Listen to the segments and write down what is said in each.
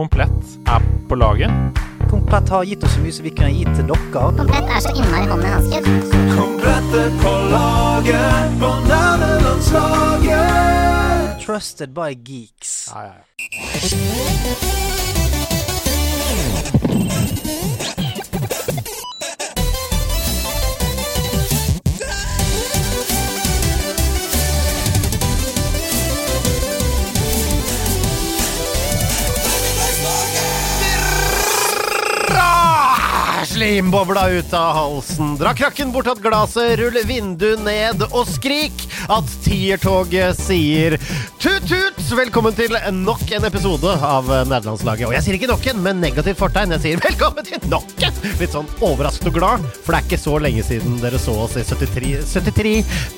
Komplett er på laget. Komplett har gitt oss så mye som vi kunne gitt til dere. Komplett er så innmari hånd i hanske. er på laget på nerdelandslaget. Trusted by geeks. Ja, ja, ja. Slimbobla ut av halsen. Dra krakken bort av glaset, rull vinduet ned og skrik at Tiertoget sier tut-tut! Velkommen til nok en episode av Nerdelandslaget. Og jeg sier ikke nok en men negativt fortegn, jeg sier velkommen til nok en! Litt sånn overrasket og glad, for det er ikke så lenge siden dere så oss i 73,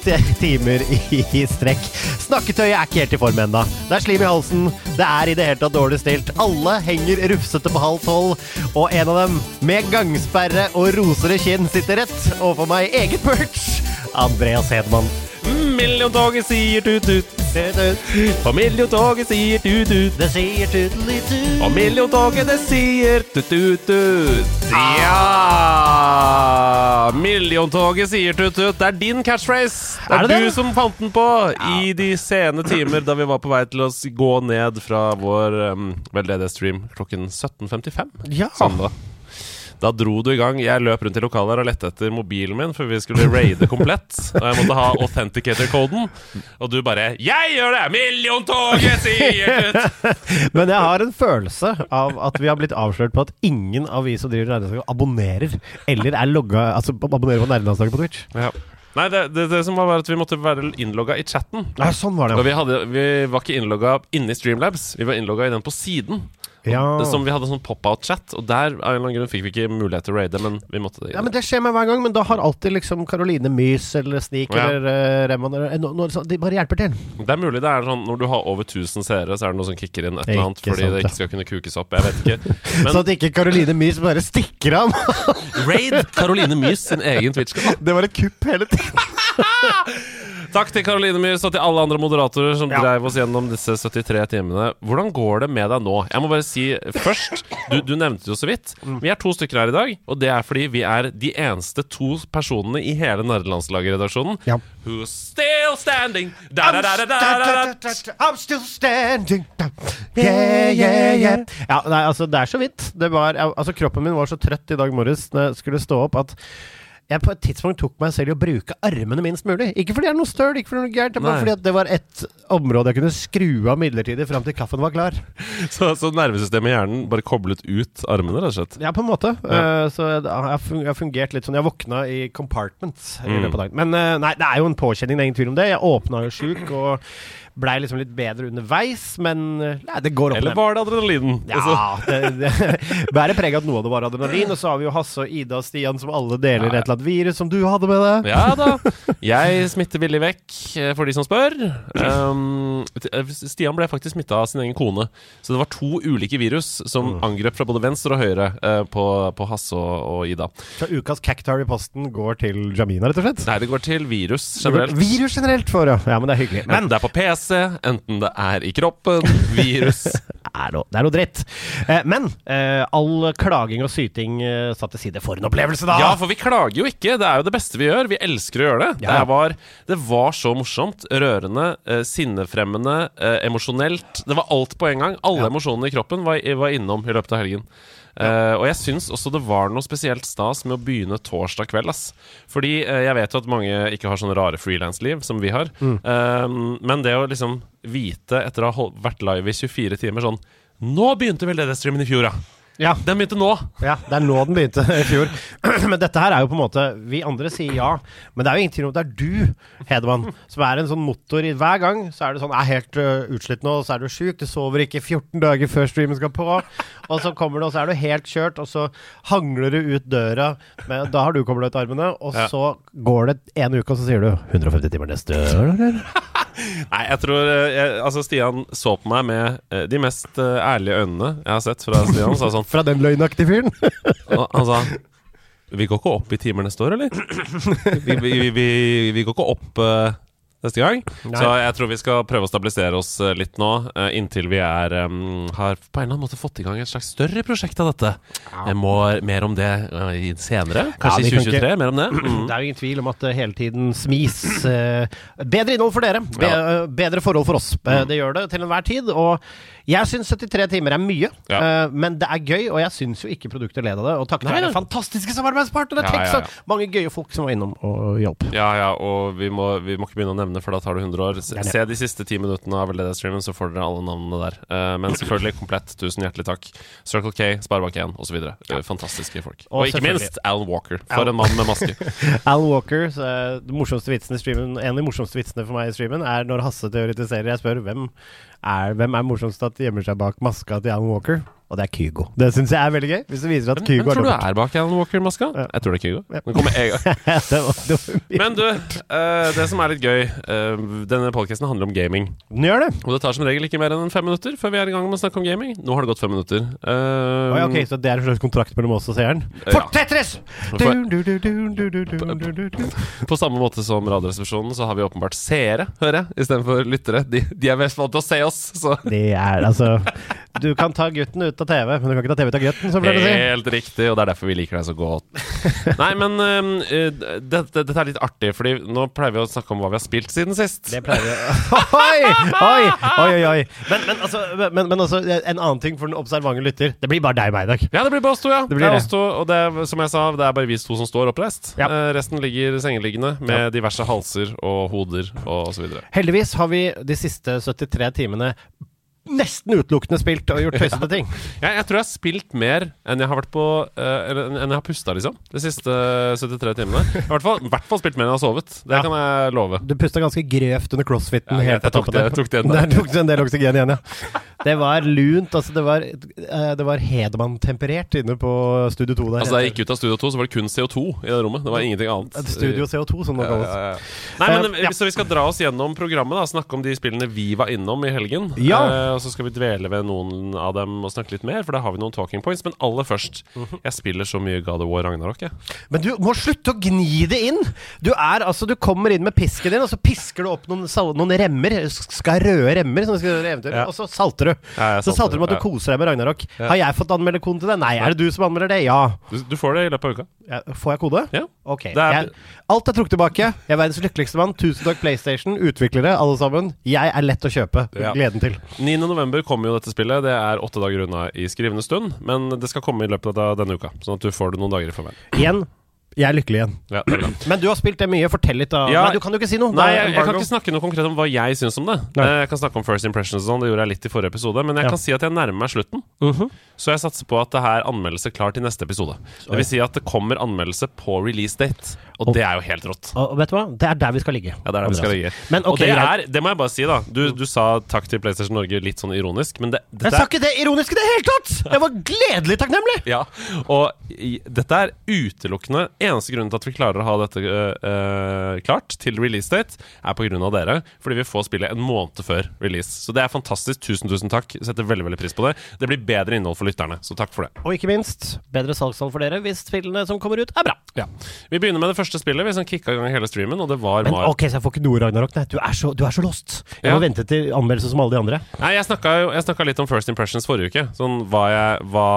73 timer i, strekk. Snakketøyet er ikke helt i form ennå. Det er slim i halsen, det er i det hele tatt dårlig stilt. Alle henger rufsete på halv tolv, og en av dem med gangsperre og rosere kinn sitter rett overfor meg eget perch. Andreas Hedman. Milliontoget sier tut-tut. Og milliontoget sier tut-tut. Det sier tudeli-tut. Og milliontoget, det sier tut-tut-tut. Ja! Milliontoget sier tut-tut. Det er din catchphrase. Det er, Er det du det? som fant den på i de sene timer da vi var på vei til å gå ned fra vår um, veldedighetsstream klokken 17.55 Ja. søndag. Da dro du i gang. Jeg løp rundt i lokalet her og lette etter mobilen min, for vi skulle raide komplett. Og jeg måtte ha authenticator-koden. Og du bare 'Jeg gjør det! Milliontoget sier ut!' Men jeg har en følelse av at vi har blitt avslørt på at ingen av vi som driver Nerdelandslaget, abonnerer eller er logga Altså abonnerer på Nerdelandslaget på Twitch. Ja. Nei, det, det, det som var, var at vi måtte være innlogga i chatten. Nei, sånn var det, Og vi, hadde, vi var ikke innlogga inni Streamlabs, vi var innlogga i den på siden. Ja. Som vi hadde sånn pop-out-chat, og der av en eller annen grunn fikk vi ikke mulighet til å raide, men vi måtte det. Ja, men Det skjer meg hver gang, men da har alltid liksom Caroline Mys eller Sneak Ja. eller uh, Remon eller no, no, sånn, De bare hjelper til. Det er mulig det er sånn når du har over 1000 seere, så er det noe som kicker inn et eller annet fordi sant, det ikke skal kunne kukes opp. Jeg vet ikke. Men Så at ikke Caroline Mys bare stikker av. raid Caroline Mys sin egen Twitch-kanal. det var et kupp hele tiden. Takk til Caroline Myhrs og til alle andre moderatorer som Ja. dreiv oss gjennom disse 73 timene. Hvordan går det med deg nå? Jeg må bare si først Du, du nevnte det jo så vidt. Vi er to stykker her i dag, og det er fordi vi er de eneste to personene i hele Nerdelandslaget-redaksjonen Ja. who's still standing. Da, da, da. I'm still standing Yeah, yeah, yeah Ja, nei, altså, det er så vidt det var, Altså, kroppen min var så trøtt i dag morges Når jeg skulle stå opp at jeg på et tidspunkt tok meg selv i å bruke armene minst mulig. Ikke fordi det er noe støl, ikke fordi det er noe gærent, men fordi det var et område jeg kunne skru av midlertidig fram til kaffen var klar. Så, så nervesystemet i hjernen bare koblet ut armene, rett og slett. Ja, på en måte. Ja. Uh, så jeg, har fungert litt sånn Jeg våkna i compartments i Mm. løpet av dagen. Men uh, nei, det er jo en påkjenning, det er ingen tvil om det. Jeg åpna jo sjuk og blei liksom litt bedre underveis, men eh, nei, det går opp Eller var det adrenalinen? Altså, Ja, det, det bærer preg av at noe av det var adrenalin. Og så har vi jo Hasse og Ida og Stian som alle deler Ja, et eller annet virus som du hadde med deg. Ja da. Jeg smitter villig vekk, eh, for de som spør. Um, Stian ble faktisk smitta av sin egen kone. Så det var to ulike virus som angrep fra både venstre og høyre uh, på, på Hasse og, og Ida. Så ukas cactar i posten går til Jamina, rett og slett. Nei, det går til virus generelt. Virus generelt for, ja. ja. Men det er hyggelig. Men men det er på PC, enten det er i kroppen. Virus. er noe, det er noe dritt. Eh, men eh, all klaging og syting eh, satt til side. For en opplevelse, da! Ja, for vi klager jo ikke. Det er jo det beste vi gjør. Vi elsker å gjøre det. Ja. Det, var, det var så morsomt. Rørende, sinnefremmende, emosjonelt. Det var alt på en gang. Alle Ja. emosjonene i kroppen var, var innom i løpet av helgen. Eh, og jeg syns også det var noe spesielt stas med å begynne torsdag kveld. Ass. Fordi uh, jeg vet jo at mange ikke har sånne rare frilansliv som vi har. Eh, men det å liksom vite, etter å ha vært live i 24 timer sånn Nå begynte vel det streamen i fjor, ja! Ja. Den begynte nå! Ja, det er nå den begynte i fjor. Men dette her er jo på en måte Vi andre sier ja, men det er jo ingen tvil om at det er du, Hedemann, som er en sånn motor i Hver gang så er det sånn Jeg er helt uh, utslitt nå, så er du sjuk, du sover ikke 14 dager før streamen skal på, og så kommer du, og så er du helt kjørt, og så hangler du ut døra, men da har du kobla ut armene, og Ja. så går det en uke, og så sier du 150 timer neste år, eller? Nei, jeg tror eh, jeg, Altså, Stian så på meg med eh, de mest eh, ærlige øynene jeg har sett fra Stian. Sa sånn Fra den løgnaktige fyren? og Han sa Vi går ikke opp i timer neste år, eller? Vi, vi, vi, vi, går ikke opp neste gang. Nei. Så jeg tror vi skal prøve å stabilisere oss eh, litt nå, eh, inntil vi er um, har på en eller annen måte fått i gang et slags større prosjekt av dette. Jeg må mer om det eh, senere. Kanskje i kan 2023. Mer om det. Mm. Det er jo ingen tvil om at hele tiden smis bedre innhold for dere. Be Ja. bedre forhold for oss. Mm. det gjør det til enhver tid. Og jeg syns 73 timer er mye, Ja. uh, men det er gøy, og jeg syns jo ikke produktet led av det. Og takket være fantastiske samarbeidspartnere! Ja, ja, ja, mange gøye folk som var innom og hjalp. Ja, ja, og vi må, vi må ikke begynne å nevne, for da tar det 100 år. Se, se de siste ti minuttene av Veldedighetsstreamen, så får dere alle navnene der. Uh, men selvfølgelig komplett. Tusen hjertelig takk. Circle K, Sparebank1 osv. Uh, fantastiske folk. Og Og, ikke minst Alan Walker. Al- For en mann med maske. Alan Walker, så, uh, morsomste vitsene i streamen, en av de morsomste vitsene for meg i streamen er når Hasse teoretiserer. Jeg spør hvem er, hvem er morsomst at gjemmer seg bak maska til Alan Walker, og det er Kygo. Det syns jeg er veldig gøy. Hvis det viser at Kygo men, men, tror er dobbelt. du er bak Alan Walker-maska? Ja. Jeg tror det er Kygo. Ja. Kommer en gang. men du, uh, det som er litt gøy uh, Denne podkasten handler om gaming. Den gjør det. Og det tar som regel ikke mer enn fem minutter før vi er i gang med å snakke om gaming. Nå har det gått fem minutter. Uh, oh, ja, ok, Så det er en slags kontrakt mellom oss og seeren? For Tetris! På samme måte som Radioresepsjonen, så har vi åpenbart seere, hører jeg, istedenfor lyttere. De, de er mest vant til å se oss, så. Det er altså du kan ta gutten ut av TV, men du kan ikke ta TV ut av gutten, som Helt si. Helt riktig, og det er derfor vi liker deg så godt. Nei, men uh, dette det- det- er litt artig, Fordi nå pleier vi å snakke om hva vi har spilt siden sist. Det pleier vi Oi! Oi, oi, oi! Men, men, altså, men, men altså, en annen ting for den observante lytter. Det blir bare deg og meg i dag. Ja, det blir bare oss to, ja. Det er oss to, og det er, som jeg sa, det er bare vi to som står oppreist. Ja. Uh, resten ligger sengeliggende med diverse halser og hoder og osv. Heldigvis har vi de siste 73 timene nesten utelukkende spilt og gjort tøysete ting. Jeg, jeg tror jeg har spilt mer enn jeg har vært på uh, enn jeg har pusta, liksom. De siste 73 timene. I hvert fall, hvert fall spilt mer enn jeg har sovet. Det Ja. kan jeg love. Du pusta ganske grøvt under crossfiten. Ja, helt jeg jeg tok det- jeg tok det Der tok du en del oksygen igjen, ja. Det var lunt. Altså, det var, eh, det var Hedemann-temperert inne på Studio 2 der. Altså Da jeg gikk ut av Studio 2, så var det kun CO2 i det rommet. Det var ingenting annet. Studio CO2, som det kalles. ja, ja. Nei, men Eh, ja. Så vi skal dra oss gjennom programmet, da snakke om de spillene vi var innom i helgen. Ja. Eh, og så skal vi dvele ved noen av dem og snakke litt mer, for da har vi noen talking points. Men aller først, jeg spiller så mye God of War Ragnarok, jeg. Men du må slutte å gni det inn! Du er altså, du kommer inn med pisken din, og så pisker du opp noen, noen remmer. Skal røde remmer, som skal gjøre eventyr. Ja. Og så salter du. Ja, salter, så salter du med at du koser deg med Ragnarok. Har jeg fått anmelde koden til deg? Nei. Er det du som anmelder det? Ja. Du, du får det i løpet av uka. Får jeg kode? Ja. Ok. Er- Jeg, alt er trukket tilbake. Jeg er verdens lykkeligste mann. Tusen takk, PlayStation. Utviklere, alle sammen. Jeg er lett å kjøpe. Gleden til. 9. november kommer jo dette spillet. Det er åtte dager unna i skrivende stund, men det skal komme i løpet av denne uka. Sånn at du får det noen dager i forveien. Igjen, jeg er lykkelig igjen. Ja, det er bra. Men du har spilt det mye. Fortell litt, da. Ja. Nei, du kan jo ikke si noe. Nei, jeg, jeg kan ikke snakke noe konkret om hva jeg syns om det. Nei. Eh, Jeg kan snakke om First Impressions og sånn, det gjorde jeg litt i forrige episode. Men jeg Ja. kan si at jeg nærmer meg slutten. Mhm. Så jeg satser på at det her er anmeldelse klar til neste episode. Det vil si at det kommer anmeldelse på release date, og det er jo helt rått. Og vet du hva? Det er der vi skal ligge. Ja, det er der vi skal ligge. Men og det er, det må jeg bare si, da. Du, du sa takk til PlayStation Norge litt sånn ironisk, men det, Jeg sa ikke det ironisk i det hele tatt! Jeg var gledelig takknemlig! ja, og i, dette er utelukkende Eneste grunnen til at vi klarer å ha dette uh, klart til release date, er av dere. Fordi vi får spillet en måned før release. Så det er fantastisk. Tusen, tusen takk. Setter veldig veldig pris på det. Det blir bedre innhold for lytterne, så takk for det. Og ikke minst bedre salgstall for dere hvis spillene som kommer ut, er bra. Ja. Vi begynner med det første spillet. Vi som kicka i gang hele streamen, og det var Men Mar... ok, så jeg får ikke noe Ragnarok. Nei, du er så, du er så lost. Jeg Ja. må vente til anmeldelse som alle de andre. Nei, jeg snakka jeg snakket litt om First Impressions forrige uke. Sånn hva, jeg, hva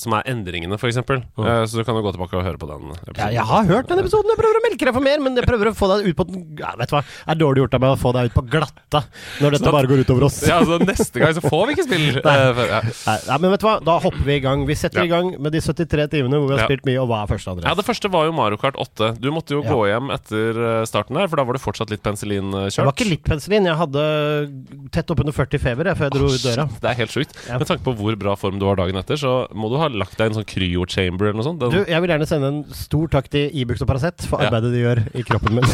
som er endringene, f.eks. eksempel Uh, så du kan jo gå tilbake og høre på den. Episoden. Jeg har hørt den episoden. Jeg prøver å melke deg for mer, men jeg prøver å få deg ut på den ja, Vet du hva, det er dårlig gjort av meg å få deg ut på glatta når dette Sånn. bare går utover oss. Ja, altså Neste gang så får vi ikke spill. Nei. Uh, ja. Nei, men vet du hva, da hopper vi i gang. Vi setter i gang med de 73 timene hvor vi har spilt mye, og hva er første, andre? Ja, Det første var jo Mario Kart 8. Du måtte jo gå hjem etter eh, starten der, for da var det fortsatt litt penicillinkjørt. Det var ikke litt penicillin. Jeg hadde tett oppunder 40 feber jeg, før jeg dro ut døra. Det er helt sjukt. Med tanke på hvor bra form du har dagen etter, så må du ha lagt deg i en sånn cryo-chamber eller noe sånt. Den, Du, jeg vil gjerne sende en stor takk til Ibux og Paracet for Ja. arbeidet de gjør i kroppen min.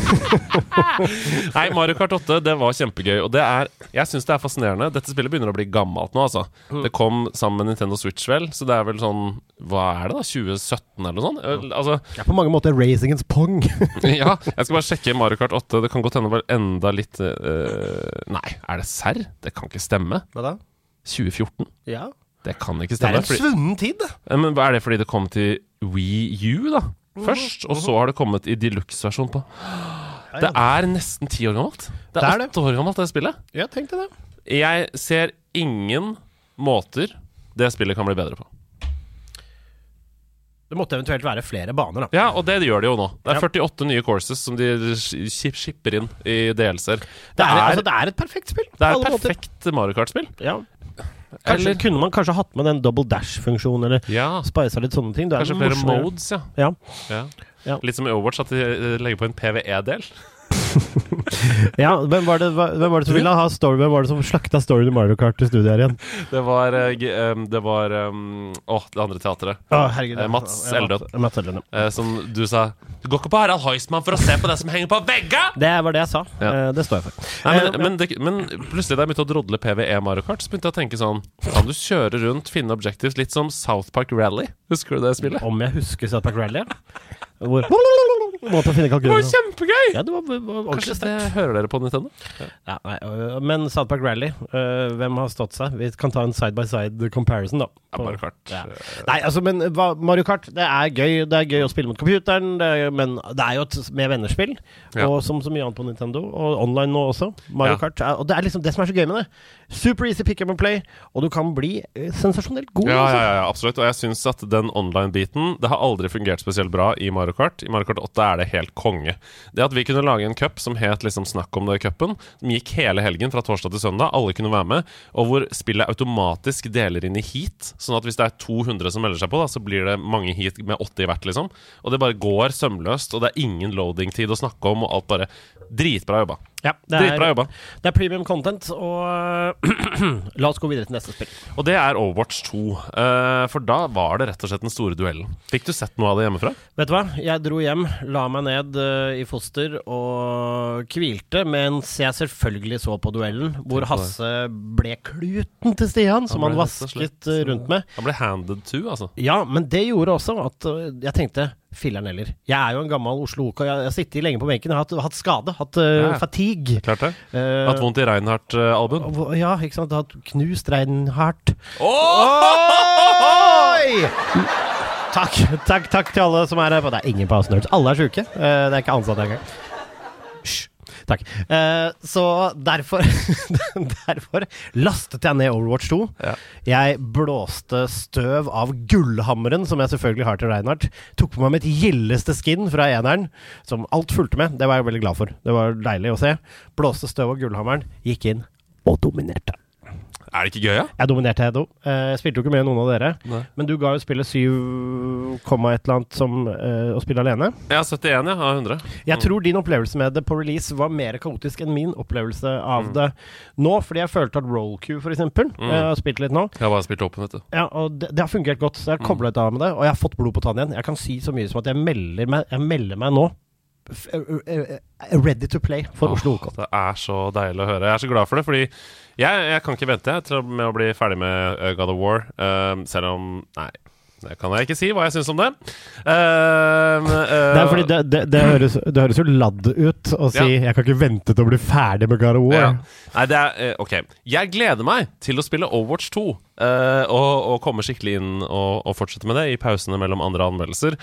Nei, Mario Kart 8 det var kjempegøy. Og det er Jeg syns det er fascinerende. Dette spillet begynner å bli gammelt nå, altså. Mm. Det kom sammen med Nintendo Switch, vel, så det er vel sånn Hva er det, da? 2017 eller noe sånt? Eh, Altså, det er på mange måter Racingens Pong. ja. Jeg skal bare sjekke Mario Kart 8. Det kan godt hende det var enda litt uh, Nei, er det serr? Det kan ikke stemme. Hva da? 2014? Ja. Det kan ikke stemme. Det er en svunnen tid. Men Er det fordi det kom til Wii U, da? Først, og så har det kommet i deluxe-versjon på Det er nesten ti år gammelt. Det Det er er åtte år gammelt, det spillet. Jeg tenkte det. Jeg ser ingen måter det spillet kan bli bedre på. Det måtte eventuelt være flere baner, da. Ja, og det gjør de jo nå. Det er 48 nye courses som de shipper inn i DLC-er. Det, Det altså, det er et perfekt spill. det er et måter. perfekt Mario Kart-spill. Ja. Kanskje, Eller- kunne man kanskje hatt med den double dash-funksjonen, eller Ja, spisa litt sånne ting. Kanskje flere modes, ja. Ja. ja. Ja. Litt som i Overwatch, at de eh, legger på en PVE-del. Ja, hvem var, det, hvem var det som ville ha story? Hvem var det som slakta storyen i Mario Kart i studiet her igjen? Det var eh, Det var Å, Åh, det andre teatret. Ah, herregud. Mats Ja, Eldon. Mats Eldon, ja. Eh, som du sa Du går ikke på Harald Heismann for å se på det som henger på vegga! Det var det jeg sa. Ja. Det står jeg for. Nei, men, Eh, men, det, men plutselig da jeg begynte å drodle PVE Mario Kart, så begynte jeg å tenke sånn Kan du kjøre rundt, finne objectives, litt som South Park Rally? Husker du det spillet? Om jeg husker South Park Rally? Hvor Måte å finne Det var kjempegøy! Ja, det var, var Kanskje det hører dere på Nintendo? Ja, nei, øh, men South Park Rally, øh, hvem har stått seg? Vi kan ta en side by side comparison, da. Ja, Mario Kart. Ja. Nei, altså, men hva, Mario Kart, det er gøy Det er gøy å spille mot computeren, det er, men det er jo et med vennerspill. Ja. Og som så mye annet på Nintendo, og online nå også. Mario Ja. Kart er, Og det er liksom det som er så gøy med det. Super easy pick up and play, og du kan bli øh, sensasjonelt god. Ja, altså. ja, ja, absolutt. Og jeg syns at den online-biten Det har aldri fungert spesielt bra i Mario Kart. I Mario Kart 8 er det helt konge. Det at vi kunne lage en cup som het liksom Snakk om det-cupen, som gikk hele helgen fra torsdag til søndag, alle kunne være med, og hvor spillet automatisk deler inn i heat, sånn at hvis det er 200 som melder seg på, da, så blir det mange heat med 80 hvert, liksom. Og det bare går sømløst, og det er ingen loading-tid å snakke om, og alt bare Dritbra jobba. Ja, det, Dritbra er, jobba. det er premium content, og la oss gå videre til neste spill. Og det er Overwatch 2. Uh, for da var det rett og slett den store duellen. Fikk du sett noe av det hjemmefra? Vet du hva? Jeg dro hjem, la meg ned uh, i foster og hvilte, mens jeg selvfølgelig så på duellen, hvor. Hasse ble kluten til Stian, som Han han vasket slett, eh, rundt med. Han ble handed to, altså. Ja, men det gjorde også at uh, jeg tenkte Filler'n heller. Jeg er jo en gammel Oslo OK. Jeg har sittet lenge på benken, har hatt, hatt skade, hatt uh, Ja. fatigue. Klart det. Uh, Hatt vondt i Reinhardt-albuen. Uh, ja, ikke sant. Hatt knust Reinhardt. Oi! Takk, takk, takk til alle som er her. Det er ingen på Nerds. Alle er sjuke. Uh, det er ikke ansatte engang. Takk. Uh, så derfor Derfor lastet jeg ned Overwatch 2. Ja. Jeg blåste støv av gullhammeren, som jeg selvfølgelig har til Reinhardt. Tok på meg mitt gildeste skin fra eneren, som alt fulgte med. Det var jeg veldig glad for. Det var deilig å se. Blåste støv av gullhammeren, gikk inn og dominerte. Er det ikke gøy, ja? Jeg dominerte Hedo. Eh, Jeg spilte jo ikke med noen av dere. Nei. Men du ga jo spillet 7, komma et eller annet som eh, å spille alene. Har 71, ja, av 100. Jeg tror din opplevelse med det på release var mer kaotisk enn min opplevelse av Mm. det nå, fordi jeg følte at roll queue, for eksempel, Mm. jeg har spilt litt nå, Jeg har bare spilt åpen, vet du. ja, og det, det har fungert godt. Så jeg har kobla litt av med det, og jeg har fått blod på tann igjen. Jeg kan si så mye som at jeg melder meg, jeg melder meg nå eh, eh, eh, ready to play for Oslo OK. Det er så deilig å høre. Jeg er så glad for det, fordi jeg, jeg kan ikke vente jeg, til med å bli ferdig med uh, God of War. um, selv om Nei, det kan jeg ikke si hva jeg syns om det. Um, uh, Det det, det, det, høres, det høres jo ladd ut å si Ja. 'jeg kan ikke vente til å bli ferdig med God of War'. Ja. Nei, det er eh, Ok. Jeg gleder meg til å spille Overwatch 2. Uh, og, og komme skikkelig inn og, og fortsette med det i pausene mellom andre anmeldelser.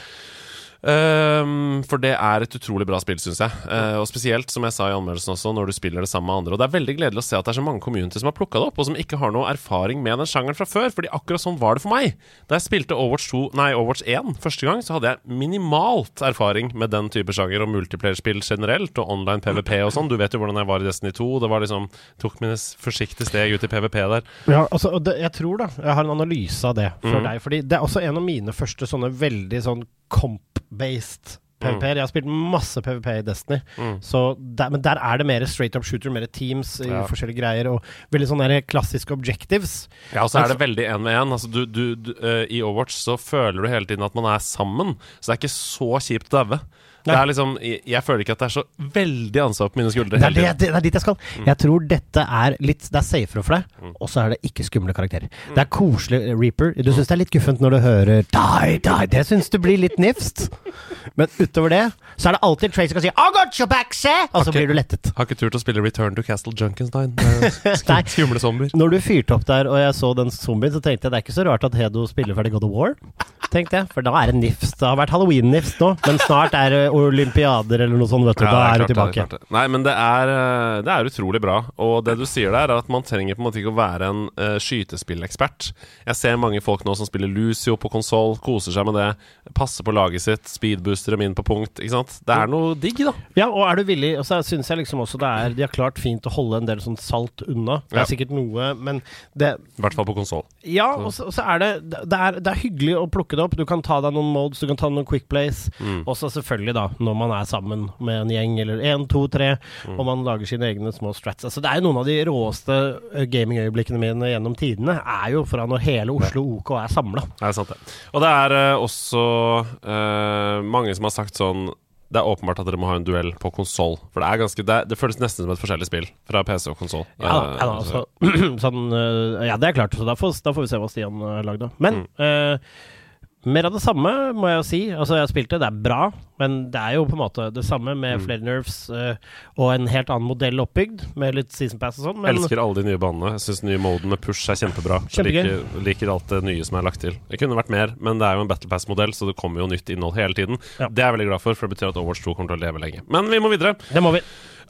Ehm, for det er et utrolig bra spill, syns jeg. Uh, og spesielt, som jeg sa i anmeldelsen også, når du spiller det sammen med andre. Og det er veldig gledelig å se at det er så mange community som har plukka det opp, og som ikke har noe erfaring med den sjangeren fra før. Fordi akkurat sånn var det for meg. Da jeg spilte Overwatch 2, nei, Overwatch 1 første gang, så hadde jeg minimalt erfaring med den type sjanger og multiplayer-spill generelt, og online PVP og sånn. Du vet jo hvordan jeg var i Destiny 2. Det var liksom Tok mine forsiktige steg ut i PVP der. Ja, altså, det, jeg tror da Jeg har en analyse av det for mm. deg. Fordi det er også en av mine første sånne veldig sånn comp-based PVP. Mm. Jeg har spilt masse PVP i Destiny, Mm. så der, men der er det mer straight up shooter, mer teams i Ja. forskjellige greier, og veldig sånne klassiske objectives. Ja, og så er det veldig én med én. Altså, du, du, du, I Overwatch så føler du hele tiden at man er sammen, så det er ikke så kjipt å daue. Det er liksom, jeg, jeg føler ikke at det er så veldig ansvar på mine skuldre. Det er, det, det er dit jeg skal. Jeg tror dette er litt Det er safere for deg, Mm. og så er det ikke skumle karakterer. Det er koselig eh, Reaper. Du syns det er litt guffent når du hører Die, die. Det syns du blir litt nifst. Men utover det, så er det alltid Tracy kan si I got your back, se! Og så blir du lettet. Har ikke turt å spille Return to Castle Junkenstein. Skumle zombier. Når du fyrte opp der og jeg så den zombien, så tenkte jeg det er ikke så rart at Hedo spiller ferdig God of War. Tenkte jeg, For da er det nifst. Det har vært halloween-nifst nå, men snart er det olympiader eller noe sånt, vet du. Ja, da det er du tilbake. det er. Nei, men det er, eh, det er utrolig bra. Og det du sier der, er at man trenger på en måte ikke å være en uh, skytespillekspert. Jeg ser mange folk nå som spiller Lucio på konsoll, koser seg med det, passer på laget sitt, speedbooster dem inn på punkt. Ikke sant? Det er noe digg, da. Ja, og er du villig Og så syns jeg liksom også det er De har klart fint å holde en del sånn salt unna. Det er Ja. sikkert noe, men det I hvert fall på konsoll. Ja, og så er det det er, det er hyggelig å plukke det opp. Du kan ta deg noen modes, du kan ta noen quick plays. Mm. Og så selvfølgelig, da, når man er sammen med en gjeng, eller én, to, tre, Mm. og man lager sine egne små strats. Altså, det er jo noen av de råeste eh, gamingøyeblikkene mine gjennom tidene, er jo fra når hele Oslo OK er samla. Det er sant, det. Og det er uh, også uh, mange som har sagt sånn det er åpenbart at dere må ha en duell på konsoll. For det er ganske det, det føles nesten som et forskjellig spill fra PC og konsoll. Ja, da, ja, altså, sånn, ja, det er klart. Så da får, da får vi se hva Stian uh, lagde. Men Mm. eh, mer av det samme, må jeg jo si. Altså, jeg har spilt det, det er bra. Men det er jo på en måte det samme med Mm. flere nerves uh, og en helt annen modell oppbygd, med litt season pass og sånn. Men Elsker alle de nye banene. Jeg syns nye moden med push er kjempebra. Kjempegøy. liker, liker alt det nye som er lagt til. Det kunne vært mer, men det er jo en Battle Pass-modell, så det kommer jo nytt innhold hele tiden. Ja. Det er jeg veldig glad for, for det betyr at Overwatch 2 kommer til å leve lenge. Men vi må videre. det må vi.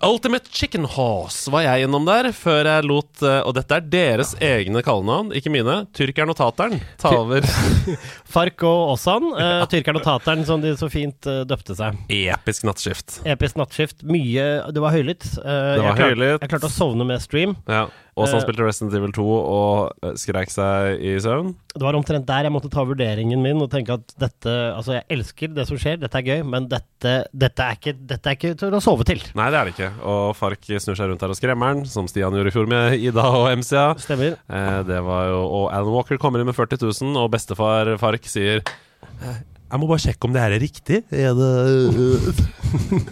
Ultimate Chicken Horse var jeg innom der, før jeg lot eh, Og dette er deres egne kallenavn, ikke mine. Tyrkeren og tateren ta over. Fark og Ossan, uh, tyrkeren og tateren, som de så fint uh, døpte seg. Episk nattskift. Episk nattskift. Mye Det var høylytt. Uh, Det var jeg, klart, høylytt. jeg klarte å sovne med stream. Ja. Og så han spilte Resident Evil 2 og skrek seg i søvn. Det var omtrent der jeg måtte ta vurderingen min og tenke at dette Altså, jeg elsker det som skjer, dette er gøy, men dette, dette, er, ikke, dette er ikke til å sove til. Nei, det er det ikke. Og Fark snur seg rundt her og skremmer den, som Stian gjorde i fjor med Ida og MCA. Stemmer. Eh, det var jo Og Alan Walker kommer inn med 40 000, og bestefar Fark sier eh, Jeg må bare sjekke om det her er riktig. Er det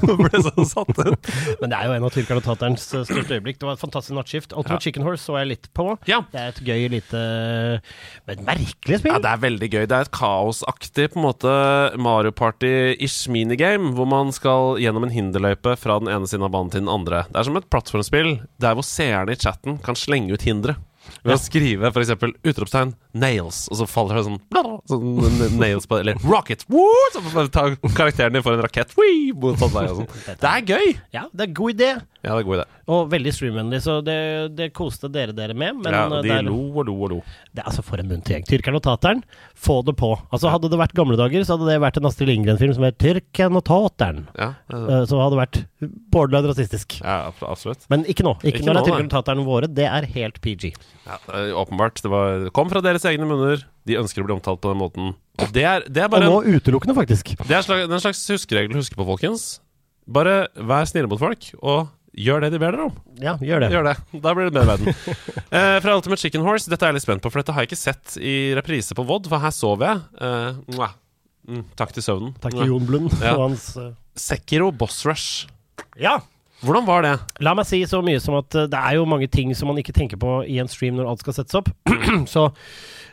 Jeg ble sånn satt ut. Men det er jo en av tyrkeren og taterens uh, største øyeblikk. Det var et fantastisk nattskift. Ultimate Ja. Chicken Horse så jeg litt på. Ja. Det er et gøy lite Men merkelig spill. Ja, det er veldig gøy. Det er et kaosaktig på en måte Mario Party-ish minigame, hvor man skal gjennom en hinderløype fra den ene siden av banen til den andre. Det er som et plattformspill der hvor seerne i chatten kan slenge ut hindre. Ved å skrive f.eks. utropstegn 'nails', og så faller det sånn, sånn nails på Eller 'rocket'! Woo! Så tar karakteren din for en rakett. Wii! sånn vei og sånn. Det er gøy! Ja, det er god idé. Ja, det er god idé. Og veldig streamvennlig, så det, det koste dere dere med. Men ja, uh, de det, er, lo og lo og lo. det er altså for en munter gjeng. Tyrkeren og tateren, få det på. Altså Hadde det vært gamle dager, så hadde det vært en Astrid Lindgren-film som het 'Tyrken og tateren'. Ja, Uh, så hadde det vært borderline rasistisk. ja absolutt. Men ikke nå. Ikke, Ikke når det er Tyrkeren og tateren våre. Det er helt PG. Ja, er åpenbart. Det, var, kom fra deres egne munner. De ønsker å bli omtalt på den måten. Det er, det er Og nå en, utelukkende, faktisk. det er slag, er en slags huskeregel å huske på, folkens. Bare vær snille mot folk, og gjør det de ber dere om. Ja, gjør det. Gjør det. Da blir det bedre verden. eh, fra Ultimate Chicken Horse, dette er jeg litt spent på, for dette har jeg ikke sett i reprise på VOD, for her sov jeg. Eh, mm, takk til søvnen. Takk til Jon Blund Ja. og hans uh... Sekiro Boss Rush. Ja! Hvordan var det? La meg si så mye som at uh, det er jo mange ting som man ikke tenker på i en stream når alt skal settes opp. så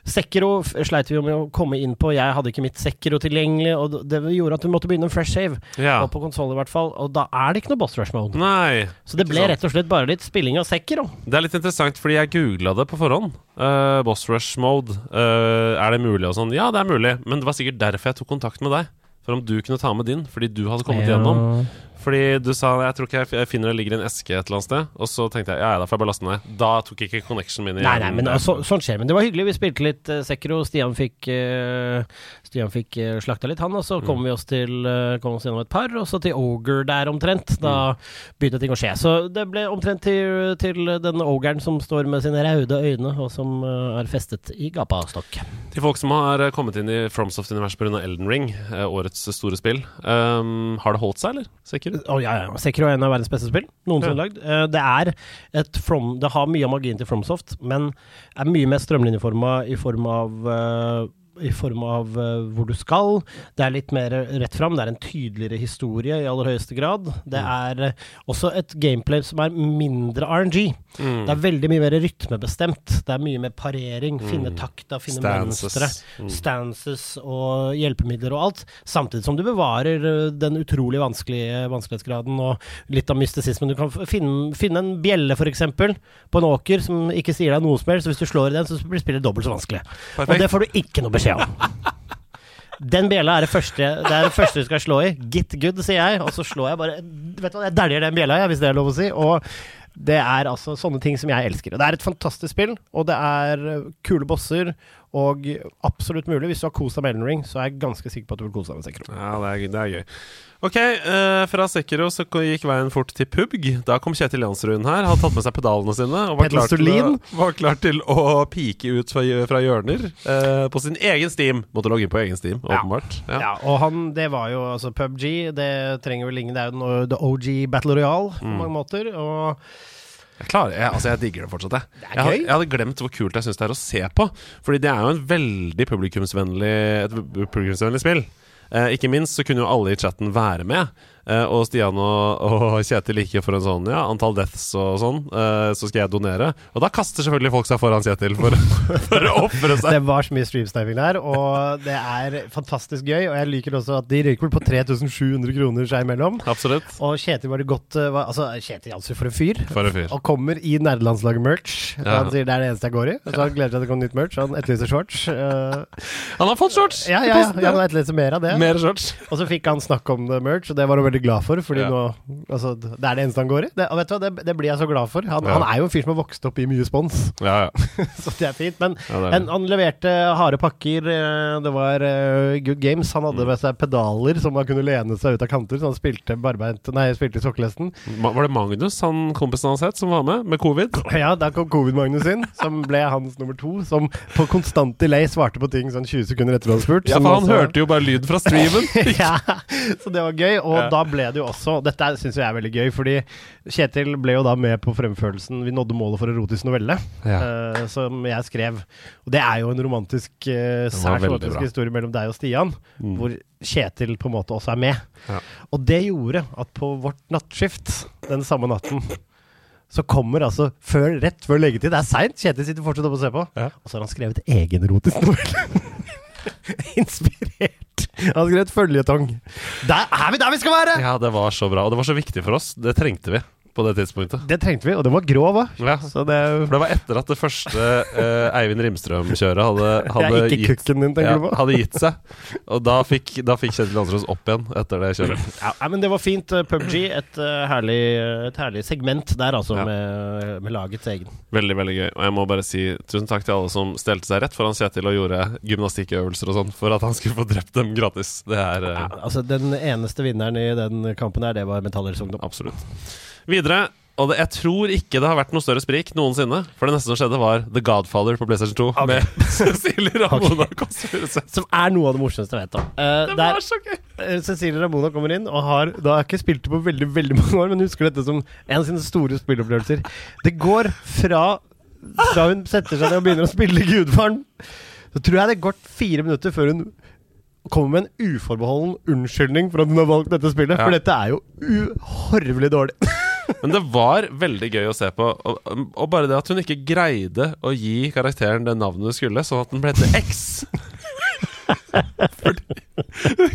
Sekiro sleit vi jo med å komme inn på. Jeg hadde ikke mitt Sekiro tilgjengelig, og det gjorde at vi måtte begynne en fresh save. Ja. Og på konsoll i hvert fall. Og da er det ikke noe boss rush mode. Nei. Så det ble sant. rett og slett bare litt spilling av Sekiro. Det er litt interessant, fordi jeg googla det på forhånd. Uh, boss rush mode. uh, er det mulig og sånn? Ja, det er mulig, men det var sikkert derfor jeg tok kontakt med deg. For om du kunne ta med din, fordi du hadde kommet gjennom. Fordi du sa Jeg tror ikke jeg, jeg finner det ligger i en eske et eller annet sted. Og så tenkte jeg ja, ja, da får jeg bare laste den ned. Da tok ikke connection min i Nei, nei, men så, sånn skjer. Men det var hyggelig. Vi spilte litt uh, Sekiro. Stian fikk, uh, Stian fikk uh, slakta litt, han. Og så kom vi oss til uh, Kom oss gjennom et par, og så til Ogre der omtrent. Da begynte ting å skje. Så det ble omtrent til, til den ogeren som står med sine raude øyne, og som uh, er festet i gapastokk. Til folk som har eh, kommet inn i FromSoft-universet pga. Elden Ring, eh, årets store spill, Um, har det holdt seg, eller? Sikkert? Oh, ja, ja. Sekiro er en av verdens beste spill noensinne lagd. Eh, det er et From Det har mye av magien til Fromsoft, men er mye mer strømlinjeforma i form av eh, i form av eh, hvor du skal. Det er litt mer rett fram. Det er en tydeligere historie i aller høyeste grad. Det er eh, også et gameplay som er mindre RNG. Mm. Det er veldig mye mer rytmebestemt. Det er mye mer parering, finne takta, finne Stances. mønstre. Mm. Stances og hjelpemidler og alt. Samtidig som du bevarer eh, den utrolig vanskelige vanskelighetsgraden og litt av mystisismen. Du kan finne, finne en bjelle, f.eks., på en åker som ikke sier deg noe som helst. Så hvis du slår i den, så blir spillet dobbelt så vanskelig. Og det får du ikke noe beskjed om. Den bjella er det første Det er det første du skal slå i. Get good, sier jeg. Og så slår jeg bare Vet du hva, jeg dæljer den bjella, jeg, hvis det er lov å si. Og det er altså sånne ting som jeg elsker. Og det er et fantastisk spill, og det er eh, kule bosser. Og absolutt mulig, hvis du har kost deg med Elden Ring, så er jeg ganske sikker på at du vil kose deg med Sekiro. Ja, det er, det er gøy. Ok, eh, fra Sekiro så gikk veien fort til PUBG. Da kom Kjetil Jansrud her, hadde tatt med seg pedalene sine og var klar, til å, var klar til å pike ut fra, fra hjørner eh, på sin egen Steam. Måtte logge inn på egen Steam, åpenbart. Ja. Ja. og han, det var jo altså PubG, det trenger vel ingen Det er jo the OG Battle Royale på Mm. mange måter. Og Jeg klarer, jeg, altså jeg digger det fortsatt, jeg. Det Jeg, jeg hadde glemt hvor kult jeg syns det er å se på. Fordi det er jo en veldig publikumsvennlig, et publikumsvennlig spill. Eh, ikke minst så kunne jo alle i chatten være med. Eh, og Stian og, og Kjetil gikk for en sånn ja, antall deaths og sånn. Eh, så skal jeg donere. Og da kaster selvfølgelig folk seg foran Kjetil for, for å ofre seg. det var så mye streamsniping der, og det er fantastisk gøy. Og jeg liker også at de røyker på 3700 kroner seg imellom. Absolutt. Og Kjetil var det godt eh, var, Altså, Kjetil Jansrud for en fyr. For en fyr. Og kommer i nerdelandslaget-merch. Ja. Han sier det er det eneste jeg går i. Så han gleder seg til det kommer nytt merch. Han etterlyser shorts. Han har fått shorts! ja, ja, ja, ja, han etterlyser mer av det. Mer shorts. Og så fikk han snakk om det merch, og det var veldig glad for. Fordi Ja. nå Altså, det er det eneste han går i. Det, vet du hva, det, det blir jeg så glad for. Han, Ja. han er jo en fyr som har vokst opp i mye spons, Ja, ja. så det er fint. Men er en, han leverte harde pakker. eh, Det var uh, good games. Han Mm. hadde med seg pedaler som han kunne lene seg ut av kanter, så han spilte barbeint Nei, spilte i sokkelesten. Var det Magnus, han kompisen hans het, som var med, med covid? Ja, da kom covid-Magnus inn, som ble hans nummer to. Som på konstant delay svarte på ting sånn 20 sekunder etter du hadde spurt. Ja, for han også- hørte jo bare lyd fra streamen. ja, så det var gøy. Og Ja. da ble det jo også Dette syns jeg er veldig gøy, fordi Kjetil ble jo da med på fremførelsen 'Vi nådde målet for erotisk novelle', eh, som jeg skrev. Og det er jo en romantisk, uh, sært romantisk bra. historie mellom deg og Stian, Mm. hvor Kjetil på en måte også er med. Ja. Og det gjorde at på vårt nattskift den samme natten så kommer altså før, rett før leggetid Det er seint, Kjetil sitter fortsatt oppe og ser på. Ja. Og så har han skrevet egenerotisk novelle. Inspirert. Han skrev et føljetong. Der er vi der vi skal være! Ja, det var så bra. Og det var så viktig for oss. Det trengte vi på det tidspunktet. Det trengte vi, og den var grov òg. Ja. Det For det var etter at det første uh, Eivind Rimstrøm-kjøret hadde, hadde, gitt, din, ja, hadde gitt seg. Og da fikk, da fikk Kjetil Landsrås opp igjen etter det kjøret. Ja, men det var fint. eh, PubG, et, uh, herlig, et herlig segment der, altså, Ja. med, med lagets egen. Veldig, veldig gøy. Og jeg må bare si tusen takk til alle som stelte seg rett foran Kjetil og gjorde gymnastikkøvelser og sånn for at han skulle få drept dem gratis. Det er uh... Ja, altså, den eneste vinneren i den kampen her, det var Metallers Ungdom. absolutt. Videre og det, jeg tror ikke det har vært noe større sprik noensinne. For det neste som skjedde, var The Godfather på PlayStation 2. Okay. Med Cecilie Ramona okay. Som er noe av det morsomste jeg vet om. Uh, Det var så gøy! eh, Cecilie Ramona kommer inn og har Da har jeg ikke spilt det på veldig veldig mange år, men husker dette som en av sine store spilleopplevelser. Det går fra Fra hun setter seg ned og begynner å spille Gudfaren, så tror jeg det går fire minutter før hun kommer med en uforbeholden unnskyldning for at hun har valgt dette spillet. Ja. For dette er jo uhorvelig dårlig. Men det var veldig gøy å se på. Og, og bare det at hun ikke greide å gi karakteren det navnet du skulle, sånn at den ble til X. Fordi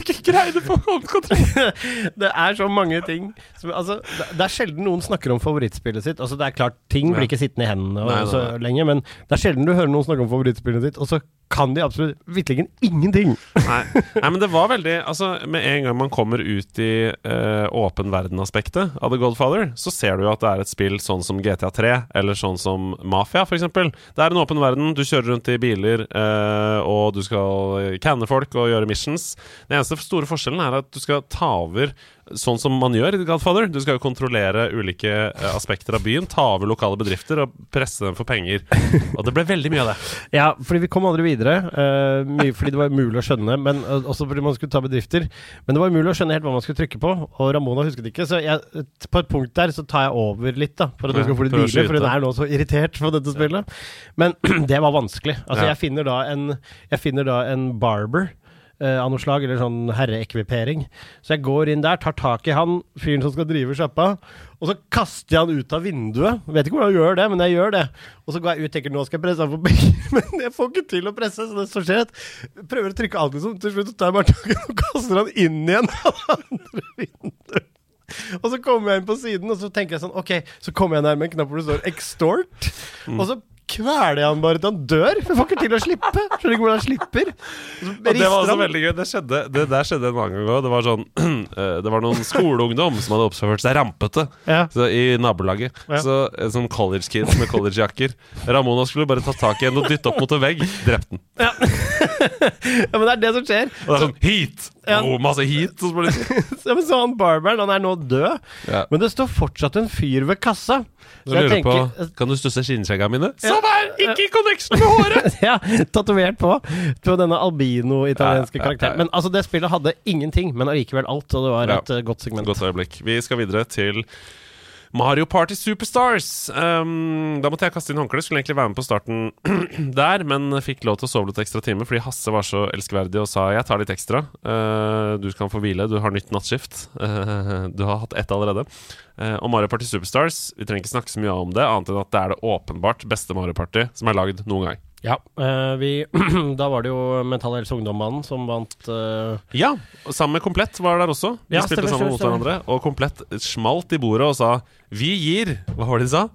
ikke greide på håndkontroll. det er så mange ting som, altså, det, er sjelden noen snakker om favorittspillet sitt. Altså, det er klart, Ting blir ikke sittende i hendene og, Nei, nei, nei. lenge, men det er sjelden du hører noen snakke om favorittspillet sitt, og så kan de absolutt vitterlig ingenting. Nei, men det var veldig Altså, med en gang man kommer ut i uh, åpen verden-aspektet av The Godfather, så ser du jo at det er et spill sånn som GTA3, eller sånn som Mafia, f.eks. Det er en åpen verden, du kjører rundt i biler, uh, og du skal canne folk og gjøre missions. Den eneste store forskjellen er at du skal ta over sånn som man gjør i Godfather. Du skal jo kontrollere ulike eh, aspekter av byen, ta over lokale bedrifter og presse dem for penger. Og det ble veldig mye av det. Ja, fordi vi kom aldri videre. Uh, mye fordi det var umulig å skjønne, men uh, også fordi man skulle ta bedrifter. Men det var umulig å skjønne helt hva man skulle trykke på, og Ramona husket ikke. Så jeg, på et punkt der så tar jeg over litt, da, for at Ja, skal få litt hvile. For hun er nå så irritert på dette spillet. Men det var vanskelig. Altså, Ja. jeg finner da en Jeg finner da en barber. Eh, av noe slag, eller sånn herreekvipering. Så jeg går inn der, tar tak i han fyren som skal drive sjappa, og så kaster jeg han ut av vinduet. Vet ikke hvordan jeg gjør det, men jeg gjør det. Og så går jeg ut og tenker nå skal jeg presse han for begge, men jeg får ikke til å presse. Så det som skjer, at jeg prøver å trykke alt, liksom. Til slutt tar jeg bare tak i han og kaster han inn igjen av andre vinduet. Og så kommer jeg inn på siden, og så tenker jeg sånn OK, så kommer jeg nærmere en knapp hvor det står 'extort', og så kveler jeg han bare til han dør. For jeg får ikke til å slippe. Skjønner ikke hvordan han slipper. Og det var også veldig gøy. Det, skjedde, det der skjedde en annen gang òg. Det var sånn eh, Det var noen skoleungdom som hadde oppført seg rampete Ja. så, i nabolaget. Ja. Så Sånn college kids med collegejakker. Ramona skulle bare ta tak i en og dytte opp mot en vegg. Drept den. ja, men det er det som skjer. Og det er sånn Heat! Ja. Oh, masse heat! Så Ja, men så han barberen, han er nå død. ja. Men det står fortsatt en fyr ved kassa. Så lurer tenker, på Kan du stusse skinnskjegga mine? Som er ikke i connection med håret! Ja, tatovert på På denne albino-italienske Ja, ja, ja, karakteren. ja. Men altså, det spillet hadde ingenting, men allikevel alt, og det var Ja. et eh, godt segment. Godt øyeblikk. Vi skal videre til Mario Party Superstars. Um, da måtte jeg kaste inn håndkleet. Skulle egentlig være med på starten der, men fikk lov til å sove litt ekstra time fordi Hasse var så elskverdig og sa jeg tar litt ekstra. Uh, du kan få hvile, du har nytt nattskift. Uh, du har hatt ett allerede. Uh, og Mario Party Superstars, vi trenger ikke snakke så mye om det, annet enn at det er det åpenbart beste Mario Party som er lagd noen gang. Ja, eh, vi, Da var det jo Mental Helse Ungdom-mannen som vant uh... Ja, sammen med Komplett var der også. De Ja, spilte sammen mot hverandre. Og Komplett smalt i bordet og sa 'Vi gir' Hva var det de sa?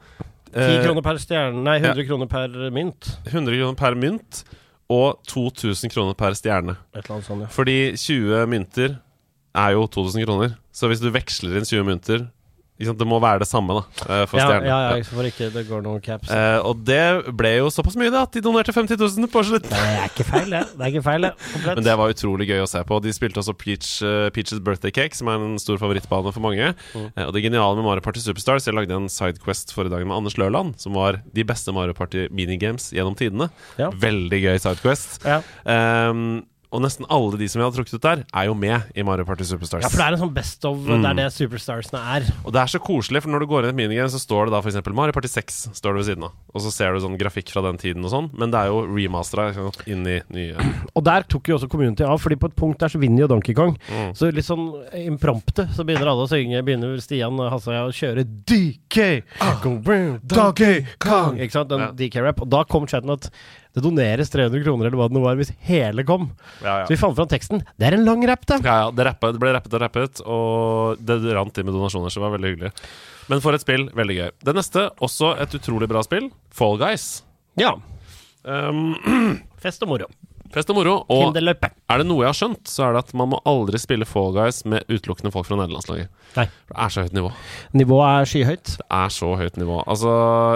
10 Eh, kroner per stjerne Nei, 100 kroner per mynt. 100 kroner per mynt og 2000 kroner per stjerne. Et eller annet sånt, ja. Fordi 20 mynter er jo 2000 kroner. Så hvis du veksler inn 20 mynter sant, Det må være det samme da eh, for Ja, stjernene. ja, ja, for ikke det går noen caps. Eh, og det ble jo såpass mye da at de donerte 50 000 på slutt. Det er ikke feil, det. Det ikke feil, det. Men det var utrolig gøy å se på. De spilte også Peach, uh, Peach's Birthday Cake, som er en stor favorittbane for mange. Mm. Eh, og det geniale med Mario Party Superstars Jeg lagde en sidequest forrige dag med Anders Løland, som var de beste Mario Party minigames gjennom tidene. Ja. Veldig gøy sidequest. ja. Ehm, og nesten alle de som vi har trukket ut der, er jo med i Mario Party Superstars. ja, for det er en sånn best of Mm. Det er det Superstarsene er. Og det er så koselig, for når du går inn i et minigame, så står det da f.eks. Mario Party 6 står det ved siden av. Og så ser du sånn grafikk fra den tiden og sånn, men det er jo remastera inn i nye Og der tok jo også Community av, Fordi på et punkt der så vinner jo Donkey Kong. Mm. Så litt sånn imprompte så begynner alle å synge. Begynner Stian og Hasse å kjøre DK! Brown, Donkey Kong! Ikke sant? Den Ja. DK-rap. Og da kom chatten at det doneres 300 kroner eller hva det nå var, hvis hele kom. Ja, Så vi fant fram teksten. Det er en lang rap, det! Ja, ja, det, rappet, det ble rappet og rappet, og det rant inn med donasjoner, som var veldig hyggelig. Men for et spill. Veldig gøy. Det neste, også et utrolig bra spill. Fall Guys. Ja. Um, Fest og moro. Fest og moro. Og er det noe jeg har skjønt, så er det at man må aldri spille Fall Guys med utelukkende folk fra nederlandslaget. Nei. Det er så høyt nivå. Nivået er skyhøyt. Det er så høyt nivå. Altså,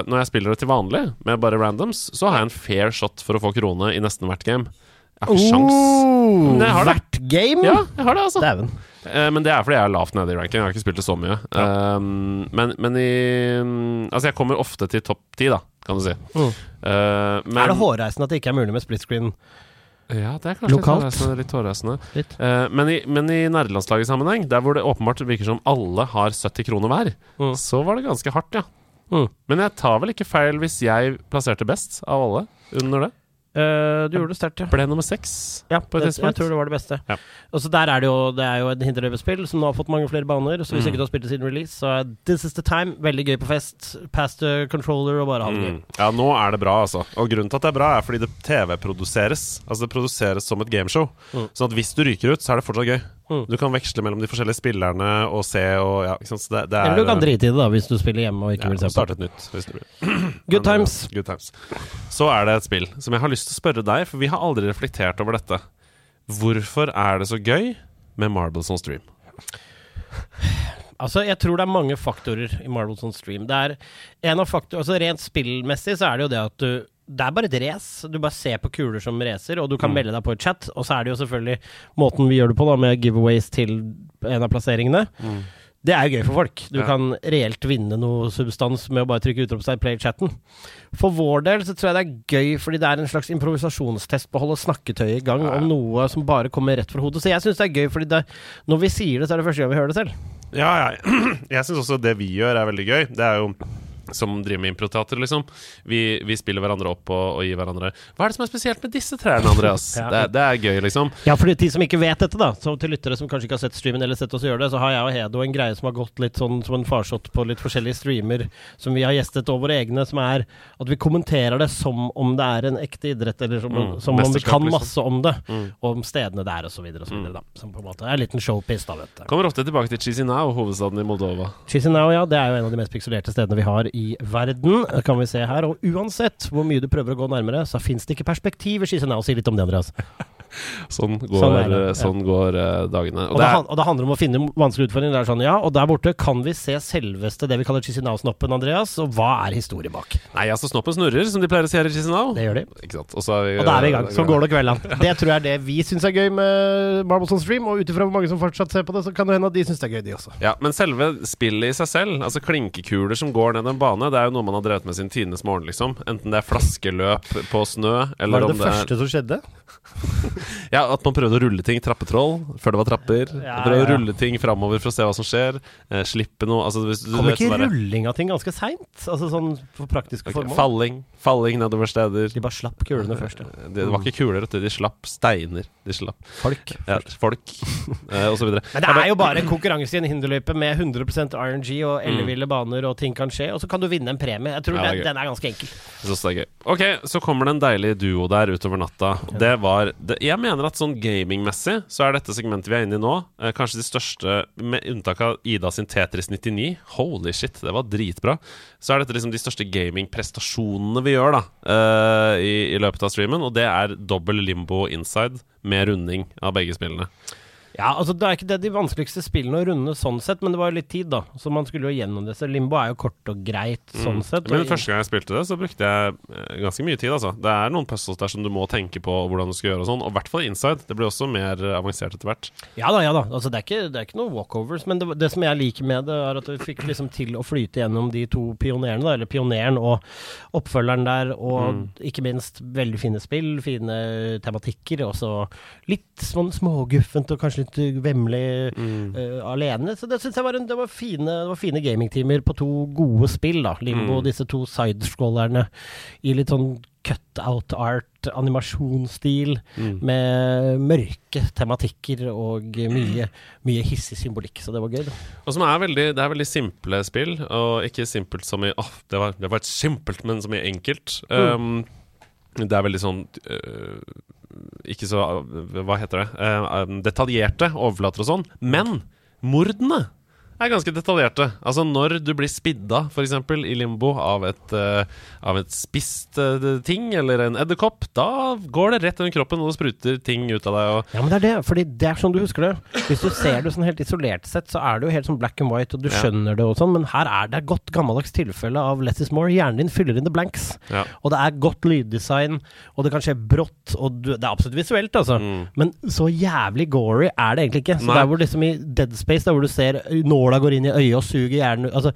når jeg spiller det til vanlig, med bare randoms, så har jeg en fair shot for å få krone i nesten hvert game. Jeg har ikke sjans. Oh, Men jeg har det. hvert game? Ja, jeg har det, altså. Dæven. Eh, men det er fordi jeg er lavt nede i ranking. Jeg har ikke spilt det så mye. Um, men, men i Altså, jeg kommer ofte til topp ti, da, kan du si. Mm. Eh, men, Er det hårreisende at det ikke er mulig med split screen? Ja, det er kanskje Lokalt? litt hårreisende. Litt hårreisende. Litt. Eh, men i, men i nerdelandslaget-sammenheng, der hvor det åpenbart virker som alle har 70 kroner hver, Mm. så var det ganske hardt, ja. Mm. Men jeg tar vel ikke feil hvis jeg plasserte best av alle under det. Eh, du gjorde det sterkt, ja. Ble nummer seks. Ja, på et det, jeg tror det var det beste. Ja. Og så der er det jo Det er jo et hinderløperspill som nå har fått mange flere baner. Så hvis Mm. ikke du har spilt det siden release, så er This is the time. Veldig gøy på fest. Pass the controller og bare ha det gøy. Mm. Ja, nå er det bra, altså. Og grunnen til at det er bra, er fordi det TV-produseres. Altså det produseres som et gameshow. Mm. Sånn at hvis du ryker ut, så er det fortsatt gøy. Mm. Du kan veksle mellom de forskjellige spillerne og se og ja, ikke sant. Så det, det er Eller du kan drite i det, da, hvis du spiller hjemme og ikke ja, vil se på. starte et nytt. Hvis du vil. Good eh, times. Good times. Så er det et spill som jeg har lyst til å spørre deg, for vi har aldri reflektert over dette. Hvorfor er det så gøy med Marbles on Stream? Altså, jeg tror det er mange faktorer i Marbles on Stream. Det er en av faktor, altså Rent spillmessig så er det jo det at du det er bare et race. Du bare ser på kuler som racer, og du kan Mm. melde deg på et chat. Og så er det jo selvfølgelig måten vi gjør det på, da, med giveaways til en av plasseringene. Det er jo gøy for folk. Du Ja. kan reelt vinne noe substans med å bare trykke utropstegn play i chatten. For vår del så tror jeg det er gøy, fordi det er en slags improvisasjonstest på å holde snakketøyet i gang Ja, ja. om noe som bare kommer rett fra hodet. Så jeg syns det er gøy, fordi det, når vi sier det, så er det første gang vi hører det selv. Ja, jeg, jeg syns også det vi gjør, er veldig gøy. Det er jo som driver med improteater, liksom. Vi, vi spiller hverandre opp og, og gir hverandre Hva er det som er spesielt med disse trærne, Andreas? Ja. det, det er gøy, liksom. Ja, for de som ikke vet dette, da, så til lyttere som kanskje ikke har sett streamen eller sett oss gjøre det, så har jeg og Hedo en greie som har gått litt sånn som en farsott på litt forskjellige streamer som vi har gjestet over våre egne, som er at vi kommenterer det som om det er en ekte idrett, eller som, Mm, som om vi kan liksom. masse om det, Mm. og om stedene der og så videre og så videre, da. Som på en måte er en liten showpiece, da, vet du. Kommer ofte tilbake til Chisinau, hovedstaden i Moldova. Chisinau, ja, det er jo en av de mest pikselerte stedene vi har i i verden, kan vi se her. Og uansett hvor mye du prøver å gå nærmere, så fins det ikke perspektiv i Chisinau. Si litt om det, Andreas. Sånn går, Sånn er det, ja. sånn går uh, dagene. Og, det, er, og det handler om å finne vanskelige utfordringer. Det er sånn, ja, og der borte kan vi se selveste det vi kaller Chisinau-snoppen, Andreas. Og hva er historien bak? Nei, altså snoppen snurrer, som de pleier å si her i Chisinau. Det gjør de. Og, så er vi, Og da er vi i gang. Så går det kveldene. Det tror jeg er det vi syns er gøy med Marbles on Stream. Og ut ifra hvor mange som fortsatt ser på det, så kan det hende at de syns det er gøy, de også. Ja, Men selve spillet i seg selv, altså klinkekuler som går ned en bane, det er jo noe man har drevet med siden tidenes morgen, liksom. Enten det er flaskeløp på snø, eller Var det om det det første som skjedde? Ja, at man prøvde å rulle ting. Trappetroll før det var trapper. Ja, prøvde å rulle ting framover for å se hva som skjer. Eh, slippe noe altså, hvis, du Kom vet, ikke sånn rulling av ting ganske seint? Altså sånn for praktiske okay, formål? Falling. Falling nedover steder. De bare slapp kulene først. ja. Det var ikke kuler, vet du. De slapp steiner. De slapp Folk. ja, folk, eh, og så videre. Men det er jo bare en konkurranse i en hinderløype med 100% RNG og Mm. elleville baner, og ting kan skje. Og så kan du vinne en premie. Jeg tror Ja, den, den er ganske enkel. Jeg synes det er gøy. Ok, så kommer det en deilig duo der utover natta. Det var det, Jeg mener at sånn gamingmessig så er dette segmentet vi er inne i nå, eh, kanskje de største, med unntak av Ida sin Tetris 99. Holy shit, det var dritbra. Så er dette liksom de største gamingprestasjonene vi gjør da eh, i, i løpet av streamen, og det er dobbel limbo inside med runding av begge spillene. Ja, altså Det er ikke det de vanskeligste spillene å runde sånn sett, men det var jo litt tid, da. Så man skulle jo gjennom det. Så Limbo er jo kort og greit sånn sett. Mm. Men og- første gang jeg spilte det, så brukte jeg eh, ganske mye tid. altså Det er noen puzzles der som du må tenke på hvordan du skal gjøre, og sånn Og i hvert fall inside. Det blir også mer eh, avansert etter hvert. Ja da, ja da. Altså, det, er ikke, det er ikke noen walkovers. Men det, det som jeg liker med det, er at vi fikk liksom til å flyte gjennom de to pionerene, da. Eller pioneren og oppfølgeren der. Og ikke minst veldig fine spill, fine tematikker. Og så litt sånn småguffent og kanskje litt vemmelig eh, alene. Så det syns jeg var, en, det var fine, det var fine gamingtimer på to gode spill, da. Limbo og disse to sidescrollerne i litt sånn cut-out art, animasjonsstil, med mørke tematikker og mye, mye hissig symbolikk. Så det var gøy, da. Og som er veldig, Det er veldig simple spill, og ikke simpelt som i åh, det, var, det var et simpelt, men som i enkelt. Um, det er veldig sånn øh, Ikke så Hva heter det? Eh, um, detaljerte overflater og sånn. Men mordene er ganske detaljerte. Altså når du blir spidda, f.eks. i limbo, av et, uh, av et spist uh, ting eller en edderkopp, da går det rett under kroppen, og det spruter ting ut av deg. Ja, men det er det. Fordi det er sånn du husker det. Hvis du ser det sånn helt isolert sett, så er det jo helt sånn black and white, og du Ja. skjønner det og sånn, men her er det et godt gammeldags tilfelle av less is more. Hjernen din fyller inn the blanks. Ja. Og det er godt lyddesign, og det kan skje brått, og du, det er absolutt visuelt, altså. Men så jævlig gory er det egentlig ikke. Så Mm. Nei. der hvor liksom i Dead Space, der hvor du ser nåla går inn i øyet og suger hjernen Altså,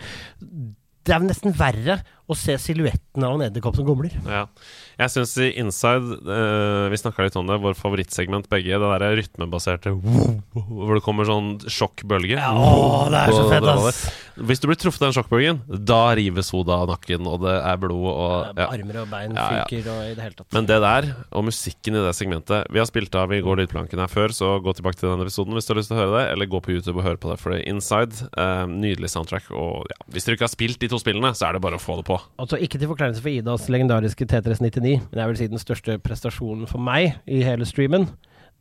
det er nesten verre å se silhuetten av en edderkopp som gomler. Ja. Jeg syns i Inside uh, Vi snakka litt om det, vår favorittsegment begge. Det der rytmebaserte hvor det kommer sånn sjokkbølge. Å, det er så Og fett, ass! Hvis du blir truffet av den sjokkbølgen, da rives hodet av nakken, og det er blod og ja. Armer og bein Ja, ja. fyker og i det hele tatt. Men det der, og musikken i det segmentet Vi har spilt av i går lydplanken her før, så gå tilbake til den episoden hvis du har lyst til å høre det, eller gå på YouTube og høre på det, for det er Inside, Uh, nydelig soundtrack, og ja, hvis dere ikke har spilt de to spillene, så er det bare å få det på. Altså Ikke til forkleinelse for Idas legendariske T399, men jeg vil si den største prestasjonen for meg i hele streamen,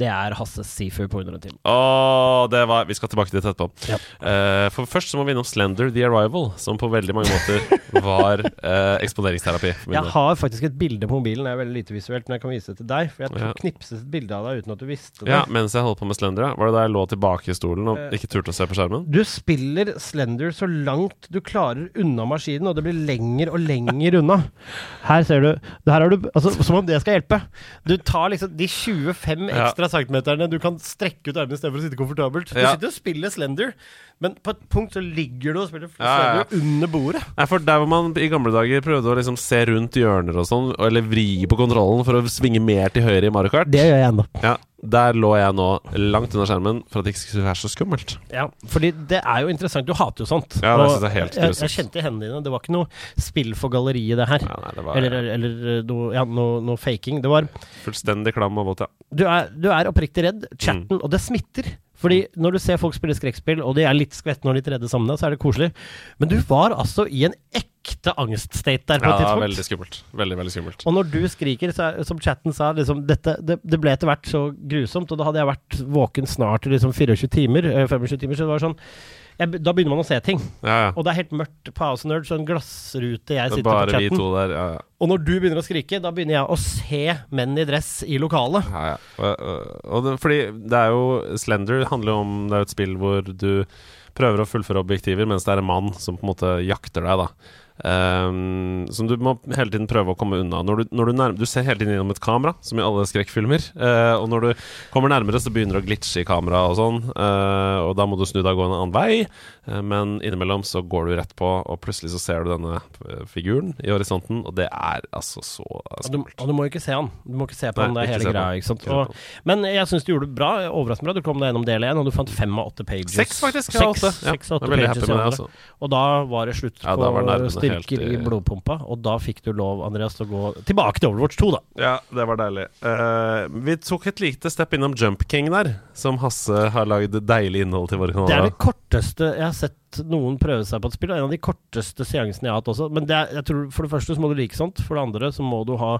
det er Hasses Seafood på under en time. Åh, det var Vi skal tilbake til det etterpå. Ja. Uh, for først så må vi innom Slender The Arrival, som på veldig mange måter var uh, eksponeringsterapi. Jeg har faktisk et bilde på mobilen, det er veldig lite visuelt, men jeg kan vise det til deg. For jeg tok Ja. knipset et bilde av deg uten at du visste det. Ja, mens jeg holdt på med Slender, ja. Var det da jeg lå tilbake i stolen og uh, ikke turte å se på skjermen? Du spiller Slender så langt du klarer unna maskinen, og det blir lenger og lenger unna. Her ser du her har du, altså, Som om det skal hjelpe. Du tar liksom de 25 Ja. Centimeterne du kan strekke ut armene istedenfor å sitte komfortabelt. Du sitter og spiller Slender, men på et punkt så ligger du og spiller Ja, ja, ja. Under bordet. Nei, for Der hvor man i gamle dager prøvde å liksom se rundt hjørner og sånn, eller vri på kontrollen for å svinge mer til høyre i Mario Kart, Det gjør jeg ennå. ja, der lå jeg nå langt unna skjermen for at det ikke skulle være så skummelt. Ja, fordi det er jo interessant. Du hater jo sånt. Ja, det synes jeg er helt jeg, jeg kjente i hendene dine. Det var ikke noe spill for galleriet, det her. Ja, nei, det var Eller, eller noe, ja, noe, noe faking. Det var fullstendig klam og våt, ja. du er, du er oppriktig redd. Chatten, Mm. og det smitter. Fordi når du ser folk spille skrekkspill, og de er litt skvette når de redde sammen, så er det koselig. Men du var altså i en ekte angststate der på Ja, et tidspunkt. Ja, veldig skummelt. Veldig, veldig skummelt. Og når du skriker, så er, som chatten sa, liksom, dette, det, det ble etter hvert så grusomt, og da hadde jeg vært våken snart i liksom 24 timer, eh, 25 timer, så det var sånn jeg, Da begynner man å se ting. Ja, ja. Og det er helt mørkt på House of Nerds, og en glassrute jeg er sitter på chatten. der. Ja, ja. Og når du begynner å skrike, da begynner jeg å se menn i dress i lokalet. Ja, ja. Og, og, og det, fordi det er jo Slender handler jo om Det er jo et spill hvor du prøver å fullføre objektiver, mens det er en mann som på en måte jakter deg, da. Ehm, som du må hele tiden prøve å komme unna. Når du, når du, nærmer, du ser hele tiden gjennom et kamera, som i alle skrekkfilmer. Uh, og når du kommer nærmere, så begynner det å glitche i kameraet og sånn. Uh, og da må du snu deg og gå en annen vei. uh, men innimellom så går du rett på, og plutselig så ser du denne figuren i horisonten, og det er altså så Og og du må ikke se han. Du må ikke se på Nei, han, det er hele greia. ikke sant? Og, men jeg syns du gjorde det bra. Overraskende bra. Du kom deg gjennom del én, og du fant fem av åtte pages. Seks, faktisk. Ja, Seks, åtte. Ja, seks av jeg åtte er veldig pages happy med det. Altså. Og da var det slutt Ja, på helt i i- blodpumpa, og da fikk du lov, Andreas, til å gå tilbake til Overwatch 2, da. Ja, det var deilig. Uh, vi tok et lite step innom Jump King der, som Hasse har lagd deilig innhold til våre kanaler. Det er det korteste jeg har sett noen prøve seg på et spill. Det er En av de korteste seansene jeg har hatt også. Men det er, jeg tror for det første så må du like sånt. For det andre så må du ha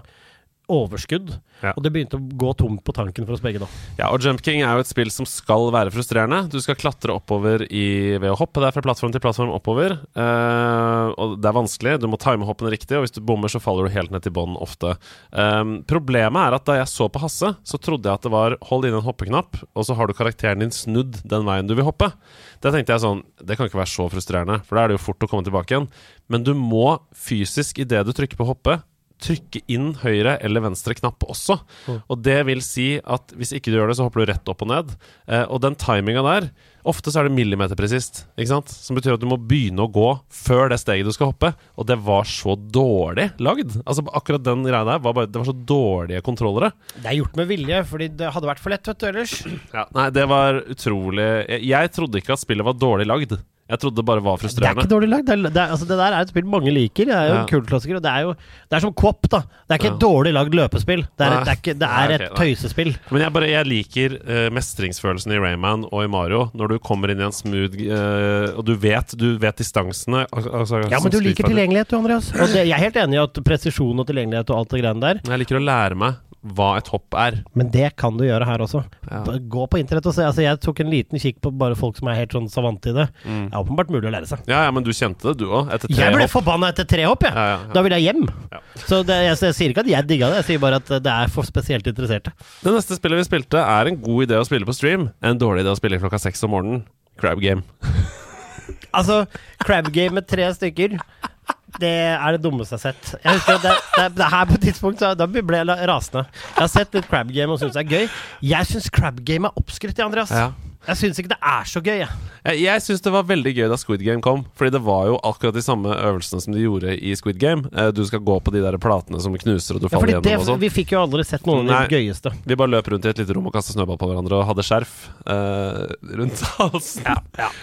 overskudd. Ja. Og det begynte å gå tomt på tanken for oss begge da. Ja, og Jump King er jo et spill som skal være frustrerende. Du skal klatre oppover i, ved å hoppe der fra plattform til plattform oppover. Uh, og det er vanskelig. Du må time hoppene riktig, og hvis du bommer, så faller du helt ned til bånn ofte. Um, problemet er at da jeg så på Hasse, så trodde jeg at det var hold inn en hoppeknapp, og så har du karakteren din snudd den veien du vil hoppe. Da tenkte jeg sånn Det kan ikke være så frustrerende, for da er det jo fort å komme tilbake igjen. Men du må fysisk, idet du trykker på hoppe, trykke inn høyre eller venstre knapp også. Og det vil si at hvis ikke du gjør det, så hopper du rett opp og ned. Eh, og den timinga der Ofte så er det millimeterpresist, ikke sant? Som betyr at du må begynne å gå før det steget du skal hoppe. Og det var så dårlig lagd. Altså Akkurat den greia der var bare Det var så dårlige kontrollere. Det er gjort med vilje, fordi det hadde vært for lett, vet du, ellers. Ja, nei, det var utrolig jeg, jeg trodde ikke at spillet var dårlig lagd. Jeg trodde det bare var frustrerende. Det er ikke dårlig lagd. Det, det, altså, det der er et spill mange liker. Det er jo Ja. en kultklassiker. Og det er jo Det er som Quop, da. Det er ikke et dårlig lagd løpespill. Det er, et, det er, ikke, det er et tøysespill. Men jeg, bare, jeg liker uh, mestringsfølelsen i Rayman og i Mario. Når du kommer inn i en smooth uh, Og du vet, du vet distansene. Altså, Ja, men du liker tilgjengelighet, du, Andreas. Jeg er helt enig i at presisjon og tilgjengelighet og alt det greiene der, Jeg liker å lære meg hva et hopp er. men det kan du gjøre her også. Ja. Gå på internett og se. Altså, jeg tok en liten kikk på bare folk som er helt sånn savante i det. Mm. Det er åpenbart mulig å lære seg. Ja, ja, men du kjente det, du òg? Etter tre hopp? Jeg ble forbanna etter tre hopp, jeg. Ja. Da vil jeg hjem. Så det, jeg, jeg sier ikke at jeg digga det, jeg sier bare at det er for spesielt interesserte. Det neste spillet vi spilte, er en god idé å spille på stream. En dårlig idé å spille klokka seks om morgenen. Crab Game. Altså, crab game med tre stykker det er det dummeste jeg har sett. Jeg husker at det, det, det her på et tidspunkt så, Da ble jeg rasende. Jeg har sett litt crab game og syns det er gøy. Jeg syns crab game er oppskrytt, Andreas. Ja. Jeg syns ikke det er så gøy, jeg. Jeg, jeg syns det var veldig gøy da Squid Game kom. Fordi det var jo akkurat de samme øvelsene som de gjorde i Squid Game. Eh, Du skal gå på de der platene som knuser, og du Ja, faller det, gjennom og sånn. vi fikk jo aldri sett noen av de gøyeste. Vi bare løp rundt i et lite rom og kastet snøball på hverandre og hadde skjerf uh, rundt halsen.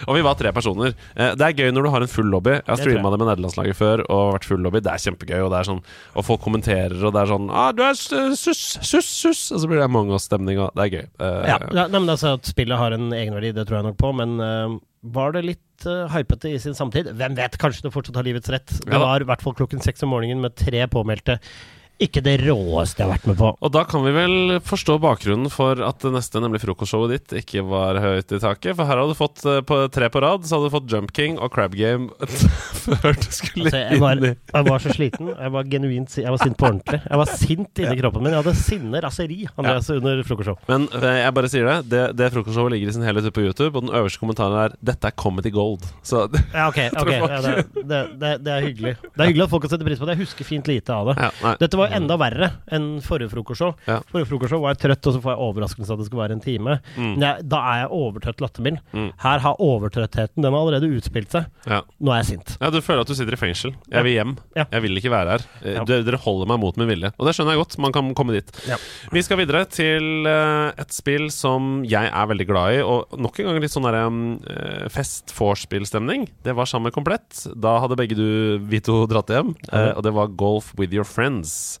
Og vi var tre personer. Uh, det er gøy når du har en full lobby. Jeg har streama det med nederlandslaget før og vært full lobby. Det er kjempegøy. Og det er sånn Og folk kommenterer, og det er sånn ah, 'Du er s- sus, sus, sus', og så blir det Among us-stemning, og det er gøy. Uh, Ja, ja, nei, men altså At spillet har en egenverdi, det tror jeg nok på, men uh, var det litt uh, hypete i sin samtid? Hvem vet, kanskje det fortsatt har livets rett. Det var i hvert fall klokken seks om morgenen med tre påmeldte. Ikke det råeste jeg har vært med på. Og da kan vi vel forstå bakgrunnen for at det neste, nemlig frokostshowet ditt, ikke var høyt i taket. For her hadde du fått eh, på tre på rad, så hadde du fått Jump King og Crab Game før du skulle Altså, jeg, var, inn i jeg var så sliten. Jeg var genuint Jeg var sint på ordentlig. Jeg var sint inni kroppen min. Jeg hadde sinne, raseri, Andreas, under frokostshow. Men eh, jeg bare sier det, det, det frokostshowet ligger i sin helhet på YouTube, og den øverste kommentaren er 'Dette er comedy gold'. Så Ja, okay, okay. ja, det, det, det, det er hyggelig. Det er hyggelig at folk kan sette pris på det. Jeg husker fint lite av det. ja. Dette var enda verre enn forrige frokostshow. Ja. Forrige frokostshow var jeg trøtt, og så får jeg overraskelse at det skal være en time. Mm. Men jeg, da er jeg overtrøtt lattermild. Mm. Her har overtrøttheten Den har allerede utspilt seg. Ja. Nå er jeg sint. ja, Du føler at du sitter i fengsel. Jeg vil hjem. Jeg vil ikke være her. Eh. Dere, dere holder meg mot min vilje. Og det skjønner jeg godt. Man kan komme dit. Vi skal videre til eh, et spill som jeg er veldig glad i, og nok en gang litt sånn derre um, fest-vorspiel-stemning. Det var sammen Komplett. Da hadde begge du, vi to, dratt hjem, eh, og det var Golf with your friends.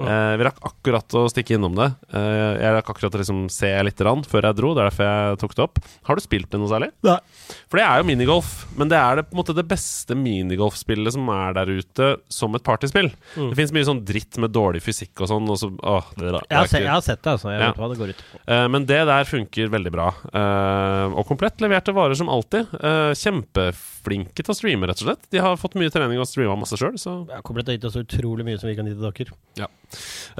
Eh, vi rakk akkurat å stikke innom det. Uh, jeg rakk akkurat å liksom se litt rann før jeg dro. Det er derfor jeg tok det opp. Har du spilt det noe særlig? Nei. For det er jo minigolf, men det er det, på en måte det beste minigolfspillet som er der ute som et partyspill. Mm. Det fins mye sånn dritt med dårlig fysikk og sånn. Og så, åh, det, det Jeg har, er se, jeg har sett det, altså. Jeg Ja. vet hva det går ut på. Uh, Men det der funker veldig bra. Og komplett leverte varer som alltid. Kjempeflinke til å streame, rett og slett. De har fått mye trening og streama masse sjøl, så kommer til gitt oss utrolig mye som vi kan gi til dere. ja.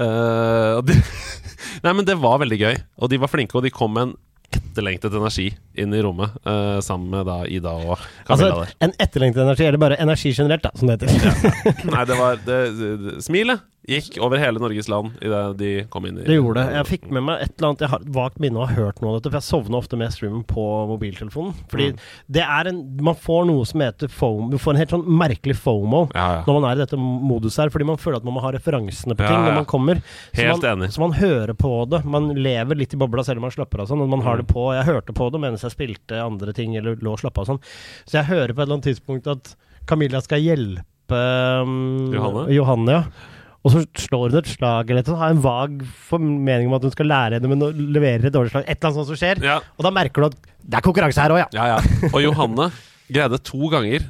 Og de, Nei, men det var veldig gøy. Og de var flinke, og de kom med en etterlengtet energi inn i rommet, uh, sammen med da Ida og Camilla Altså, en etterlengtet energi, eller bare energi generelt, da, som det heter. Nei, det var det, det, Smilet gikk over hele Norges land idet de kom inn i Det gjorde det. Jeg fikk med meg et eller annet Jeg har vagt minne å ha hørt noe av dette, for jeg sovner ofte med streamen på mobiltelefonen. Fordi Mm. det er en Man får noe som heter fomo Du får en helt sånn merkelig fomo Ja, ja. når man er i dette moduset her, fordi man føler at man må ha referansene på ting ja. når man kommer. Så Helt man, enig. Så man hører på det. Man lever litt i bobla selv om man slapper av sånn. Man har Mm. det på Jeg hørte på det mens jeg spilte andre ting eller lå og slappa av sånn. Så jeg hører på et eller annet tidspunkt at Camilla skal hjelpe um, Johanne? Johanne ja. Og så slår hun et slag eller sånt. Har en vag formening om at hun skal lære henne, men leverer et dårlig slag. Et eller annet sånt som skjer. Ja, Og da merker du at det er konkurranse her òg, ja. ja, ja. Og Johanne greide to ganger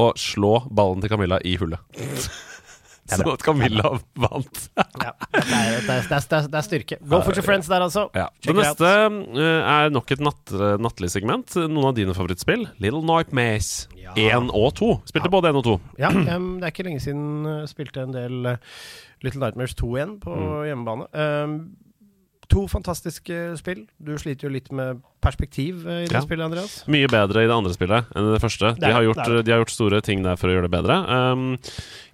å slå ballen til Camilla i hullet. Så at Camilla vant. ja. Det, er, det, er, det, er, det er styrke. Go for your friends der, altså. Ja. Det neste eh, er nok et natt, nattlig segment. Noen av dine favorittspill. Little Nightmares Ja. 1 og 2. Spilte både 1 og 2. Ja, um, det er ikke lenge siden uh, spilte en del Little Nightmares 2 igjen på hjemmebane. Em, to fantastiske spill. Du sliter jo litt med perspektiv uh, i det Ja. spillet, Andreas. Mye bedre i det andre spillet enn i det første. Det De har, gjort, de har gjort store ting der for å gjøre det bedre. Um,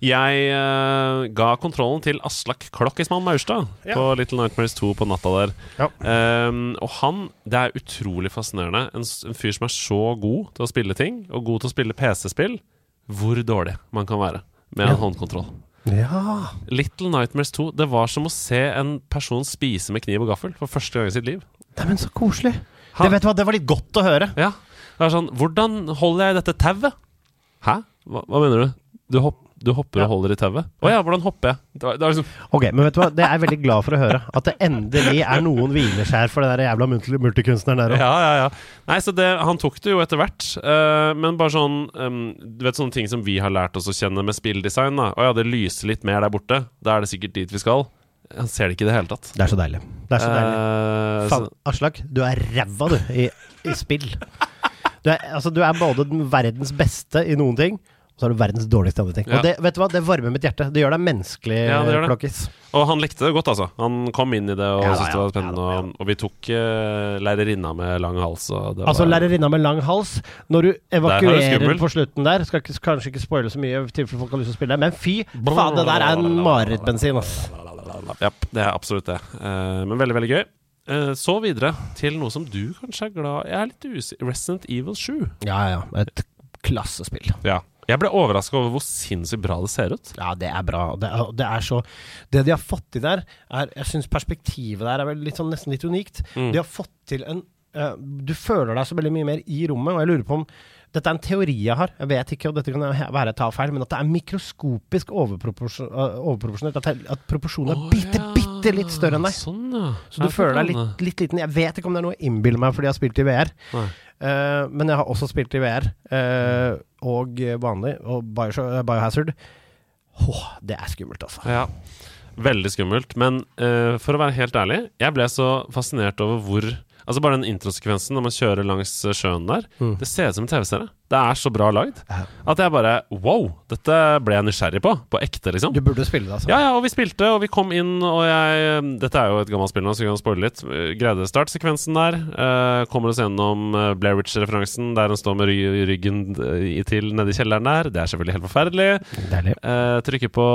jeg uh, ga kontrollen til Aslak Klokkismann Maurstad Ja. på Little Nightmares 2 på natta der. Ja. Um, og han Det er utrolig fascinerende. En, en fyr som er så god til å spille ting, og god til å spille PC-spill, hvor dårlig man kan være med en håndkontroll. Ja. Little Nightmares 2 Det var som å se en person spise med kniv og gaffel for første gang i sitt liv. Neimen, så koselig. Det, vet du hva, det var litt godt å høre. Ja. Det er sånn Hvordan holder jeg dette tauet? Hæ? Hva, hva mener du? Du, hopp, du hopper Ja. og holder i tauet? Å ja, hvordan hopper jeg? Det var, det var liksom, Ok, men vet du hva, det er jeg veldig glad for å høre. At det endelig er noen hvileskjær for den der jævla multikunstneren der ja, òg. ja, ja. Nei, så det, Han tok det jo etter hvert. Uh, men bare sånn um, Du vet sånne ting som vi har lært oss å kjenne med spilldesign. da Å ja, det lyser litt mer der borte. Da er det sikkert dit vi skal. Han ser det ikke i det hele tatt. Det er så deilig. Det er så deilig. Uh, Faen, så, Aslak, du er ræva, du, i, i spill. Du er, altså, du er både den verdens beste i noen ting, og så er du verdens dårligste ting. Ja. Og det, vet du hva, det varmer mitt hjerte. Det gjør deg menneskelig, Ja, det gjør det. Klokkis. og han likte det godt, altså. Han kom inn i det og Ja syntes det var spennende. Og, og vi tok uh, lærerinna med lang hals. Altså var, lærerinna med lang hals. Når du er evakuerer på slutten der Skal ikke, kanskje ikke spoile så mye, tilfelle folk har lyst til å spille, men fy faen, det der er en marerittbensin, ass. Ja, det er absolutt det. Uh, men veldig, veldig gøy. Eh, så videre til noe som du kanskje er glad Jeg er litt usikker Resident Evil 7. Ja, ja. Et klassespill. Ja. Jeg ble overraska over hvor sinnssykt bra det ser ut. Ja, det er bra. Det er, det er så Det de har fått til der, er Jeg syns perspektivet der er vel litt sånn, nesten litt unikt. Mm. De har fått til en uh, Du føler deg så veldig mye mer i rommet, og jeg lurer på om dette er en teori jeg har, jeg vet ikke, og dette kan være jeg tar feil, men at det er mikroskopisk eh, overproporsjonert. At, at proporsjonen er bitte, bitte. Bitte litt større enn deg. Sånn, ja. Så du føler deg litt, litt liten. Jeg vet ikke om det er noe jeg innbiller meg fordi jeg har spilt i VR. Nei. Eh, men jeg har også spilt i VR, uh, og vanlig, og Bioshock, Biohazard. Åh, det er skummelt, altså. Ja. Veldig skummelt. Men uh, for å være helt ærlig, jeg ble så fascinert over hvor Altså Bare den introsekvensen når man kjører langs eh, sjøen der. Mm. Det ser ut som en TV-serie. Det er så bra lagd at jeg bare Wow! Dette ble jeg nysgjerrig på. På ekte, liksom. Du burde spille det, altså. Ja, ja, og vi spilte, og vi kom inn, og jeg Dette er jo et gammelt spill nå, så vi kan spoile litt. Eh, Greide startsekvensen der. Uh, kommer oss gjennom Blair Witch-referansen, der han står med ryggen eh, i- til nede i kjelleren der. Det er selvfølgelig helt forferdelig. Deilig. Uh, trykker på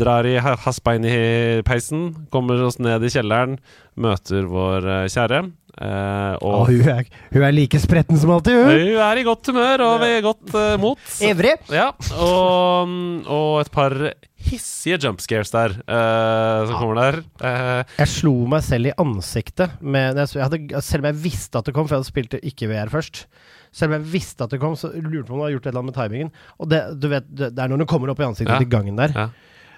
drar i hasbein i peisen, kommer oss ned i kjelleren, møter vår eh, kjære. Eh, Og og hun er, hun er like spretten som alltid, hun! hun er i godt humør og ved godt uh, mot. Ivrig! Ja, og, og et par hissige jump scares der uh, som kommer der. Jeg slo meg selv i ansiktet med jeg, hadde, Selv om jeg visste at det kom, for jeg hadde spilt ikke VR først. Selv om jeg visste at det kom, så lurte jeg på om du hadde gjort et eller annet med timingen. Og det, du vet, det, er når det kommer opp i ansiktet Ja. til gangen der. Ja.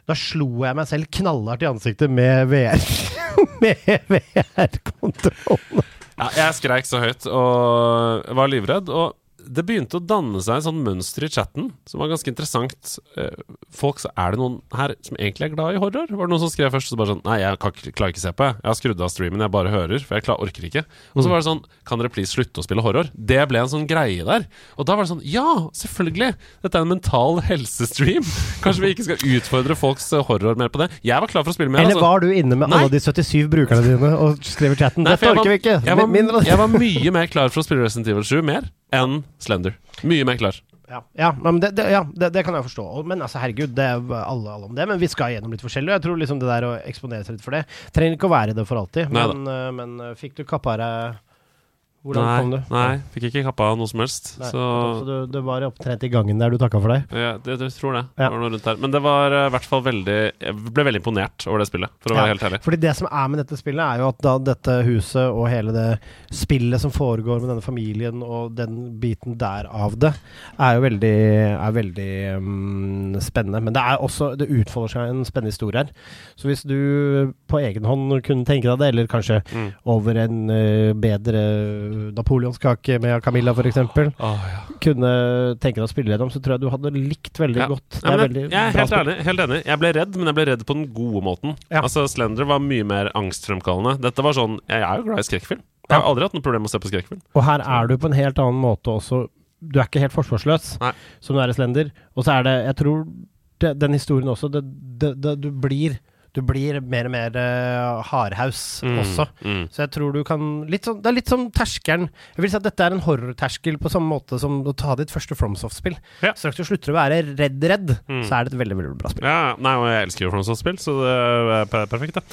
Da slo jeg meg selv knallhardt i ansiktet med VR. med VR-kontrollen. Ja, jeg skreik så høyt og var livredd. Og det begynte å danne seg en sånn mønster i chatten som var ganske interessant. Eh, Folk, så Er det noen her som egentlig er glad i horror? Var det noen som skrev først så bare sånn Nei, jeg klarer ikke- ikke se på, jeg. Jeg har skrudd av streamen, jeg bare hører, for jeg klar, orker ikke. Og så var det sånn Kan dere please slutte å spille horror? Det ble en sånn greie der. Og da var det sånn Ja, selvfølgelig! Dette er en mental helsestream. Kanskje vi ikke skal utfordre folks eh, horror mer på det? Jeg var klar for å spille mer. Eller altså. var du inne med Nei. alle de 77 brukerne dine og skrev i chatten? Nei, Dette orker vi ikke! jeg, var, jeg var mye mer klar for å spille Resident Evil 7 mer enn Slender. Mye mer klar. Ja, ja, men det, det, ja det, det kan jeg forstå. Men altså, herregud, det er alle, alle om det. Men vi skal gjennom litt forskjellig. Jeg tror liksom det der å eksponere seg litt for det Trenger ikke å være det for alltid. Men, eh, men eh, fikk du kappa deg Hvordan nei, kom du? Nei, fikk ikke kappa noe som helst. Nei, så så du, det var opptrent i gangen der du takka for deg? ja, det, det tror det. Ja. Det. Men det var eh, i hvert fall veldig Jeg ble veldig imponert over det spillet, for å være Ja. helt ærlig. Fordi det som er med dette spillet, er jo at da dette huset og hele det spillet som foregår med denne familien og den biten der av det, er jo veldig, er veldig um, spennende. Men det er også Det utfolder seg en spennende historie her. Så hvis du på egen hånd kunne tenke deg det, eller kanskje Mm. over en uh, bedre napoleonskake med Camilla f.eks., Oh, ja. kunne tenke deg å spille gjennom, så tror jeg du hadde likt veldig Ja. godt. Det Ja, er veldig jeg, jeg er helt ærlig, helt enig. Jeg ble redd, men jeg ble redd på den gode måten. Altså Slender var mye mer angstfremkallende. Dette var sånn Jeg er jo glad i skrekkfilm. Jeg har aldri hatt noe problem med å se på skrekkfilm. Og her er du på en helt annen måte også. Du er ikke helt forsvarsløs, Nei. som du er i Slender. Og så er det Jeg tror det, den historien også det, det, Du blir Du blir mer og mer uh, hardhaus Mm, også. mm. Så jeg tror du kan litt sånn, Det er litt som terskelen. Jeg vil si at dette er en horrorterskel på samme måte som å ta ditt første FromSoft-spill. Ja. Straks du slutter å være redd-redd, Mm. så er det et veldig veldig bra spill. Ja, nei, og jeg elsker jo FromSoft-spill, så det er perfekt, det.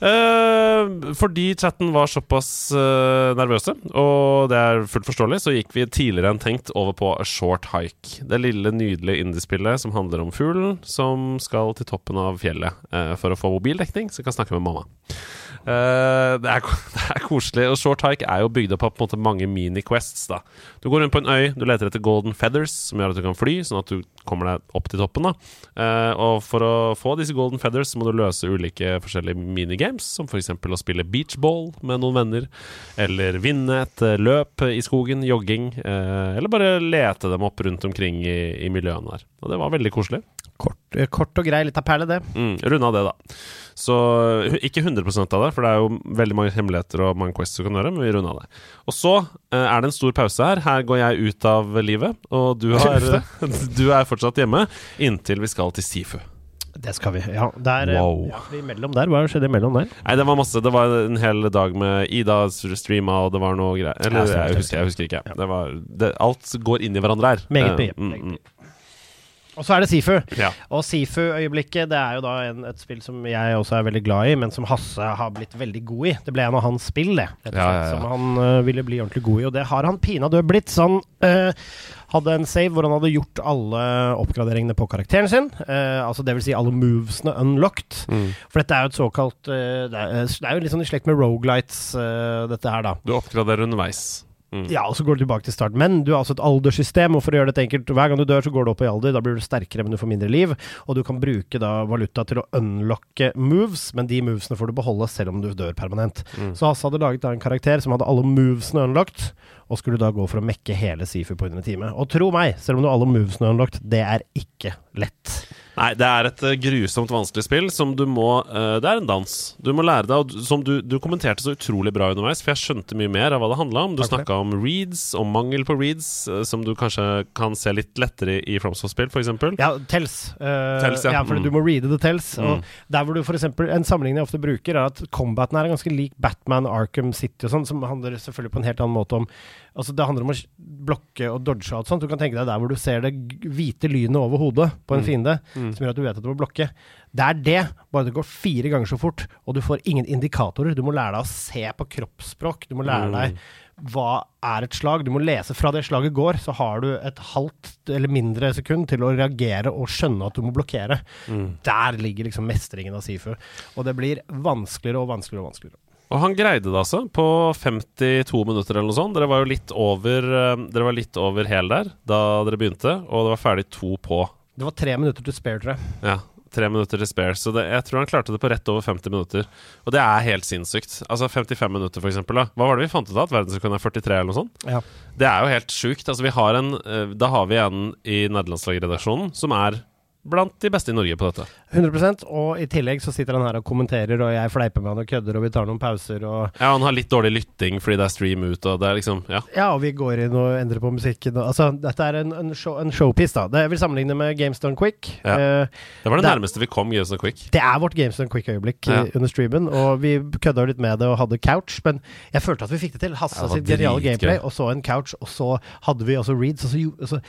Eh, fordi chatten var såpass uh, nervøse, og det er fullt forståelig, så gikk vi tidligere enn tenkt over på A Short Hike. Det lille, nydelige indiespillet som handler om fuglen som skal til toppen av fjellet uh, for å få mobildekning, så kan snakke med mamma. Eh, det, er, det er koselig. Og Short Hike er jo bygd opp av på en måte mange mini-quests. da Du går rundt på en øy, du leter etter golden feathers, som gjør at du kan fly, sånn at du kommer deg opp til toppen. da uh, Og for å få disse golden feathers, må du løse ulike forskjellige minigames, som f.eks. å spille beachball med noen venner, eller vinne et eh, løp i skogen, jogging, uh, eller bare lete dem opp rundt omkring i, i miljøene der. Og det var veldig koselig. Kort, eh, kort og grei, litt av perle, det. Mm, Runda det, da. Så ikke 100 av det, for det er jo veldig mange hemmeligheter og mange quests du kan gjøre, men vi runda det. Og så eh, er det en stor pause her. Her går jeg ut av livet, og du, har, du er fortsatt hjemme inntil vi skal til Sifu. Det skal vi. Ja, der, eh, Wow. ja, imellom der, Hva skjedde imellom der? Nei, det var masse. Det var en hel dag med Ida streama, og det var noe greier. Eller jeg husker, jeg husker ikke. Det var, det, alt går inn i hverandre her. Meget mye, mm, mm. Og så er det Sifu. Ja. Og Sifu-øyeblikket det er jo da en, et spill som jeg også er veldig glad i, men som Hasse har blitt veldig god i. Det ble en av hans spill, det. Rett og slett, Ja, ja. Som han uh, ville bli ordentlig god i, og det har han pinadø blitt. Så han uh, hadde en save hvor han hadde gjort alle oppgraderingene på karakteren sin. Uh, altså det vil si alle movesene unlocked. Mm. For dette er jo et såkalt uh, det, er, det er jo litt sånn i slekt med rogelights, øh, dette her, da. Du oppgraderer underveis. Mm. Ja, og så går du tilbake til start. Men du har altså et alderssystem, og for å gjøre dette enkelt, hver gang du dør, så går du opp i alder. Da blir du sterkere, men du får mindre liv. Og du kan bruke da valuta til å unlocke moves, men de movesene får du beholde selv om du dør permanent. Mm. Så Hasse hadde laget da en karakter som hadde alle movesene unlocked, og skulle da gå for å mekke hele Sifu på under en time. Og tro meg, selv om du har alle movesene unlocked, det er ikke lett. Nei, det er et eh, grusomt vanskelig spill som du må eh, Det er en dans. Du må lære deg, og som du, du kommenterte så utrolig bra underveis, for jeg skjønte mye mer av hva det handla om. Du snakka om reads, om mangel på reads, eh, som du kanskje kan se litt lettere i FromSoft-spill, f.eks. Ja, tells. Uh, Tells, ja. ja. for Mm. du må reade the tells. Mm. Og der hvor du eksempel, En sammenligning jeg ofte bruker, er at combaten er ganske lik Batman, Arkham City og sånn, som handler selvfølgelig på en helt annen måte om Altså Det handler om å blokke og dodge og alt sånt. Du kan tenke deg der hvor du ser det hvite lynet over hodet på en Mm. fiende, Mm. Som gjør at du vet at du må blokke. Det er det, bare det går fire ganger så fort, og du får ingen indikatorer. Du må lære deg å se på kroppsspråk. Du må lære Mm. deg hva er et slag? Du må lese fra det slaget går, så har du et halvt eller mindre sekund til å reagere og skjønne at du må blokkere. Mm. Der ligger liksom mestringen av Sifu. Og det blir vanskeligere og vanskeligere og vanskeligere. Og han greide det altså, på 52 minutter eller noe sånt. Dere var jo litt over eh, Dere var litt over hel der da dere begynte, og det var ferdig to på. Det var tre minutter til spare, tror jeg. Ja. tre minutter til spare. Så det, jeg tror han klarte det på rett over 50 minutter. Og det er helt sinnssykt. Altså 55 minutter, for eksempel. Da. Hva var det vi fant ut av? At verdensrekorden er 43, eller noe sånt? Ja. Det er jo helt sjukt. Altså, vi har en, eh, da har vi en i nederlandslagredaksjonen som er blant de beste i Norge på dette. 100% Og i tillegg så sitter han her og kommenterer, og jeg fleiper med han og kødder, og vi tar noen pauser, og Ja, han har litt dårlig lytting fordi det er stream ut, og det er liksom Ja. Ja, og vi går inn og endrer på musikken. Og, altså, dette er en, en, show, en showpiece, da. Det jeg vil sammenligne med Games Done Quick. Ja. Uh, Det var det Det nærmeste vi kom Games of Quick. det er vårt Games Done Quick-øyeblikk Ja. under streamen, og vi kødda litt med det og hadde couch, men jeg følte at vi fikk det til. Hassa sitt geniale gameplay, og så en couch, og så hadde vi også reads, og så, og så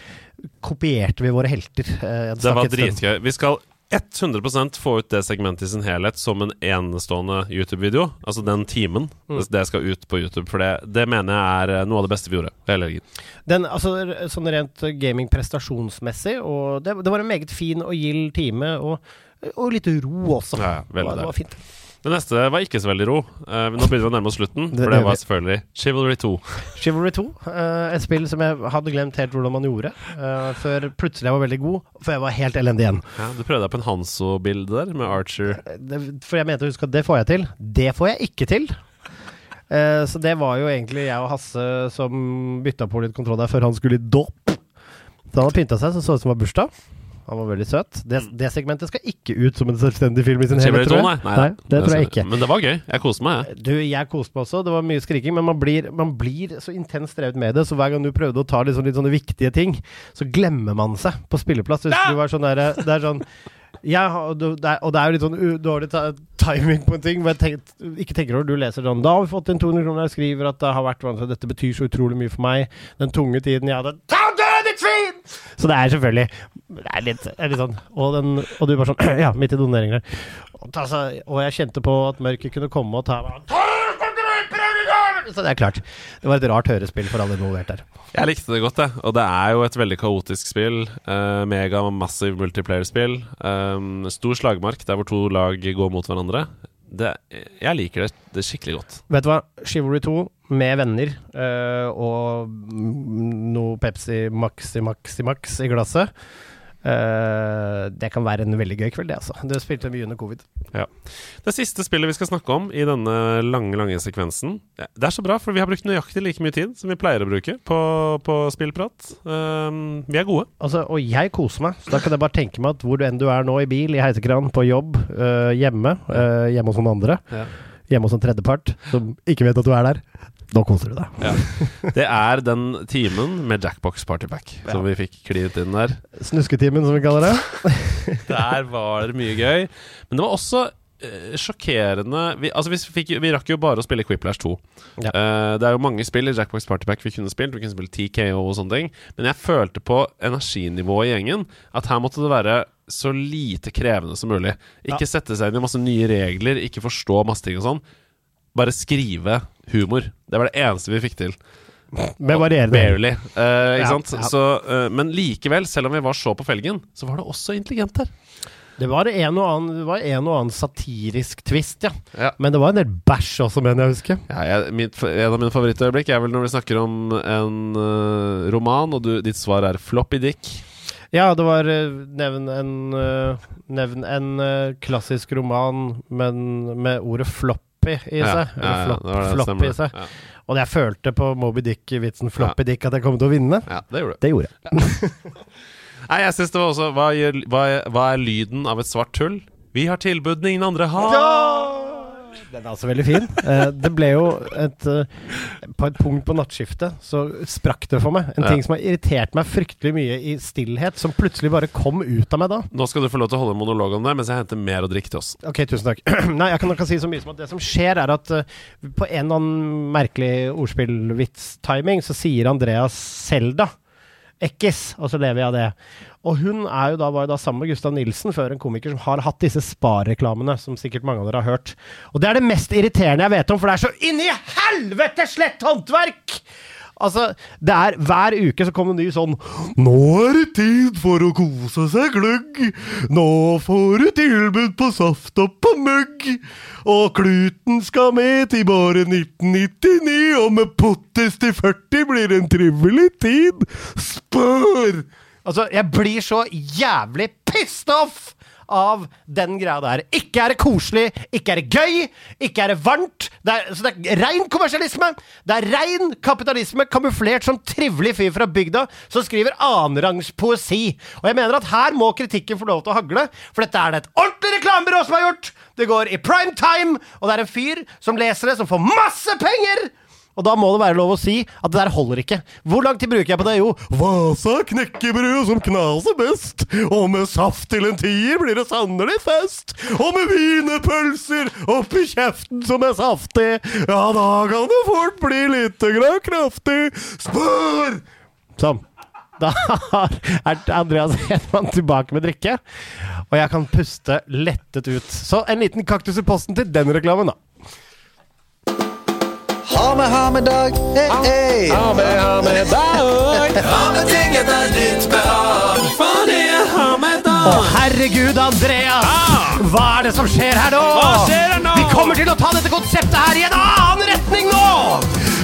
kopierte vi våre helter. Eh, Det var dritgøy. Vi skal 100% få ut det segmentet i sin helhet som en enestående YouTube-video. Altså den timen. Mm. Det skal ut på YouTube, for det, det mener jeg er eh, noe av det beste vi gjorde. Hele helgen. Den, altså, sånn rent gaming-prestasjonsmessig, og det, det var en meget fin og gild time, og, og litt ro også. Ja, ja, det, var, det var fint. Det neste var ikke så veldig ro. Uh, nå begynner vi å nærme oss slutten, Det- for det var selvfølgelig Chivalry 2. Chivalry 2, uh, et spill som jeg hadde glemt helt hvordan man gjorde, uh, før plutselig jeg var veldig god, før jeg var helt elendig igjen. Ja, du prøvde deg på en Hanso-bilde der, med Archer. det, for jeg mente å huske at det får jeg til. Det får jeg ikke til. Eh, så det var jo egentlig jeg og Hasse som bytta på litt kontroll der før han skulle i dåp. Så han hadde pynta seg så det så ut som det var bursdag. Han var veldig søt. Det, det segmentet skal ikke ut som en selvstendig film i sin helhet, 2, tror nei. jeg. Nei, det tror jeg ikke. Men det var gøy. Jeg koste meg, jeg. Du, jeg koste meg også. Det var mye skriking, men man blir, man blir så intenst drevet med det. Så hver gang du prøvde å ta liksom litt sånne viktige ting, så glemmer man seg på spilleplass. Hvis du var sånn der, det er sånn jeg og det er jo litt sånn dårlig timing på en ting. Men jeg tenkt, ikke tenker over, Du leser sånn Da har vi fått inn 200 kroner. Jeg skriver at det har vært vanskelig. Dette betyr så utrolig mye for meg. Den tunge tiden jeg hadde Ditt svin! Så det er selvfølgelig Det er litt, det er litt sånn og, den, og du bare sånn Ja, midt i doneringen der. Og, altså, og jeg kjente på at mørket kunne komme og ta meg Så det er klart. Det var et rart hørespill for alle involvert der. Jeg likte det godt, jeg. Og det er jo et veldig kaotisk spill. Uh, mega massiv multiplayer-spill. Um, stor slagmark der hvor to lag går mot hverandre. Det, jeg liker det, det skikkelig godt. Vet du hva? Chivalry 2 med venner øh, og mm, noe Pepsi Maxi Maxi Max i glasset. Eh, det kan være en veldig gøy kveld, det, altså. Du spilte mye under covid. Det siste spillet vi skal snakke om i denne lange lange sekvensen Det er så bra, for vi har brukt nøyaktig like mye tid som vi pleier å bruke på, på spillprat. Uh, vi er gode. Altså, og jeg koser meg, så da kan jeg bare tenke meg at hvor du enn du er nå, i bil, i heisekran, på jobb, uh, hjemme, eh, hjemme hos noen andre, Ja. hjemme hos en tredjepart som ikke vet at du er der, nå koser du deg. Det er den timen med Jackbox Partypack som vi fikk klint inn der. Snusketimen, som vi kaller det. Der var det mye gøy. Men det var også uh, sjokkerende vi, altså vi, fikk, vi rakk jo bare å spille Quiplash 2. Ja. Uh, det er jo mange spill i Jackbox Partypack vi kunne spilt. Vi kunne spilt TKO og sånne ting. Men jeg følte på energinivået i gjengen at her måtte det være så lite krevende som mulig. Ikke sette seg inn i masse nye regler, ikke forstå masse ting og sånn. Bare skrive humor. Det var det eneste vi fikk til. Med varierende Barely. Uh, ikke Ja, sant? ja. Så, uh, men likevel, selv om vi var så på felgen, så var det også intelligent her. Det var en og annen, det var en og annen satirisk twist, ja. Ja. Men det var en del bæsj også, mener jeg å huske. En av mine favorittøyeblikk er vel når vi snakker om en uh, roman, og du, ditt svar er floppy dick. Ja, det var nevn en, nevn en klassisk roman, men med ordet floppy i seg. ja, Eller ja, flopp, det det, floppy i seg. Ja, Og jeg følte på Moby Dick-vitsen floppy dick at jeg kom til å vinne. ja, det gjorde. Det gjorde jeg. Nei, jeg synes det var også hva, gjør, hva, hva er lyden av et svart hull? Vi har tilbud ingen andre har. Den er altså veldig fin. Eh, det ble jo et eh, På et punkt på nattskiftet så sprakk det for meg. En Ja. ting som har irritert meg fryktelig mye i stillhet, som plutselig bare kom ut av meg da. Nå skal du få lov til å holde monolog om det, mens jeg henter mer å drikke til oss. Ok, tusen takk. Nei, jeg kan nok si så mye som at det som skjer, er at uh, på en eller annen merkelig ordspillvits-timing, så sier Andreas Selda Ekkis, og så lever jeg av det. Og hun jo da, var jo da sammen med Gustav Nilsen, før en komiker som har hatt disse Spar-reklamene, som sikkert mange av dere har hørt. Og det er det mest irriterende jeg vet om, for det er så inni helvete slett håndverk! Altså, det er Hver uke så kommer en ny sånn Nå er det tid for å kose seg gløgg. Nå får du tilbud på saft og på mugg. Og kluten skal med til bare 1999, og med pottis til 40 blir det en trivelig tid. Spør! Altså, jeg blir så jævlig pissed off av den greia der. Ikke er det koselig, ikke er det gøy, ikke er det varmt. Det er, så det er rein kommersialisme. Det er rein kapitalisme kamuflert som trivelig fyr fra bygda som skriver annenrangs poesi. Og jeg mener at her må kritikken få lov til å hagle, for dette er det et ordentlig reklamebyrå som har gjort! Det går i prime time, og det er en fyr som leser det, som får masse penger! Og da må det være lov å si at det der holder ikke. Hvor lang tid bruker jeg på det? Jo, Vasa knekkebrød som knaser best. Og med saft til en tier blir det sannelig fest. Og med wienerpølser oppi kjeften som er saftig. Ja, da kan det fort bli lite grann kraftig. Spør! Sånn. Da er Andreas Hedman tilbake med drikke, og jeg kan puste lettet ut. Så en liten kaktus i posten til den reklamen, da. Ha med, ha med dag. Hey, hey. Ha med, ha med dag. Ha med ting etter ditt behag. For det er ha med dag. Å, herregud, Andreas! Hva er det som skjer her nå? Hva skjer her nå? Vi kommer til å ta dette konseptet her i en annen retning nå!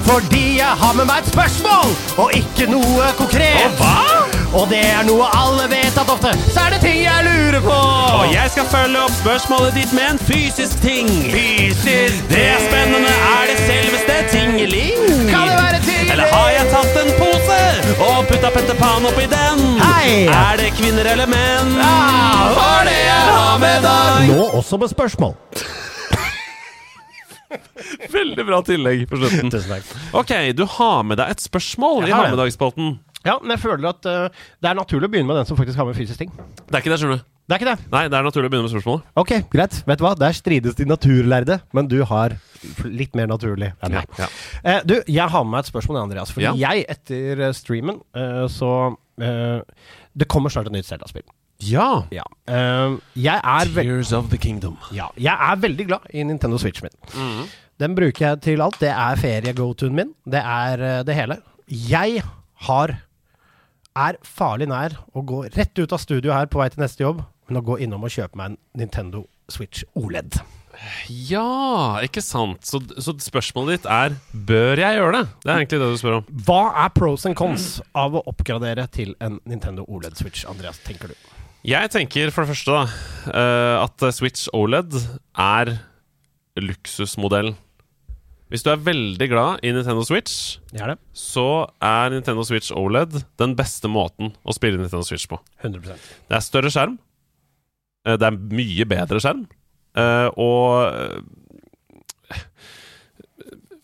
Fordi jeg har med meg et spørsmål, og ikke noe konkret. Og hva? Og det er noe alle vet at ofte, så er det ting jeg lurer på. Og jeg skal følge opp spørsmålet ditt med en fysisk ting. Fysisk Det er spennende. Er det selveste tingeling? Kan det være tingeling? Eller har jeg tatt en pose og putta Petter Pan oppi den? Hei! Er det kvinner eller menn? Ja, for det jeg har med deg. Nå også med spørsmål. Veldig bra tillegg på slutten. Tusen takk. Ok, du har med deg et spørsmål i har Ja, men jeg føler at uh, det er naturlig å begynne med den som faktisk har med fysisk ting. Det er ikke det, skjønner du. Det er ikke det. Nei, det er naturlig å begynne med spørsmålet. Ok, greit. Vet du hva? Der strides de naturlærde, men du har litt mer naturlig enn meg. Ja, Eh, du, jeg har med meg et spørsmål, Andreas. Fordi Ja. jeg, etter eh, streamen, eh, så eh, Det kommer snart et nytt Zelda-spill. Ja. Ja. Eh, Tears of the Kingdom. ja, jeg er veldig glad i Nintendo Switch min. Mhm. Den bruker jeg til alt. Det er ferie-go-toen min. Det er det hele. Jeg har er farlig nær å gå rett ut av studio her på vei til neste jobb, men å gå innom og kjøpe meg en Nintendo Switch OLED. Ja, ikke sant. Så, så spørsmålet ditt er Bør jeg gjøre det? Det er egentlig det du spør om. Hva er pros and cons av å oppgradere til en Nintendo OLED Switch, Andreas, tenker du? Jeg tenker for det første da eh, at Switch OLED er luksusmodellen. Hvis du er veldig glad i Nintendo Switch, Det er det. så er Nintendo Switch OLED den beste måten å spille Nintendo Switch på. 100%. Det er større skjerm. eh, Det er mye bedre skjerm. eh, Og eh,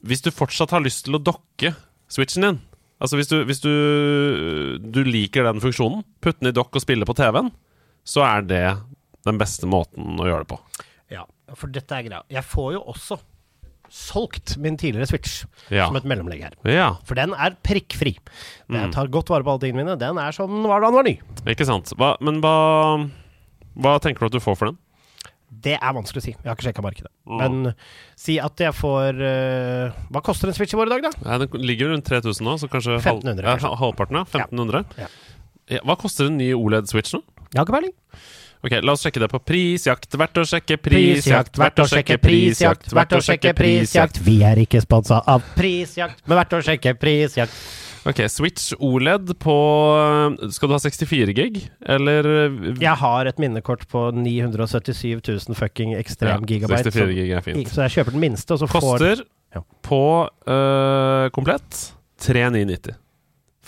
hvis du fortsatt har lyst til å dokke Switchen din Altså hvis du, hvis du, du liker den funksjonen, putte den i dokk og spille på TV-en, så er det den beste måten å gjøre det på. Ja, for dette er greia. Jeg får jo også solgt min tidligere Switch Ja. som et mellomlegg her. Ja, For den er prikkfri. Mm. Jeg tar godt vare på alle tingene mine. Den er som den var da den var ny. ikke sant. Hva, men hva, hva tenker du at du får for den? Det er vanskelig å si. Jeg har ikke sjekka markedet. Mm. Men si at jeg får uh, Hva koster en Switch i våre dag, da? Ja, den ligger rundt 3000 nå, så kanskje 1500 halv, kanskje. halvparten, ja. 1500. Ja. Ja, hva koster en ny OLED-switch nå? Jeg har ikke peiling. Ok, La oss sjekke det på prisjakt. Verdt å sjekke prisjakt. Verdt å sjekke prisjakt. Verdt å sjekke prisjakt. Vi er ikke sponsa av prisjakt, men verdt å sjekke prisjakt. Ok, Switch OLED på Skal du ha 64 gig, eller Jeg har et minnekort på 977 000 fucking ekstrem gigabyte. 64 så- gig er fint. Så jeg kjøper den minste, og så får Koster Ja. på uh, komplett 3990.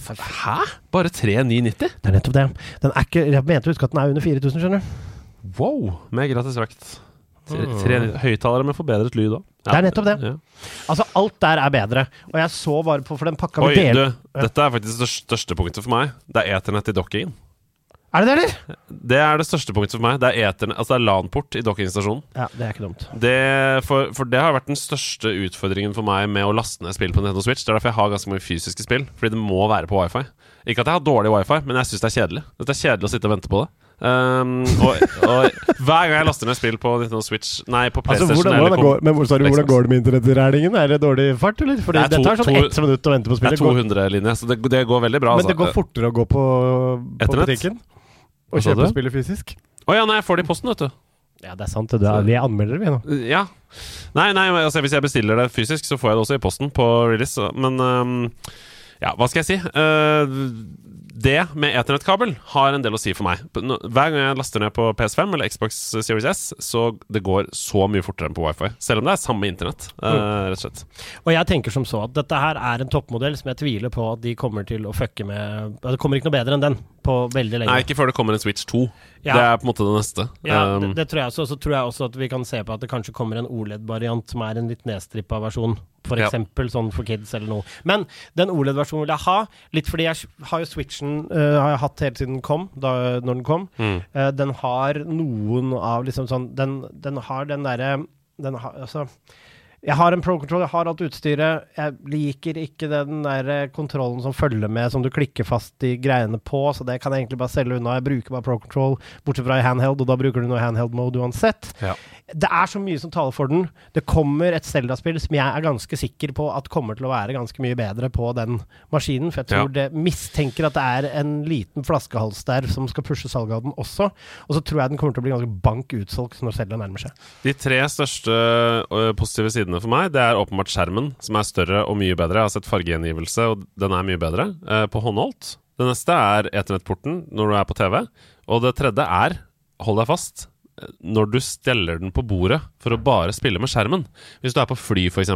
Hæ? Bare 3990? Det er nettopp det. Den er ikke, jeg mente å huske at den er under 4000, skjønner du. Wow! Med gratis frakt. Tre- Mm. Høyttalere med forbedret lyd òg. Det er nettopp det. Ja. Altså, alt der er bedre. Og jeg så bare på for den pakka Oi, med del... du, dette er faktisk det største punktet for meg. Det er eternett i dokkingen. Er det det, eller? Det er det største punktet for meg. Det er, eterne, altså det er LAN-port i dokkingstasjonen. Ja, det er ikke dumt. Det, for, for det har vært den største utfordringen for meg med å laste ned spill på Nintendo Switch. Det er derfor jeg har ganske mange fysiske spill, fordi det må være på wifi. Ikke at jeg har dårlig wifi, men jeg syns det er kjedelig. Det er kjedelig å sitte og vente på det. Um, og, og hver gang jeg laster ned spill på Nintendo Switch Nei, på Altså, PlayStation hvordan, eller hvordan, går, men, sorry, hvordan går det med internettregningen? Er det dårlig fart, eller? Fordi Det to, det, tar sånn ett minutt å vente på spillet. Det er 200-linje, så det, det går veldig bra. Men det går altså. fortere å gå på, på butikken Sa kjøpe du? spillet fysisk. Å ja, nei, jeg får det i posten, vet du. Ja, det er sant. Det er, vi er anmeldere, vi nå. Ja. Nei, nei, altså, hvis jeg bestiller det fysisk, så får jeg det også i posten på release. Men um, Ja, hva skal jeg si? Uh, det med eternettkabel har en del å si for meg. Hver gang jeg laster ned på PS5 eller Xbox Series S, så det går så mye fortere enn på wifi. Selv om det er samme internett, eh, Mm. rett og slett. Og jeg tenker som så at dette her er en toppmodell som jeg tviler på at de kommer til å fucke med Det kommer ikke noe bedre enn den på veldig lenge. Nei, ikke før det kommer en Switch 2. Ja. Det er på en måte det neste. Ja, Um, det, det tror jeg også. Så tror jeg også at vi kan se på at det kanskje kommer en OLED-variant som er en litt nedstrippa versjon. For Ja. eksempel sånn for kids eller noe. Men den OLED-versjonen vil jeg ha, litt fordi jeg har jo Switchen uh, har jeg hatt helt siden den kom, da, når den kom. Mm. Uh, den har noen av liksom sånn Den, den har den derre Den har altså jeg har en Pro Control, jeg har alt utstyret. Jeg liker ikke den der eh, kontrollen som følger med, som du klikker fast i greiene på, så det kan jeg egentlig bare selge unna. Jeg bruker bare Pro Control, bortsett fra i handheld, og da bruker du noe handheld mode uansett. Ja. Det er så mye som taler for den. Det kommer et Zelda-spill som jeg er ganske sikker på at kommer til å være ganske mye bedre på den maskinen, for jeg tror det mistenker at det er en liten flaskehals der som skal pushe salget av den også. Og så tror jeg den kommer til å bli ganske bank utsolgt når Zelda nærmer seg. De tre største positive sidene for meg, det er åpenbart skjermen, som er større og mye bedre. Jeg har sett fargegjengivelse, og den er mye bedre eh, på håndholdt. Det neste er eternettporten når du er på TV. Og det tredje er, hold deg fast, eh, når du steller den på bordet for å bare spille med skjermen. Hvis du er på fly, f.eks.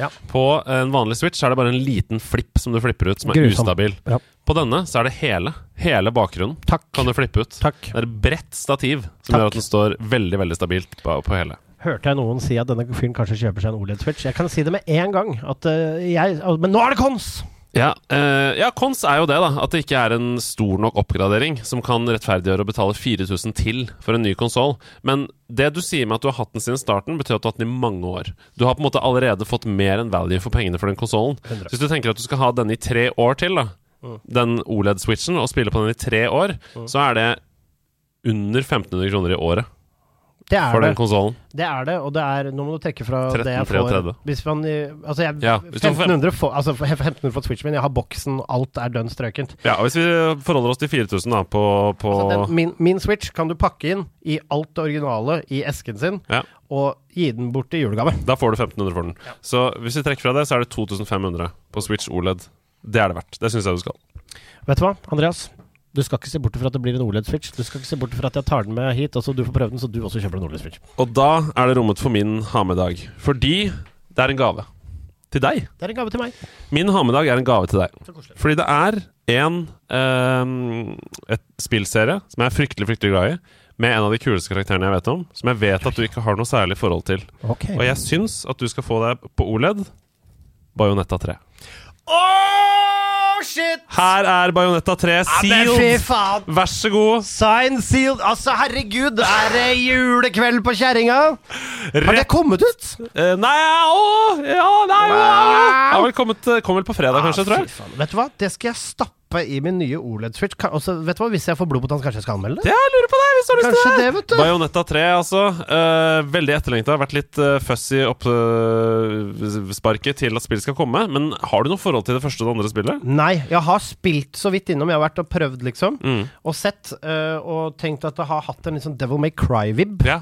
Ja. På en vanlig Switch er det bare en liten flipp som du flipper ut, som er Grusom. ustabil. Ja. På denne så er det hele. Hele bakgrunnen Takk. kan du flippe ut. Takk. Det er et bredt stativ som Takk. gjør at den står veldig veldig stabilt på, på hele. Hørte jeg noen si at denne fyren kanskje kjøper seg en OLED-switch? Jeg kan si det med en gang. At uh, jeg Men nå er det kons! Ja, eh, ja, kons er jo det, da. At det ikke er en stor nok oppgradering som kan rettferdiggjøre å betale 4000 til for en ny konsoll. Men det du sier med at du har hatt den siden starten, betyr at du har hatt den i mange år. Du har på en måte allerede fått mer enn value for pengene for den konsollen. Hvis du tenker at du skal ha den i tre år til, da, den OLED-switchen, og spille på den i tre år, så er det under 1500 kroner i året Det er for det. den konsollen. Det er det, og det er Nå må du trekke fra det jeg får. 33. Hvis man Altså, jeg, Ja, hvis du får 1500 for, altså, 1500 for Switchen min, jeg har boksen, alt er dønn strøkent. Ja, og Hvis vi forholder oss til 4000 da, på, på Altså, den, min, min Switch kan du pakke inn i alt det originale i esken sin, Ja. og gi den bort i julegave. Da får du 1500 for den. Så hvis vi trekker fra det, så er det 2500 på Switch OLED. Det er det verdt. Det syns jeg du skal. Vet du hva, Andreas? Du skal ikke se bort fra at det blir en OLED-switch. Du skal ikke se bort fra at jeg tar den med hit, og så du får prøve den, så du også kjøper en OLED-switch. Og da er det rommet for min ha med-dag. Fordi det er en gave. Til deg. Det er en gave til meg. Min ha med-dag er en gave til deg. Fordi det er en ehm, Et spillserie som jeg er fryktelig, fryktelig glad i. Med en av de kuleste karakterene jeg vet om. Som jeg vet at du ikke har noe særlig forhold til. Okay. Og jeg syns at du skal få deg på OLED Bajonetta 3. Oh, shit! Her er Bajonetta 3 Ja, men fy sealed! faen! Vær så god. Sign sealed. Altså, herregud, er det julekveld på kjerringa? Har det kommet ut? Uh, Nei, å, ja, nei, ja, ja. vel kommet, eh, kom vel på fredag, kanskje, tror jeg. Vet du hva, det skal jeg stappe i min nye OLED-switch. Vet du hva, Hvis jeg får blod på tann, kanskje jeg skal anmelde det? Ja, jeg lurer på deg, hvis du har lyst til det. det, vet du. Bajonetta 3, altså. Uh, veldig etterlengta. Vært litt uh, fussy oppsparket til at spillet skal komme. Men har du noe forhold til det første og det andre spillet? Nei, jeg har spilt så vidt innom. Jeg har vært og prøvd, liksom. Mm. Og sett Uh, og tenkt at det har hatt en litt sånn Devil May Cry-vib, Ja.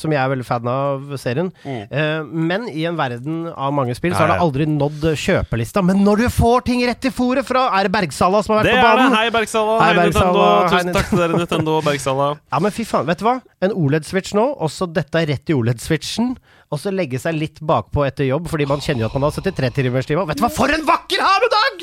Som jeg er veldig fan av serien. Eh, men i en verden av mange spill så har det aldri nådd kjøpelista. Men når du får ting rett i fòret fra Er det Bergsala som har vært Det på er det. Hei, Bergsala. Hei, Nintendo. Hei, Tusen takk til dere, Nintendo og Bergsala. Ja, men fy faen, vet du hva? En OLED-switch nå, også dette er rett i OLED-switchen. Og så legge seg litt bakpå etter jobb, fordi man kjenner jo at man har 73 timers time. Vet du hva, for en vakker havedag!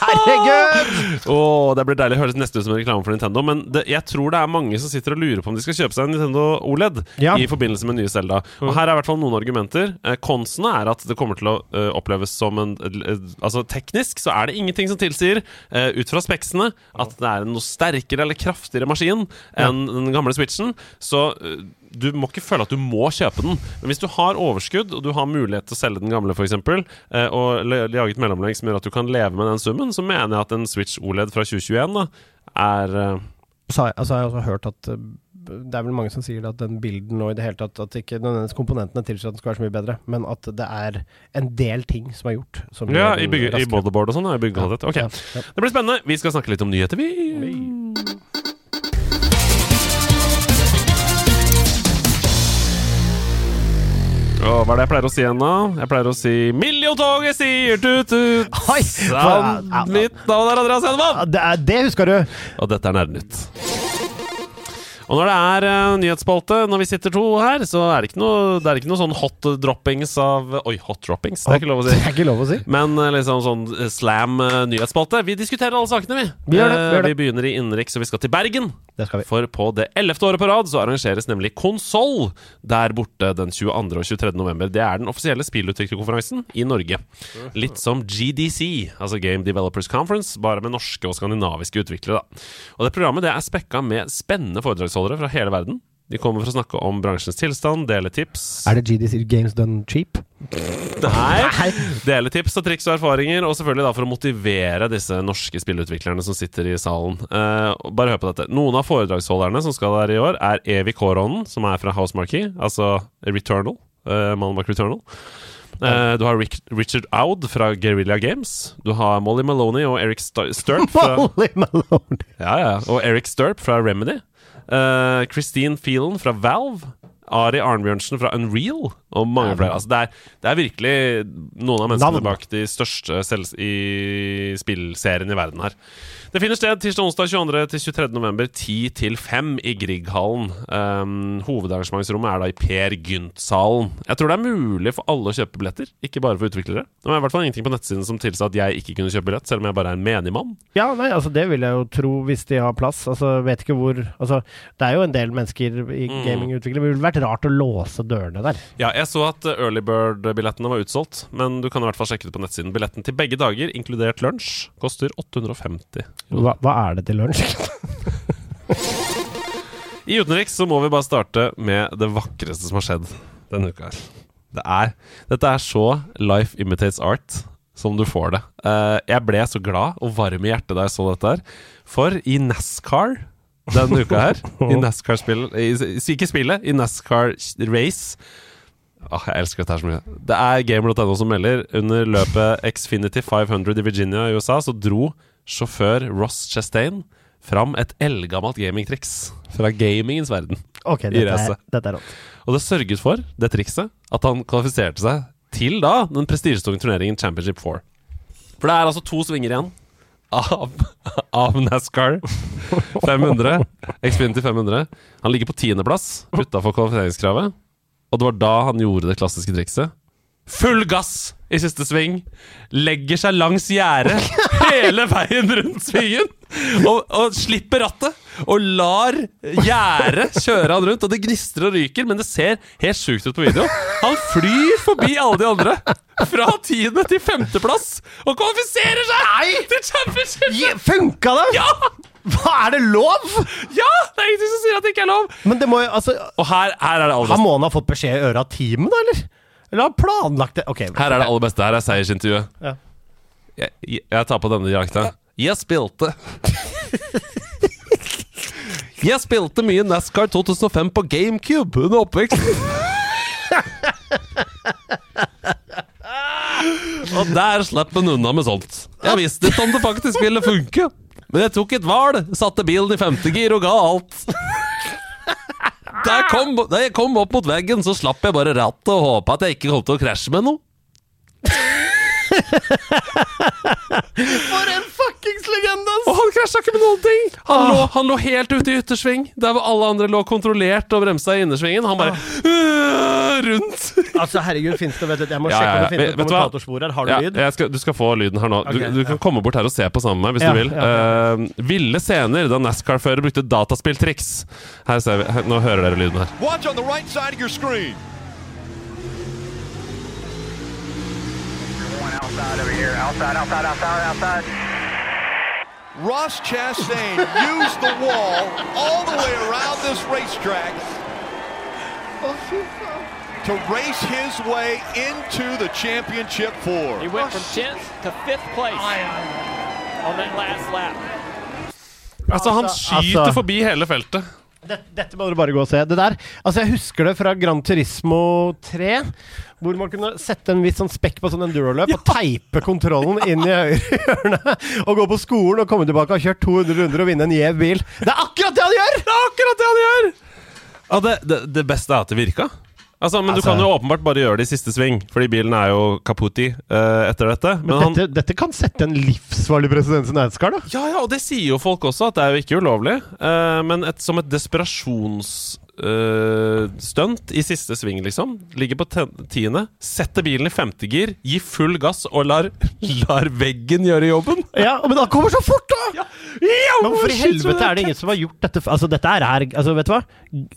Herregud! Oh, det blir deilig å høres nesten ut som en reklame for Nintendo. Men det, jeg tror det er mange som sitter og lurer på om de skal kjøpe seg en Nintendo OLED Ja. i forbindelse med nye Zelda. Og her er i hvert fall noen argumenter. Eh, Konsene er at det kommer til å uh, oppleves som en uh, Altså teknisk så er det ingenting som tilsier, uh, ut fra speksene, at det er en noe sterkere eller kraftigere maskin enn den gamle Switchen. Så du må ikke føle at du må kjøpe den. Men hvis du har overskudd, og du har mulighet til å selge den gamle, f.eks., eh, og et mellomlegg som gjør at du kan leve med den summen, så mener jeg at en Switch OLED fra 2021 da, er eh, Så jeg, altså, jeg har også hørt at uh, det er vel mange som sier at den bilden og i det hele tatt At ikke nødvendigvis komponentene tilsier at den skal være så mye bedre, men at det er en del ting som er gjort. Som Ja, i, bygge, i motherboard og sånn. Ja, i Ja, ja. Det blir spennende. Vi skal snakke litt om nyheter, vi. Og hva er det jeg pleier å si igjen, da? Jeg pleier å si Miljotoget sier tut-tut! Mitt navn er Andreas Hedman. Ja, Det, det husker du. Og dette er Nerdnytt. Og når det er uh, nyhetsspalte, når vi sitter to her, så er det ikke noe, det er ikke noe sånn hot droppings av Oi, hot droppings? Det er ikke lov å si. Det er ikke lov å si. Men uh, liksom sånn eh, slam uh, nyhetsspalte. Vi diskuterer alle sakene, vi. Vi gjør det, vi gjør det. vi begynner i innenriks, og vi skal til Bergen. Det skal vi. For på det ellevte året på rad så arrangeres nemlig Konsoll der borte den 22. og 23. november. Det er den offisielle spillutviklerkonferansen i Norge. Litt som GDC, altså Game Developers Conference, bare med norske og skandinaviske utviklere. da. Og det programmet det er spekka med spennende foredragsholdere fra hele verden. De kommer for å snakke om bransjens tilstand, dele tips Er det GDC Games Done Cheap? Nei. Dele tips og triks og erfaringer, og selvfølgelig da for å motivere disse norske spillutviklerne som sitter i salen. Uh, bare hør på dette. Noen av foredragsholderne som skal der i år, er Evy Koronen, som er fra Housemarquee, altså Returnal. Uh, mannen bak Returnal. Eh, du har Rick, Richard Aud fra Guerrilla Games. Du har Molly Maloney og Eric St Sturp fra, Molly Maloney! ja, ja, og Eric Sturp fra Remedy. Uh, Christine Phelan fra Valve. Ari Arnbjørnsen fra Unreal, og mange flere. Altså, det, er, det er virkelig noen av menneskene bak de største selv i spillseriene i verden her. Det finner sted tirsdag, onsdag 22. til 23. november 10 til 5 i Grieghallen. Um, hovedarrangementsrommet er da i Per Gynt-salen. Jeg tror det er mulig for alle å kjøpe billetter, ikke bare for utviklere. Det var i hvert fall ingenting på nettsiden som tilsa at jeg ikke kunne kjøpe billett, selv om jeg bare er en menig mann. Ja, nei, altså det vil jeg jo tro hvis de har plass. Altså, vet ikke hvor Altså, det er jo en del mennesker i Mm. gamingutvikling. Det ville vært rart å låse dørene der. Ja, jeg så at Early Bird-billettene var utsolgt, men du kan i hvert fall sjekke det på nettsiden. Billetten til begge dager, inkludert lunsj, koster 850. Hva, hva er det til lunsj? I utenriks så må vi bare starte med det vakreste som har skjedd denne uka. Det er, dette er så Life Imitates Art som du får det. Eh, jeg ble så glad og varm i hjertet da jeg så dette her. For i NASCAR denne uka her, i NASCAR-spillet Ikke spillet, i NASCAR Race Åh, Jeg elsker dette her så mye. Det er gamer.no som melder. Under løpet Xfinity 500 i Virginia i USA så dro sjåfør Ross Chastain fram et eldgammelt gamingtriks fra gamingens verden. Ok, dette er, dette er rått. Og det sørget for, det trikset, at han kvalifiserte seg til da den prestisjetunge turneringen Championship 4. For det er altså to svinger igjen av, av NASCAR 500. Xfinity 500. Han ligger på tiendeplass utafor kvalifiseringskravet. Og det var da han gjorde det klassiske trikset. Full gass i siste sving. Legger seg langs gjerdet hele veien rundt svingen. Og, og slipper rattet. Og lar gjerdet kjøre han rundt. Og det gnistrer og ryker, men det ser helt sjukt ut på video. Han flyr forbi alle de andre. Fra tiende til femteplass. Og kvalifiserer seg til championship! Funka det?! Ja! Hva er det lov?! ja! Det er ingenting som sier at det ikke er lov. Men det må jo altså Og her, her er det aller beste. må han ha fått beskjed i øret av teamet, da, eller? Eller har han planlagt det? Ok. Her er det aller beste. Her er seiersintervjuet. Ja. Jeg, jeg, jeg tar på denne dialekta. Jeg spilte Jeg spilte mye NASCAR 2005 på GameCube under oppveksten. Og der slapp en unna med sånt. Jeg visste ikke om det faktisk ville funke. Men jeg tok et hval, satte bilen i femtegir og ga alt. Da jeg, kom, da jeg kom opp mot veggen, så slapp jeg bare rattet og håpa at jeg ikke kom til å krasje med noe. For en fuckings legende, ass! Og han krasja ikke med noen ting! Han, lå, han lå helt ute i yttersving, der hvor alle andre lå kontrollert og bremsa i innersvingen. Han bare øh, rundt. Altså, herregud, finnes det vet du, Jeg må Ja, sjekke ja, om ja. det finnes et vet du hva? kommentatorspor her. Har du Ja, lyd? jeg skal, du skal få lyden her nå. Du, Ok, du kan komme bort her og se på sammen med meg hvis Ja, du vil. ja, Eh, ville scener da NASCAR-fører brukte dataspilltriks. Her ser vi, her, Nå hører dere lyden her. Watch on the right side of your screen. Outside over here. Outside, outside, outside, outside. Ross Chastain used the wall all the way around this racetrack to race his way into the championship four. He went from 10th to 5th place on that last lap. Altså, han Altså- skyter altså- forbi hele feltet. Dette, dette må dere bare gå og se. Det der, altså Jeg husker det fra Gran Turismo 3, hvor man kunne sette en viss sånn spekk på sånn enduroløp og teipe kontrollen inn i høyre hjørne. Og gå på skolen og komme tilbake og kjøre kjørt 200 runder og vinne en gjev bil. Det er akkurat det han gjør! Det er akkurat det han gjør! Ja, det, det, det beste er at det virka. Altså, men Altså- du kan jo åpenbart bare gjøre det i siste sving, fordi bilen er jo kaputi uh, etter dette. Men, Men han dette, dette kan sette en livsfarlig presedens i NASCAR, da. Ja, ja, og det sier jo folk også, at det er jo ikke ulovlig. Uh, men et, som et desperasjonsstunt i siste sving, liksom. Ligger på tiende, setter bilen i femte gir, gir full gass og lar, lar veggen gjøre jobben. Ja, Men han kommer så fort, da! Ja, Men for i helvete er det ingen som har gjort dette Altså, dette er her Altså, vet du hva?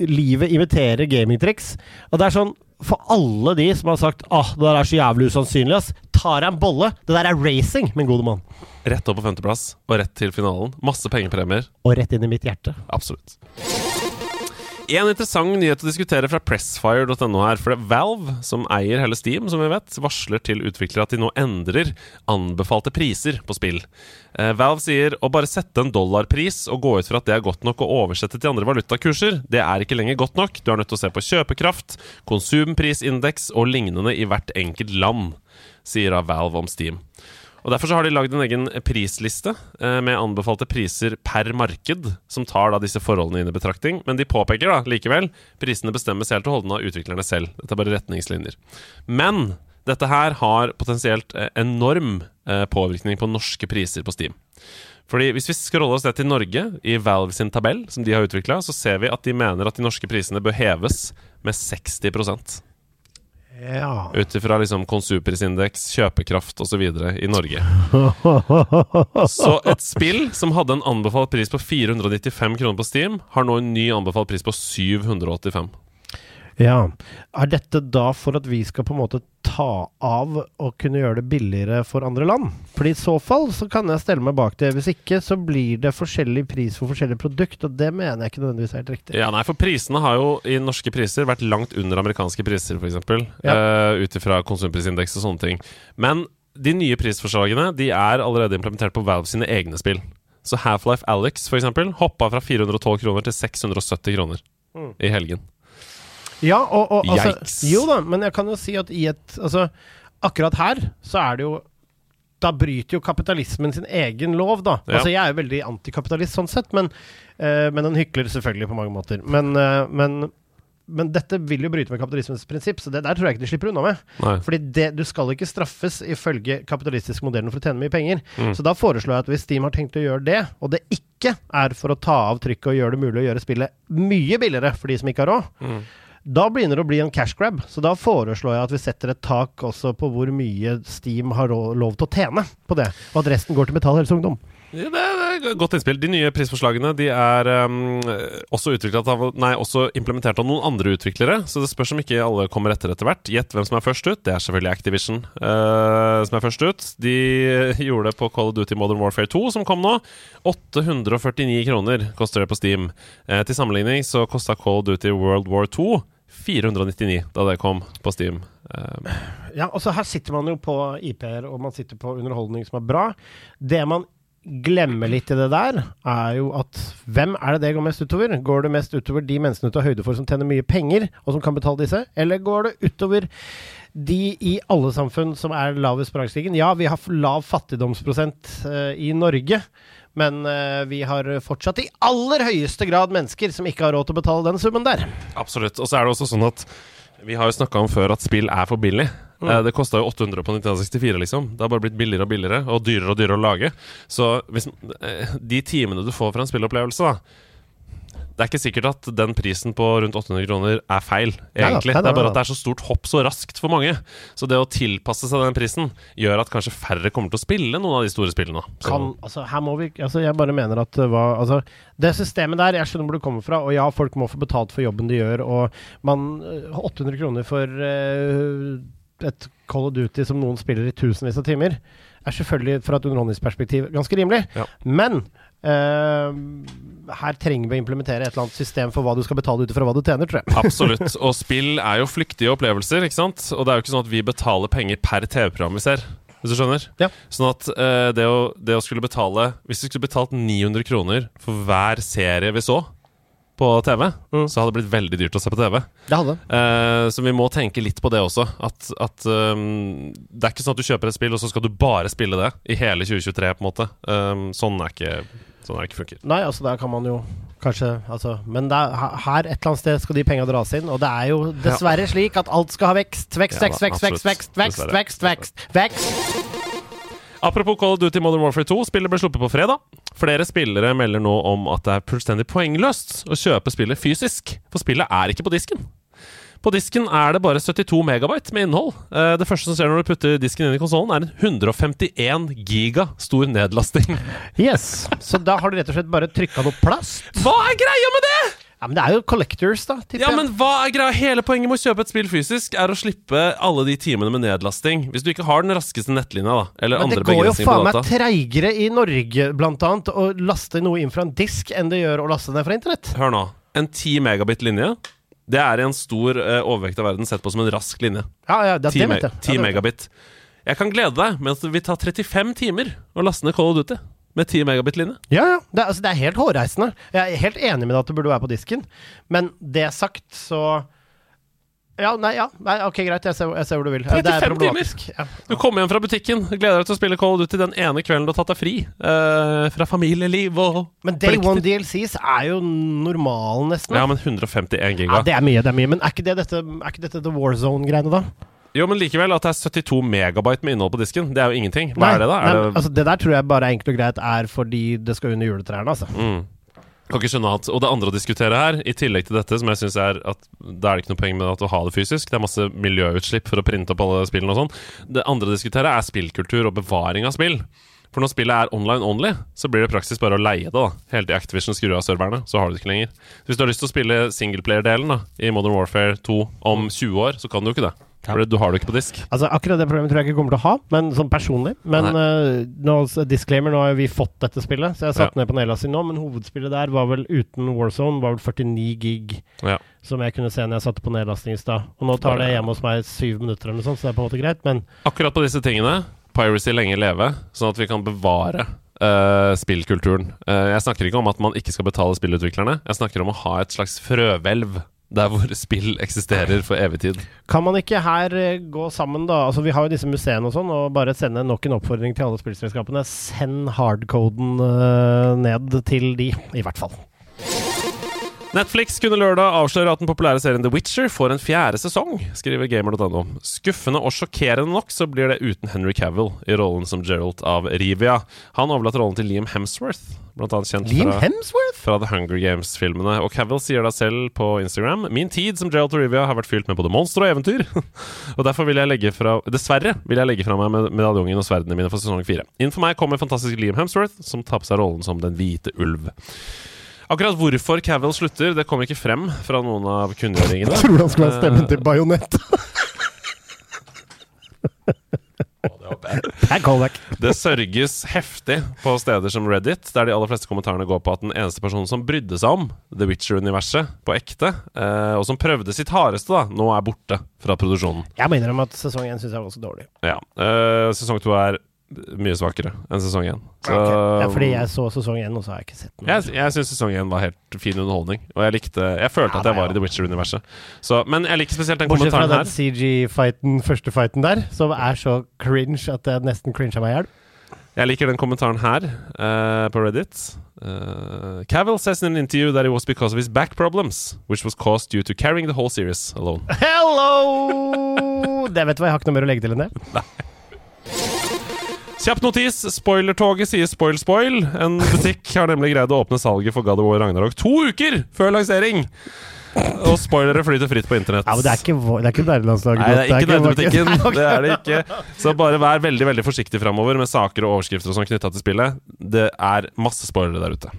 Livet imiterer gamingtriks. Og det er sånn For alle de som har sagt Åh, det der er så jævlig usannsynlig, ass. Tar jeg en bolle? Det der er racing, min gode mann. Rett opp på femteplass og rett til finalen. Masse pengepremier. Og rett inn i mitt hjerte. Absolutt. En interessant nyhet å diskutere fra pressfire.no her. For det er Valve, som eier hele Steam, som vi vet, varsler til utviklere at de nå endrer anbefalte priser på spill. Eh, Valve sier å bare sette en dollarpris og gå ut fra at det er godt nok å oversette til andre valutakurser, det er ikke lenger godt nok. Du er nødt til å se på kjøpekraft, konsumprisindeks og lignende i hvert enkelt land, sier da Valve om Steam. Og Derfor så har de lagd en egen prisliste eh, med anbefalte priser per marked, som tar da disse forholdene inn i betraktning. Men de påpeker da likevel prisene bestemmes helt og holdent av utviklerne selv. Dette er bare retningslinjer. Men dette her har potensielt eh, enorm eh, påvirkning på norske priser på Steam. Fordi Hvis vi scroller oss ned til Norge, i Valve sin tabell, som de har utvikla, så ser vi at de mener at de norske prisene bør heves med 60 Ja. ut ifra liksom konsumprisindeks, kjøpekraft osv. i Norge. Så et spill som hadde en anbefalt pris på 495 kroner på Steam, har nå en ny anbefalt pris på 785. ja. Er dette da for at vi skal på en måte ta av og kunne gjøre det billigere for andre land? Fordi i så fall så kan jeg stelle meg bak det. Hvis ikke så blir det forskjellig pris for forskjellige produkt, og det mener jeg ikke nødvendigvis er helt riktig. Ja, nei, for prisene har jo i norske priser vært langt under amerikanske priser, f.eks. Ja. Uh, Ut ifra konsumprisindeks og sånne ting. Men de nye prisforslagene De er allerede implementert på Valve sine egne spill. Så Half-Life Alex for eksempel, hoppa fra 412 kroner til 670 kroner i helgen. Ja, og, og altså, Yikes. Jo da, men jeg kan jo si at i et Altså, akkurat her så er det jo da bryter jo kapitalismen sin egen lov, da. Ja. Altså, jeg er jo veldig antikapitalist sånn sett, men, uh, men en hykler selvfølgelig på mange måter. Men, uh, men, men dette vil jo bryte med kapitalismens prinsipp, så det der tror jeg ikke de slipper unna med. Nei. Fordi det, du skal ikke straffes ifølge kapitalistisk modellen for å tjene mye penger. Mm. Så da foreslår jeg at hvis Steam har tenkt å gjøre det, og det ikke er for å ta av trykket og gjøre det mulig å gjøre spillet mye billigere for de som ikke har råd, Mm. Da begynner det å bli en cash grab. Så da foreslår jeg at vi setter et tak også på hvor mye Steam har lov til å tjene på det, og at resten går til Metall Helse. Ja, det er godt innspill. De nye prisforslagene de er um, også, av, nei, også implementert av noen andre utviklere, så det spørs om ikke alle kommer etter etter hvert. Gjett hvem som er først ut. Det er selvfølgelig Activision uh, som er først ut. De gjorde det på Call of Duty Modern Warfare 2, som kom nå. 849 kroner koster det på Steam. Uh, til sammenligning så kosta Call of Duty World War 2 499 da det kom på Steam. Eh, Ja, så her sitter man jo på IP-er, og man sitter på underholdning som er bra. Det man glemmer litt i det der, er jo at hvem er det det går mest utover? Går det mest utover de menneskene du tar høyde for som tjener mye penger, og som kan betale disse? Eller går det utover de i alle samfunn som er lavest på rangstigen? Ja, vi har lav fattigdomsprosent uh, i Norge. Men uh, vi har fortsatt i aller høyeste grad mennesker som ikke har råd til å betale den summen der. Absolutt. Og så er det også sånn at vi har jo snakka om før at spill er for billig. Eh, Det kosta jo 800 på 1964, liksom. Det har bare blitt billigere og billigere, og dyrere og dyrere å lage. Så hvis, eh, de timene du får fra en spillopplevelse, da Det er ikke sikkert at den prisen på rundt 800 kroner er feil, egentlig. Det er bare at det er så stort hopp så raskt for mange. Så det å tilpasse seg den prisen gjør at kanskje færre kommer til å spille noen av de store spillene. Kan, altså, her må vi, altså, jeg bare mener at det altså, Det systemet der, jeg skjønner hvor det kommer fra, og ja, folk må få betalt for jobben de gjør, og man øh, 800 kroner for øh, et Call of Duty som noen spiller i tusenvis av timer, er selvfølgelig fra et underholdningsperspektiv ganske rimelig. Ja. Men Uh, her trenger vi å implementere et eller annet system for hva du skal betale ut fra hva du tjener, tror jeg. Absolutt. Og spill er jo flyktige opplevelser, ikke sant? Og det er jo ikke sånn at vi betaler penger per TV-program vi ser. Hvis du skjønner? Ja. Sånn at uh, det, å, det å skulle betale Hvis vi skulle betalt 900 kroner for hver serie vi så på TV, Mm. så hadde det blitt veldig dyrt å se på TV. Det hadde Uh, så vi må tenke litt på det også. At, at um, det er ikke sånn at du kjøper et spill, og så skal du bare spille det i hele 2023, på en måte. Um, sånn er ikke Sånn er det ikke funker. Nei, altså der kan man jo kanskje altså, Men det er, her- et eller annet sted skal de penga dras inn, og det er jo dessverre slik at alt skal ha vekst. Vekst, Ja vekst, da, vekst, vekst, vekst, vekst, Dessverre. vekst, vekst, vekst. Apropos Call of Duty Modern Warfare 2, spillet ble sluppet på fredag. Flere spillere melder nå om at det er fullstendig poengløst å kjøpe spillet fysisk, for spillet er ikke på disken. På disken er det bare 72 megabyte med innhold. Eh, Det første som skjer når du putter disken inn i konsollen, er en 151 giga stor nedlasting. Yes. Så da har du rett og slett bare trykka noe plast. Hva er greia med det?! Ja, Men det er jo collectors, da. Ja, jeg. men hva er greia? Hele poenget med å kjøpe et spill fysisk er å slippe alle de timene med nedlasting. Hvis du ikke har den raskeste nettlinja, da, eller Men andre det går jo faen meg treigere i Norge, blant annet, å laste noe inn fra en disk enn det gjør å laste ned fra internett. Hør nå. En 10 megabit linje, det er i en stor uh, overvekt av verden sett på som en rask linje. Ja, ja, det, 10, det vet jeg. 10 Ja, megabit. Jeg kan glede deg med at det vil ta 35 timer å laste ned Cold Duty med 10 megabit-linje. Ja, ja. Det, altså, det er helt hårreisende. Jeg er helt enig med deg at det burde være på disken, men det sagt, så Ja, nei, ja. Nei, ok, greit. Jeg ser, jeg ser hvor du vil. Det er 35 timer! Ja. Du kommer hjem fra butikken, gleder deg til å spille Cold Duty den ene kvelden du har tatt deg fri Uh, fra familieliv og Men Day plikter. One DLCs er jo normalen, nesten. Ja, men 151 giga. Ja, det er mye, det er mye. Men er ikke, det dette, er ikke dette The Warzone-greiene, da? Jo, men likevel, at det er 72 megabyte med innhold på disken, det er jo ingenting. Hva er det, da? Nei, Er det altså, det der tror jeg bare enkelt og greit er fordi det skal under juletrærne, altså. Mm. Kan ikke skjønne at Og det andre å diskutere her, i tillegg til dette, som jeg syns er at da er det ikke noe poeng med at å ha det fysisk. Det er masse miljøutslipp for å printe opp alle spillene og sånn. Det andre å diskutere er spillkultur og bevaring av spill. For når spillet er online only, så blir det praksis bare å leie det. da Helt til Activision skrur av serverne, så har du det ikke lenger. Hvis du har lyst til å spille singleplayer-delen da i Modern Warfare 2 om 20 år, så kan du jo ikke det. For du har det ikke på disk. Altså, akkurat det problemet tror jeg ikke kommer til å ha, men sånn personlig. Men uh, nå, disclaimer, nå har vi fått dette spillet, så jeg satte Ja. ned på nedlasting nå. Men hovedspillet der var vel uten Warzone, var vel 49 gig, Ja. som jeg kunne se når jeg satte på nedlasting i stad. Og nå tar det hjemme hos meg syv minutter eller noe sånt, så det er på en måte greit, men Akkurat på disse tingene, piracy lenge leve, sånn at vi kan bevare Uh, spillkulturen. Uh, jeg snakker ikke om at man ikke skal betale spillutviklerne. Jeg snakker om å ha et slags frøhvelv der hvor spill eksisterer for evig tid. kan man ikke her eh, gå sammen, da? Altså, vi har jo disse museene og sånn, og bare sende nok en oppfordring til alle spillselskapene. Send hardcoden eh, ned til de, i hvert fall. Netflix kunne lørdag avsløre at den populære serien The Witcher får en fjerde sesong, skriver gamer.no. Skuffende og sjokkerende nok så blir det uten Henry Cavill i rollen som Gerald av Rivia. Han overlater rollen til Liam Hemsworth, blant annet kjent Liam fra Hemsworth? fra The Hunger Games-filmene. Og Cavill sier da selv på Instagram Min tid som Gerald og Rivia har vært fylt med både monstre og eventyr. og derfor vil jeg legge fra Dessverre vil jeg legge fra meg med medaljongen og sverdene mine for sesong fire. Inn for meg kommer fantastisk Liam Hemsworth, som tar på seg rollen som Den hvite ulv. Akkurat hvorfor Cavill slutter, det kommer ikke frem fra noen av kunngjøringene. Tror du han skulle ha stemmen til Bajonett? Det sørges heftig på steder som Reddit, der de aller fleste kommentarene går på at den eneste personen som brydde seg om The Witcher-universet på ekte, eh, og som prøvde sitt hardeste, da, nå er borte fra produksjonen. Jeg må innrømme at sesong én syns jeg var også dårlig. Ja. eh, sesong to er mye svakere enn sesong én. Så okay. Ja, fordi jeg så sesong én, og så har jeg ikke sett den. jeg, jeg syns sesong én var helt fin underholdning. Og jeg likte Jeg følte Ja, at jeg var jo- i The Witcher-universet. Men jeg liker spesielt den Bortsett fra den. CG-fighten, første fighten der, som er så cringe at jeg nesten crincha meg i hjel. Jeg liker den kommentaren her uh, på Reddit. Uh, Cavill says in an interview that it was because of his back problems, which was caused due to carrying the whole series alone. Hello! Det vet du hva, jeg har ikke noe mer å legge til enn det. Kjapp notis. Spoilertoget sier spoil, spoil. En butikk har nemlig greid å åpne salget for God of War Ragnarok to uker før lansering! Og spoilere flyter fritt på internett. Ja, men det er ikke, det er ikke nærlandslaget. Nei, det er ikke nerdebutikken. Det er det ikke. Så bare vær veldig veldig forsiktig framover med saker og overskrifter og sånn knytta til spillet. Det er masse spoilere der ute.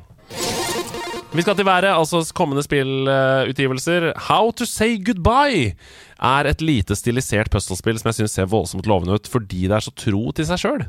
Vi skal til været, altså kommende spillutgivelser. How to say goodbye er et lite stilisert puzzlespill som jeg syns ser voldsomt lovende ut fordi det er så tro til seg sjøl.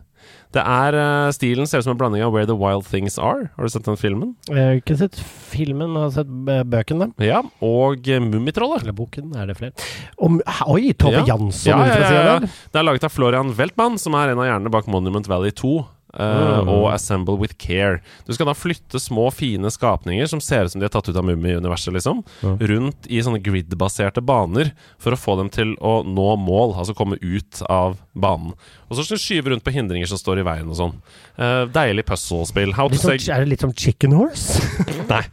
Det er uh, Stilen ser ut som en blanding av Where the Wild Things Are. Har du sett den filmen? Jeg har ikke sett filmen, men jeg har sett bøken bøkene. Ja. Og uh, Mummitrollet. Eller boken, er det flere? Om, oi, Tove Ja. Jansson Ja, ja, ja, ja. der. Det er laget av Florian Weltmann, som er en av hjernene bak Monument Valley 2. Uh, Mm. og Assemble with care. Du skal da flytte små, fine skapninger som ser ut som de er tatt ut av Mummi-universet, liksom, rundt i sånne grid-baserte baner for å få dem til å nå mål, altså komme ut av banen. Og så skyve rundt på hindringer som står i veien og sånn. Uh, deilig puzzle-spill. How to say sånn, er det litt som Chicken Horse? Nei.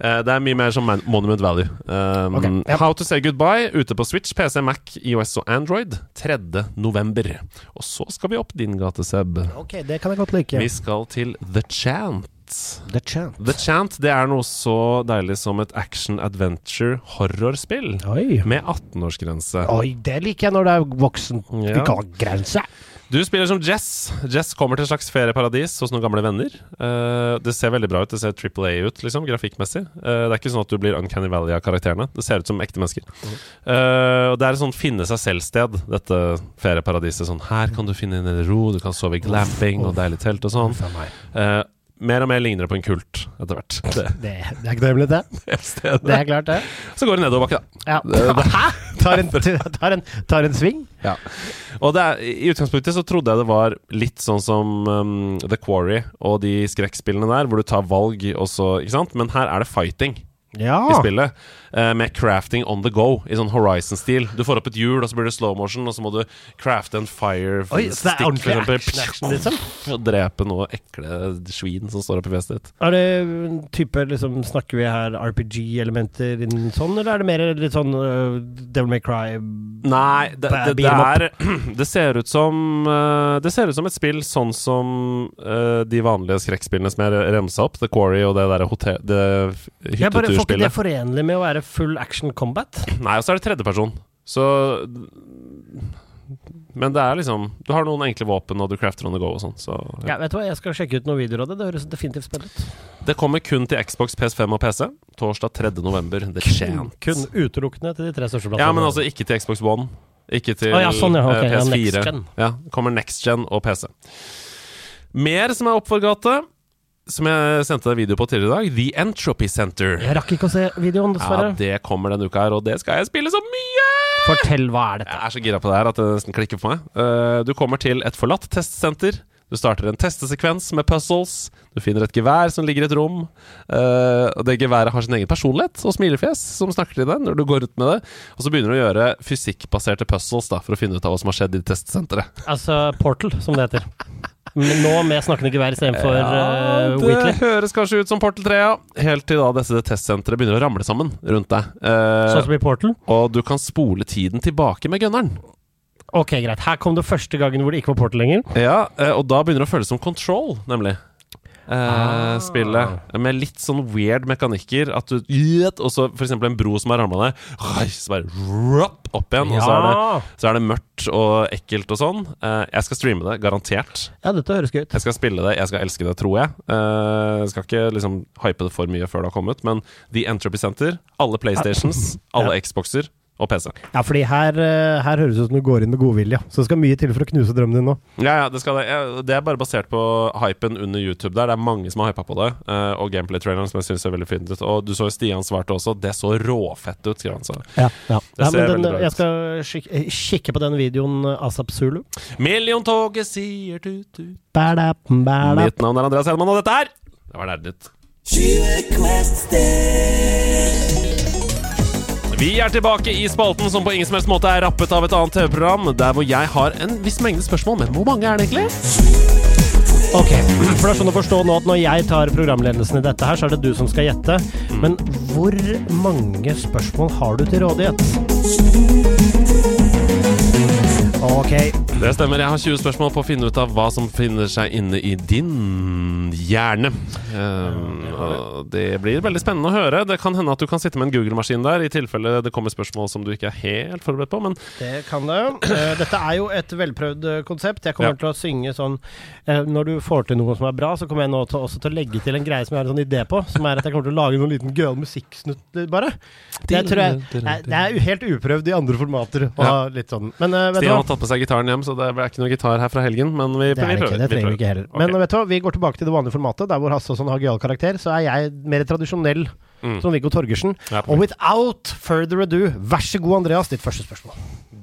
Uh, det er mye mer som Monument Value. Um, okay, yep. How to Say Goodbye ute på Switch, PC, Mac, IOS og Android 3. november. Og så skal vi opp din gate, Seb. ok, det kan jeg godt like. Vi skal til The Chant. The Chant. The Chant det er noe så deilig som et action-adventure-horrorspill. Med 18-årsgrense. Oi, det liker jeg når det er voksen. Ja. Grense. Du spiller som Jess. Jess kommer til et slags ferieparadis hos noen gamle venner. Uh, det ser veldig bra ut. Det ser Triple A ut, liksom, grafikkmessig. Uh, det er ikke sånn at du blir Uncanny Valley av karakterene. Det ser ut som ekte mennesker. Uh, og det er et sånn finne seg selv-sted, dette ferieparadiset. Sånn her kan du finne en ro, du kan sove i glamping og deilig telt og sånn. Mer og mer ligner det på en kult etter hvert. Det Det, det er ikke noe hemmelig, det. stedet. Det er klart, det. Så går det nedoverbakke, da. Ja. Hæ? Tar en, tar, en, tar en sving? Ja. Og det er, i utgangspunktet så trodde jeg det var litt sånn som um, The Quarry og de skrekkspillene der, hvor du tar valg og så Ikke sant? Men her er det fighting Ja. i spillet. Eh, med crafting on the go, i sånn Horizon-stil. Du får opp et hjul, og så blir det slow motion, og så må du crafte en fire Oi, så det er stick, ordentlig for eksempel. action, action, liksom? Og drepe noe ekle svin som står oppi fjeset ditt. Er det type liksom, Snakker vi her RPG-elementer innen sånn, eller er det mer litt sånn uh, Devil May Cry Nei, det, det, det er Det ser ut som uh, Det ser ut som et spill sånn som uh, de vanlige skrekkspillene som jeg remsa opp, The Quarry og det derre hotell... Det ikke det forenlig med å være full action combat? Nei, og så er det tredjeperson. Så Men det er liksom Du har noen enkle våpen, og du crafter on the go og sånn. Så ja. Ja, vet du hva, Jeg skal sjekke ut noen videoer av det. Det høres definitivt spennende ut. Det kommer kun til Xbox, PS5 og PC. Torsdag 3. november. Det Chant. Kun utelukkende til de tre største plassene. Ja, men altså ikke til Xbox One. Ikke til ah, ja, sånn, ja, ok, eh, PS4. next gen. Ja, kommer next gen og PC. Mer som er opp for gata, som jeg sendte deg video på tidligere i dag. The Entropy Center. Jeg rakk ikke å se videoen, dessverre. Ja, det kommer denne uka her, og det skal jeg spille så mye! Fortell, hva er dette? Jeg er så gira på det her at det nesten klikker for meg. Uh, du kommer til et forlatt testsenter. Du starter en testesekvens med puzzles. Du finner et gevær som ligger i et rom. Uh, og det geværet har sin egen personlighet og smilefjes som snakker til deg når du går ut med det. Og så begynner du å gjøre fysikkbaserte puzzles da, for å finne ut av hva som har skjedd i testsenteret. Altså Portal, som det heter. Nå med snakkende gevær istedenfor Ja, uh, det høres kanskje ut som Portal 3, ja. Helt til da dette testsenteret begynner å ramle sammen rundt deg. Uh, Sånn som i Portal. og du kan spole tiden tilbake med gunneren. Ok, greit. Her kom det første gangen hvor det ikke var Portal lenger. Ja, eh, og da begynner det å føles som Control, nemlig. Eh, Ah. Spillet. Med litt sånn weird mekanikker. At du Og så eksempel en bro som har ramla ned. Så bare rup, opp igjen. Og så er, det, så er det mørkt og ekkelt og sånn. Uh, jeg skal streame det, garantert. Ja, dette høres gøy ut. Jeg skal spille det, jeg skal elske det, tror jeg. Uh, jeg skal ikke liksom hype det for mye før det har kommet, men The Entropy Center, alle PlayStations, alle Xboxer og PC. Ja, fordi her, eh, her høres det ut som du går inn med godvilje. Så det skal mye til for å knuse drømmen din nå. Ja, ja, det, skal det. Ja, det er bare basert på hypen under YouTube der. Det er mange som har hypa på det. eh, og gameplay-traileren som jeg syns ser veldig fint ut. Og du så jo Stian svarte også. Det så råfett ut, skrev han. Så. Ja, ja. Det ja ser men den, veldig bra ut. jeg skal kik eh, kikke på den videoen ASAP Zulu. Milliontoget sier tut-tut. Bæda, bæda. Mitt navn er Andreas Hedman, og dette her Det var nerdet ditt. Vi er tilbake i spalten som på ingen som helst måte er rappet av et annet TV-program, der hvor jeg har en viss mengde spørsmål, men hvor mange er det egentlig? Ok, for det er sånn å forstå nå at når jeg tar programledelsen i dette her, så er det du som skal gjette. Men hvor mange spørsmål har du til rådighet? Ok, Det stemmer. Jeg har 20 spørsmål på å finne ut av hva som finner seg inne i din hjerne. Um, og det blir veldig spennende å høre. Det kan hende at du kan sitte med en Google-maskin der, i tilfelle det kommer spørsmål som du ikke er helt forberedt på. Men det kan det. Eh, Dette er jo et velprøvd eh, konsept. Jeg kommer Ja. til å synge sånn eh, Når du får til noe som er bra, så kommer jeg nå til, også til å legge til en greie som jeg har en sånn idé på. Som er at jeg kommer til å lage noen liten gøyal musikksnutt, bare. Det tror jeg Det er helt uprøvd i andre formater å ha litt sånn. Men vet du hva? Tatt på seg gitaren hjem, så det er ikke noe gitar her fra helgen. Men vi, Det vi prøver. ikke, det trenger vi ikke heller. Ok. Men vet du hva, vi går tilbake til det vanlige formatet, der hvor Hasse sånn har gøyal karakter. Så er jeg mer tradisjonell Mm. som Viggo Torgersen. Ja, Og without further ado, vær så god, Andreas, ditt første spørsmål.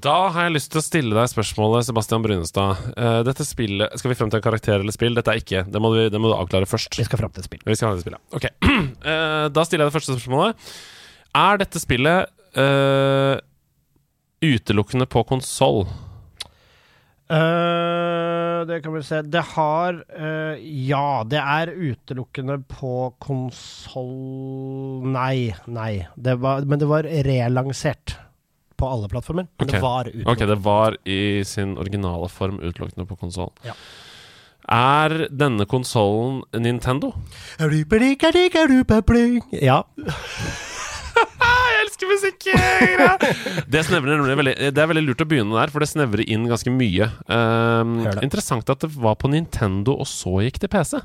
Da har jeg lyst til å stille deg spørsmålet, Sebastian Brynestad. Uh, dette spillet Skal vi frem til en karakter eller spill? Dette er ikke. Det må du, det må du avklare først. Vi skal frem til et spill. Vi skal til et spill, ja. Ok. Uh, da stiller jeg det første spørsmålet. Er dette spillet uh, utelukkende på konsoll? Eh, det kan vi se Det har uh, Ja, det er utelukkende på konsoll Nei, nei. Det var, men det var relansert på alle plattformer. Men Ok. det var Ok, utelukkende. det var i sin originale form utelukkende på konsoll. Ja. Er denne konsollen Nintendo? Ja. Musikk! det, det er veldig lurt å begynne der, for det snevrer inn ganske mye. Um, interessant at det var på Nintendo, og så gikk til PC.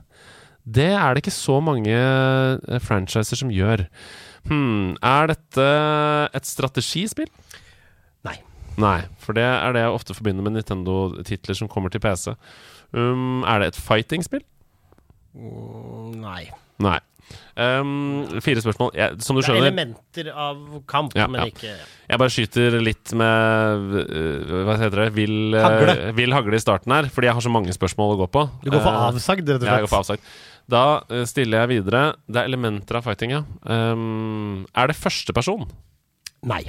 Det er det ikke så mange eh, franchiser som gjør. Hmm, er dette et strategispill? Nei. Nei, for det er det jeg ofte forbinder med Nintendo-titler som kommer til PC. Um, er det et fighting-spill? Nei. Nei. Um, fire spørsmål. Jeg, som du Det er skjønner elementer av kamp, Ja, men ja. ikke Jeg bare skyter litt med uh, Hva heter det? Vil, uh, Hagle. vill hagle i starten her, fordi jeg har så mange spørsmål å gå på. Du går for Eh, avsagd, rett og Ja, jeg går for avsagt. Da øh, stiller jeg videre. Det er elementer av fighting, ja. Um, er det førsteperson? Nei.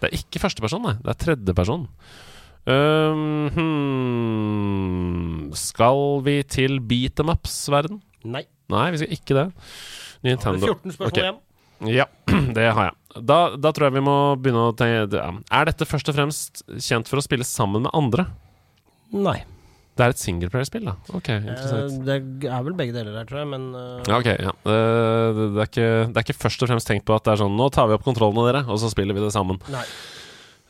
Det er ikke førsteperson, nei. Det er tredjeperson. Um, hmm, skal vi til beat them ups-verden? Nei. Nei, vi skal ikke det. Nintendo. 14 spørsmål okay. igjen. Ja, det har jeg. Da, da tror jeg vi må begynne å tenke. Er dette først og fremst kjent for å spille sammen med andre? Nei. Det er et singleplayerspill, da. Ok, Eh, interessant. det er vel begge deler der, tror jeg, men uh... Ja, ok, ja. Eh, det, er ikke, det er ikke først og fremst tenkt på at det er sånn Nå tar vi opp kontrollene dere, og så spiller vi det sammen. Nei.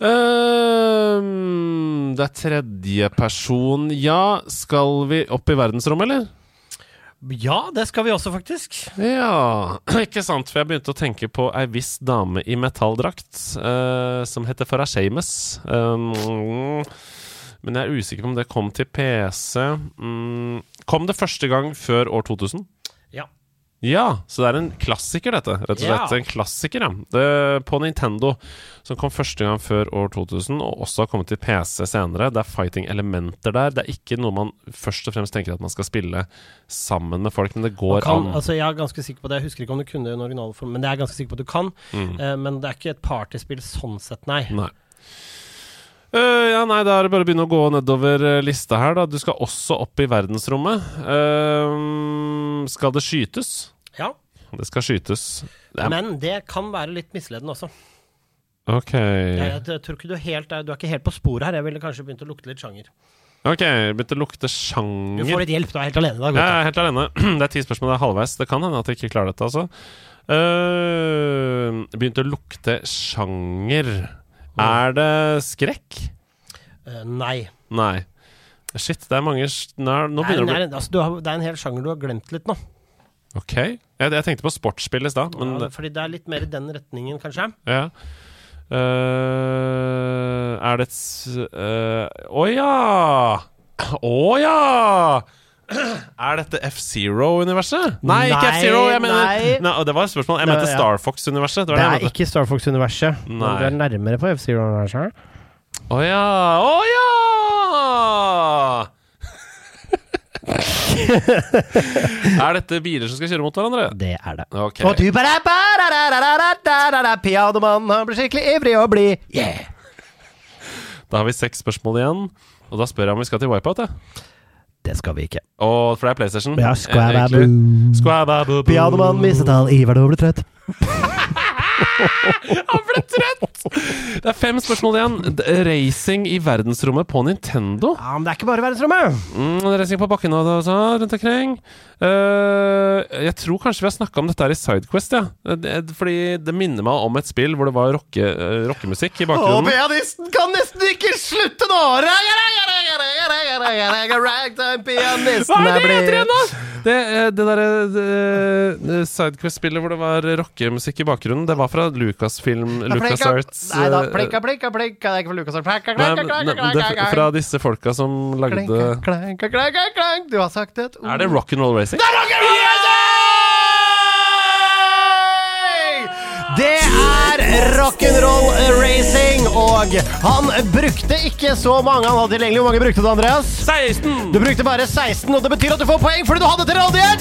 Uh, det er tredjeperson Ja, skal vi opp i verdensrommet, eller? Ja, det skal vi også, faktisk. Ja, ikke sant? For jeg begynte å tenke på ei viss dame i metalldrakt uh, som heter Farah Shames. Um, men jeg er usikker på om det kom til PC. Um, kom det første gang før år 2000? Ja. Så det er en klassiker, dette. Rett og slett. Ja. En klassiker, ja. Det, på Nintendo, som kom første gang før år 2000, og også har kommet til PC senere. Det er fighting-elementer der. Det er ikke noe man først og fremst tenker at man skal spille sammen med folk, men det går kan, an. altså, jeg er ganske sikker på det. Jeg husker ikke om du kunne det i den originale form, men det er jeg ganske sikker på at du kan. Mm. Uh, men det er ikke et partyspill sånn sett, nei. Nei. Øh, ja, nei, da er det bare å begynne å gå nedover eh, lista her, da. Du skal også opp i verdensrommet. Uh, skal det skytes? Ja. Det skal skytes. Er, Men det kan være litt misledende også. ok. Jeg, jeg, tror ikke du, helt, er- du er ikke helt på sporet her. Jeg ville kanskje begynt å lukte litt sjanger. Ok, begynte å lukte sjanger. Du får litt hjelp, du er helt alene Da. Ja, jeg er helt alene. Det er ti spørsmål, det er halvveis. Det kan hende at jeg ikke klarer dette, altså. Uh, begynte å lukte sjanger. Er det skrekk? du. Eh, nei. Nei. Shit, det er mange sj- Nå, begynner Nei, nei, det å altså, bli du har, det er en hel sjanger du har glemt litt nå. Ok. Jeg, jeg tenkte på sportsspill i stad, men Ja, fordi det er litt mer i den retningen, kanskje. Ja. Uh, er det et Å uh, oh, ja! Å ja! Er dette F-Zero-universet? Nei, ikke F-Zero! Jeg mener nei. Nei, Det var et spørsmål. Jeg mente ja. Star Fox-universet. Det Det det er ikke Star Fox-universet. Du er nærmere på F-Zero-universet. Å ja! Å ja! er dette biler som skal kjøre mot hverandre? Det er det. Okay. Og du bare ba-da-da-da-da-da-da-da, han blir skikkelig ivrig og blid. Yeah! Da har vi seks spørsmål igjen. Og da spør jeg om vi skal til Wipeout, jeg. Det skal vi ikke. Og for det er PlayStation. Ja, Eh, skvababu. egentlig. Skvababu. Pianomann mistet iver og ble trøtt. Han ble trøtt! Det er fem spørsmål igjen. Racing i verdensrommet på Nintendo. Ja, men det er ikke bare verdensrommet. Mm, racing på bakken og så, rundt omkring. Uh, jeg tror kanskje vi har snakka om dette her i Sidequest, ja. Eh, det- Fordi det minner meg om et spill hvor det var rocke, uh, rockemusikk i Og Å, pianisten kan nesten ikke slutte nå! Ragtime-pianisten er er blitt? Det, eh, det derre eh, Sidequest-spillet hvor det var rockemusikk i bakgrunnen, det var fra Lucasfilm LucasArts Nei da, eh, plinka, plinka. Det er ikke for Lucas. Arts fra disse folka som lagde klinka, klinka, klinka. Du har sagt et ord. Er det rock'n'roll racing? Det er rock'n'roll racing, og han brukte ikke så mange han hadde tilgjengelig. Hvor mange brukte du, Andreas? 16! Du brukte bare 16, og det betyr at du får poeng fordi du hadde til rådighet!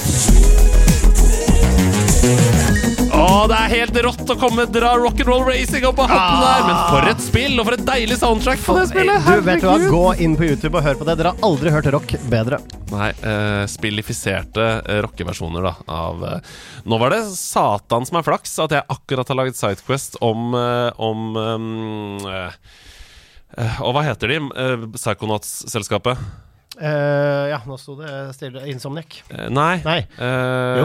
Å, det er helt rått å komme dra rock'n'roll racing opp av hatten der! Men for et spill, og for et deilig soundtrack på det spillet! Du, vet du hva? Gå inn på YouTube og hør på det. Dere har aldri hørt rock bedre. Nei, eh, spillifiserte eh, rockeversjoner da av eh, Nå var det satan som er flaks at jeg akkurat har laget Sidequest om, eh, om um, Og hva heter de? Uh, Psychonauts-selskapet? Eh, ja, nå sto det stille. Insomniac. Uh, nei. Nei. Uh, Jo,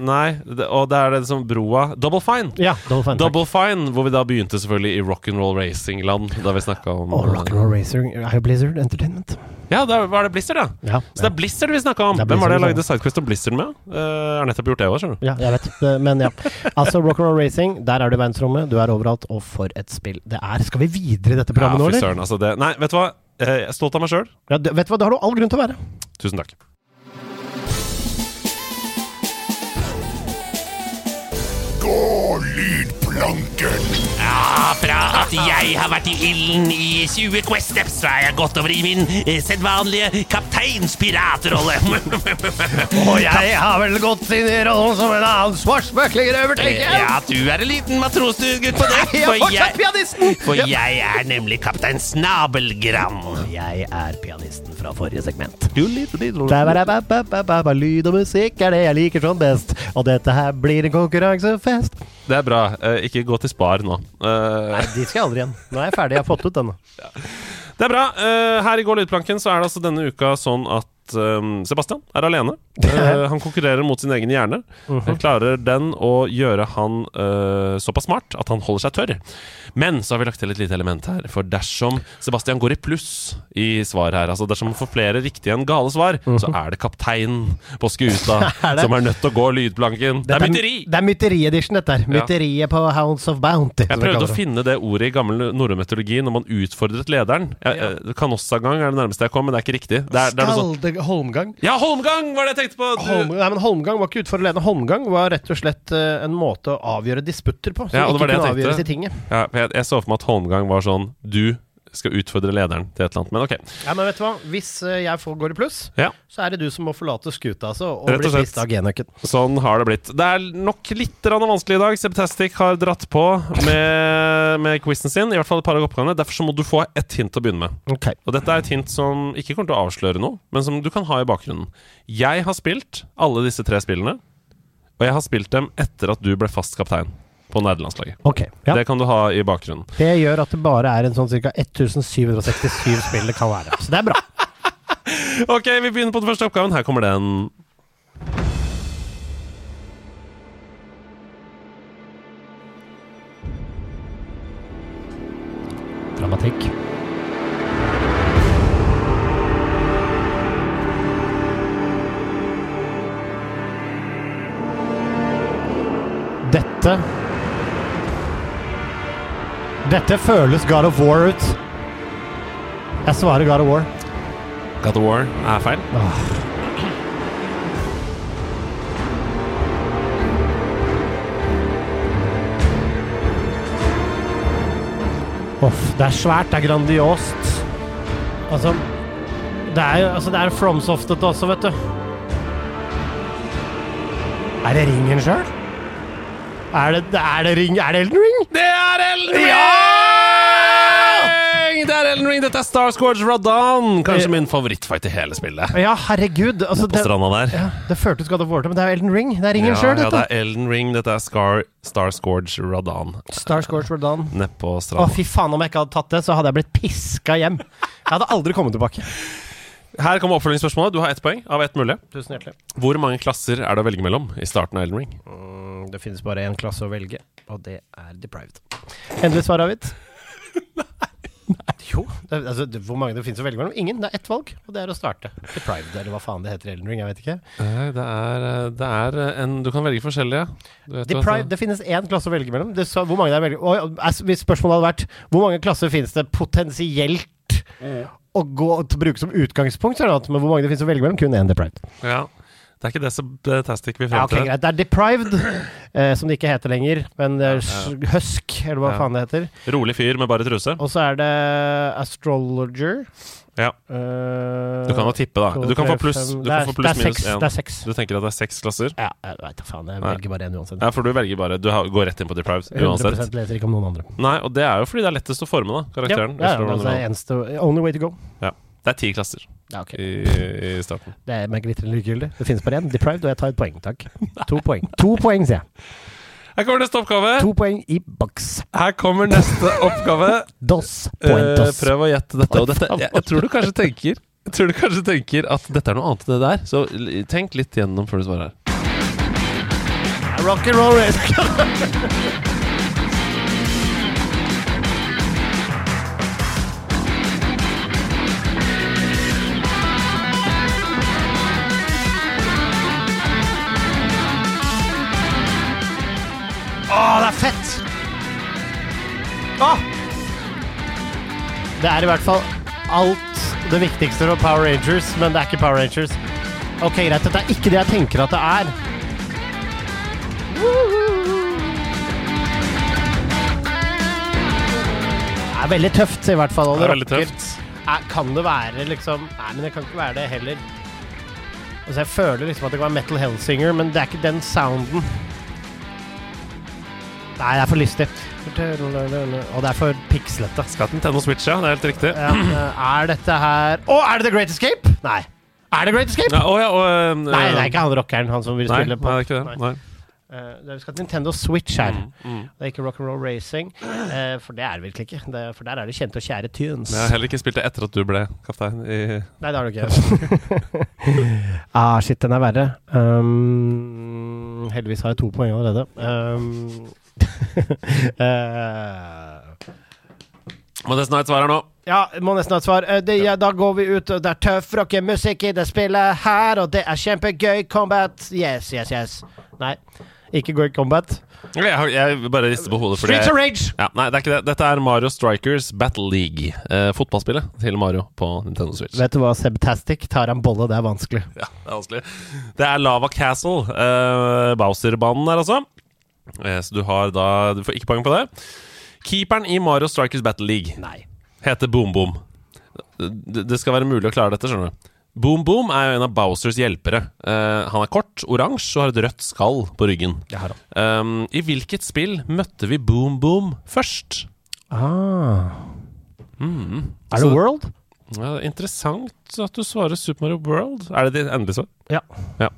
nei. det, og det er det som broa Double Fine. Ja, Double Fine. Double Fine, hvor vi da begynte selvfølgelig i rock'n'roll racing-land. Da vi snakka om Og Rock'n'Roll racing er jo Blizzard Entertainment. Ja, da var det Blizzard, ja. Ja, Så det er Blizzard vi snakka om. Hvem var det jeg lagde Sidequest om Blizzard med? Uh, har nettopp gjort det òg, skjønner du. Ja, jeg vet. Men ja. Altså, Rock'n'Roll Racing, der er du i verdensrommet. Du er overalt. Og for et spill det er. Skal vi videre i dette programmet ja, nå, Ja, eller? søren. Altså det, nei, vet du hva? Eh, Jeg er stolt av meg sjøl. Ja, du, vet du hva, det har du all grunn til å være. Tusen takk. Gå lydplanken! Ja, fra at jeg har vært i ilden i 20 Quest Steps, så er jeg gått over i min eh, sedvanlige kapteinspiratrolle. Og jeg har vel gått inn i rollen som en annen svartsmøklingrøver, tenker jeg. ja, du er en liten matros, du, gutt på det. Jeg er fortsatt pianisten! for jeg er nemlig kaptein Snabelgram. Jeg er pianisten fra forrige segment. Lyd og musikk er det jeg liker sånn best. Og dette her blir en konkurransefest. Det er bra. Eh, Ikke gå til Spar nå. Eh, Nei, dit skal jeg aldri igjen. Nå er jeg ferdig. Jeg har fått ut den. Det er bra. Eh, her i Går lydplanken så er det altså denne uka sånn at eh, Sebastian er alene. Uh, han konkurrerer mot sin egen hjerne. Han klarer den å gjøre han uh, såpass smart at han holder seg tørr. Men så har vi lagt til et lite element her. For dersom Sebastian går i pluss i svar her, altså dersom han får flere riktige enn gale svar, så er det kapteinen på skuta Er som er nødt til å gå lydplanken. Det er mytteri! Det er mytteri-edition, dette her. Mytteriet på Hounds of Bounty. Jeg prøvde å finne det ordet i gammel norrøn mytologi når man utfordret lederen. Jeg, jeg, Kanossagang er det nærmeste jeg kom, men det er ikke riktig. Det er, det er noe sånn Skalde Holmgang. Ja, Holmgang var det jeg tenkte på! Du, Holm, nei, men Holmgang var ikke utfor alene. Holmgang var rett og slett eh, en måte å avgjøre disputter på. Som Ja, ikke kunne avgjøres i tinget. ja, jeg, jeg så for meg at Holmgang var sånn Du skal utfordre lederen til et eller annet. Men ok. Ja, men vet du hva? Hvis eh, jeg får går i pluss, Ja, så er det du som må forlate skuta altså, og Rett og bli spist av genøkken. sånn har det blitt. Det er nok litt vanskelig i dag. Sebtastic har dratt på med, med quizen sin, i hvert fall et par av oppgavene. Derfor så må du få ett hint å begynne med. Ok. Og dette er et hint som ikke kommer til å avsløre noe, men som du kan ha i bakgrunnen. Jeg har spilt alle disse tre spillene, og jeg har spilt dem etter at du ble fast kaptein på nederlandslaget. Ok, ja. Det kan du ha i bakgrunnen. Det gjør at det bare er en sånn ca. 1767 spill det kan være. Så det er bra. Ok, vi begynner på den første oppgaven. Her kommer den. Dramatikk. Dette Dette føles God of War ut. Jeg svarer God of War. God of War er feil. Uff, det er svært, det er grandiost. Altså Det er jo altså, det er Fromsoftet også, vet du. Er det ringen sjøl? Er det, er det ring Er det Elden Ring? Det er Elden Ring! Det er Elden Ring! Dette er Star Scourge Radan. Kanskje min favorittfight i hele spillet. Ja, herregud. Altså, På det, stranda der. ja, det føltes godt å få til, men det er jo Elden Ring. Det er ringen Ja, sjøl, ja, det er Elden Ring. Dette er Scar, Star Scourge Radan. Star Scorch Radan. Nedpå Å, fy faen, om jeg ikke hadde tatt det, så hadde jeg blitt piska hjem. Jeg hadde aldri kommet tilbake. Her kommer oppfølgingsspørsmålet. Du har ett poeng av ett mulig. Tusen hjertelig. Hvor mange klasser er det å velge mellom i starten av Elden Ring? Mm, Det finnes bare én klasse å velge, og det er deprived. Endelig svar avgitt. Jo, det, altså, det, hvor mange det finnes å velge mellom? Ingen. Det er ett valg, og det er å starte. Deprived, eller hva faen det heter i Elden Ring. Jeg vet ikke. Nei, det er, det er en Du kan velge forskjellige. Du vet Deprived, det finnes én klasse å velge mellom. Det så, hvor mange det er å velge. Og, altså, hvis spørsmålet hadde vært hvor mange klasser finnes det potensielt å gå til å bruke som utgangspunkt, så er det at, men hvor mange det finnes å velge mellom, kun én deprived. Ja. Det er ikke det som Tastic vil frem til. Ja, okay, greit. Det er deprived, eh, som det ikke heter lenger, men det er husk, eller hva Ja. faen det heter. Rolig fyr med bare truse. Og så er det astrologer. Ja. Uh, Du kan jo tippe, da. to, Du kan få pluss, det er- pluss er minus én. Det er seks. Du tenker at det er seks klasser? Ja, jeg veit da faen. Jeg velger bare én uansett. Ja, for du velger bare Du går rett inn på Deprived 100 uansett. leser ikke om noen andre. Nei, og det er jo fordi det er lettest å forme, da, karakteren. ja, ja, du har altså, eneste, only way to go. Ja. Det er ti klasser Ja, okay. i, i starten. Det er meg glitrende likegyldig. Det finnes bare én. Deprived, og jeg tar et poeng, takk. To poeng. To poeng, sier jeg. Her kommer neste oppgave. To poeng i boks. Her kommer neste oppgave. Dos Eh, pointos. prøv å gjette dette. Og dette jeg, jeg tror du kanskje tenker Jeg tror du kanskje tenker at dette er noe annet enn det der. Så tenk litt gjennom før du svarer her. Rock and roll race. Å, det er fett! Åh! Det er i hvert fall alt det viktigste for Power Rangers, men det er ikke Power Rangers. Ok, greit, dette er ikke det jeg tenker at det er. Det er veldig tøft, i hvert fall. Det er veldig tøft. Er, kan det være liksom Nei, men det kan ikke være det heller. Altså, jeg føler liksom at det kan være Metal Hellsinger, men det er ikke den sounden. Nei, det er for lystig. Og det er for pikslete. Skal til Nintendo Switch, ja. Det er helt riktig. Ja, eh, er dette her Å, er det The Great Escape? Nei. Er det Great Escape? Ja, å ja, og, uh, Nei, det er ikke han rockeren, han som vil Nei, spille nei, på det er ikke det. Nei. Uh, det vi skal til Nintendo Switch her. Mm, Det er ikke Rock'n'Roll Racing, Uh, for det er det virkelig ikke. Det, for der er det kjente og kjære tunes. Men jeg har heller ikke spilt det etter at du ble kaptein i Nei, det har du ikke. ah, shit, den er verre. Um, heldigvis har jeg to poeng allerede. Um, Må nesten ha et svar her nå. ja, må nesten ha et svar. Eh, det, ja, da går vi ut, og det er tøff rockemusikk i det spillet her, og det er kjempegøy combat. Yes, yes, yes. Nei, ikke Great Combat. Jeg, jeg bare rister på hodet Streets of Rage! ja, Nei, det er ikke det. Dette er Mario Strikers Battle League. Eh, fotballspillet til Mario på Nintendo Switch. Vet du hva, Sebtastic tar en bolle, det er vanskelig. Ja, det er vanskelig. Det er Lava Castle. Uh, Bowser-banen der, altså. Eh, så du har da Du får ikke poeng på det. Keeperen i Mario Strikers Battle League Nei. heter Boom Boom. Det, skal være mulig å klare dette, skjønner du. Boom Boom er jo en av Bowsers hjelpere. Eh, han er kort, oransje og har et rødt skall på ryggen. Um, I hvilket spill møtte vi Boom Boom først? Ah. Mm. Er det World? Ja, er interessant at du svarer Super Mario World. Er det ditt endelige svar? Ja. ja.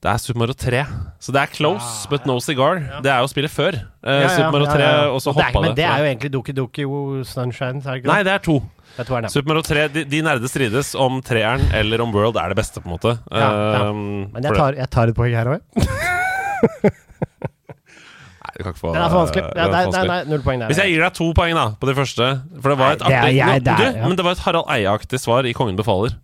Det er Super Mario 3. Så det er close, but no cigar. Det er jo spillet før. Eh, Super Mario 3, og så det er, hoppa Men det er jo egentlig Doki Doki Sunshine, er det ikke Nei, det er to. det? Er. Super Mario 3, de, de nerde strides om treeren eller om World er det beste, på en måte. Ja, ja. Um, Men jeg tar, jeg tar et poeng her òg. det- Nei, du kan ikke få Det er for vanskelig. det er nei, er, nei, er, null poeng der. Hvis jeg gir deg to poeng da på det første For det var et Nei, det artig jeg- det er- ja. Men det var et Harald Eia-aktig svar i Kongen befaler.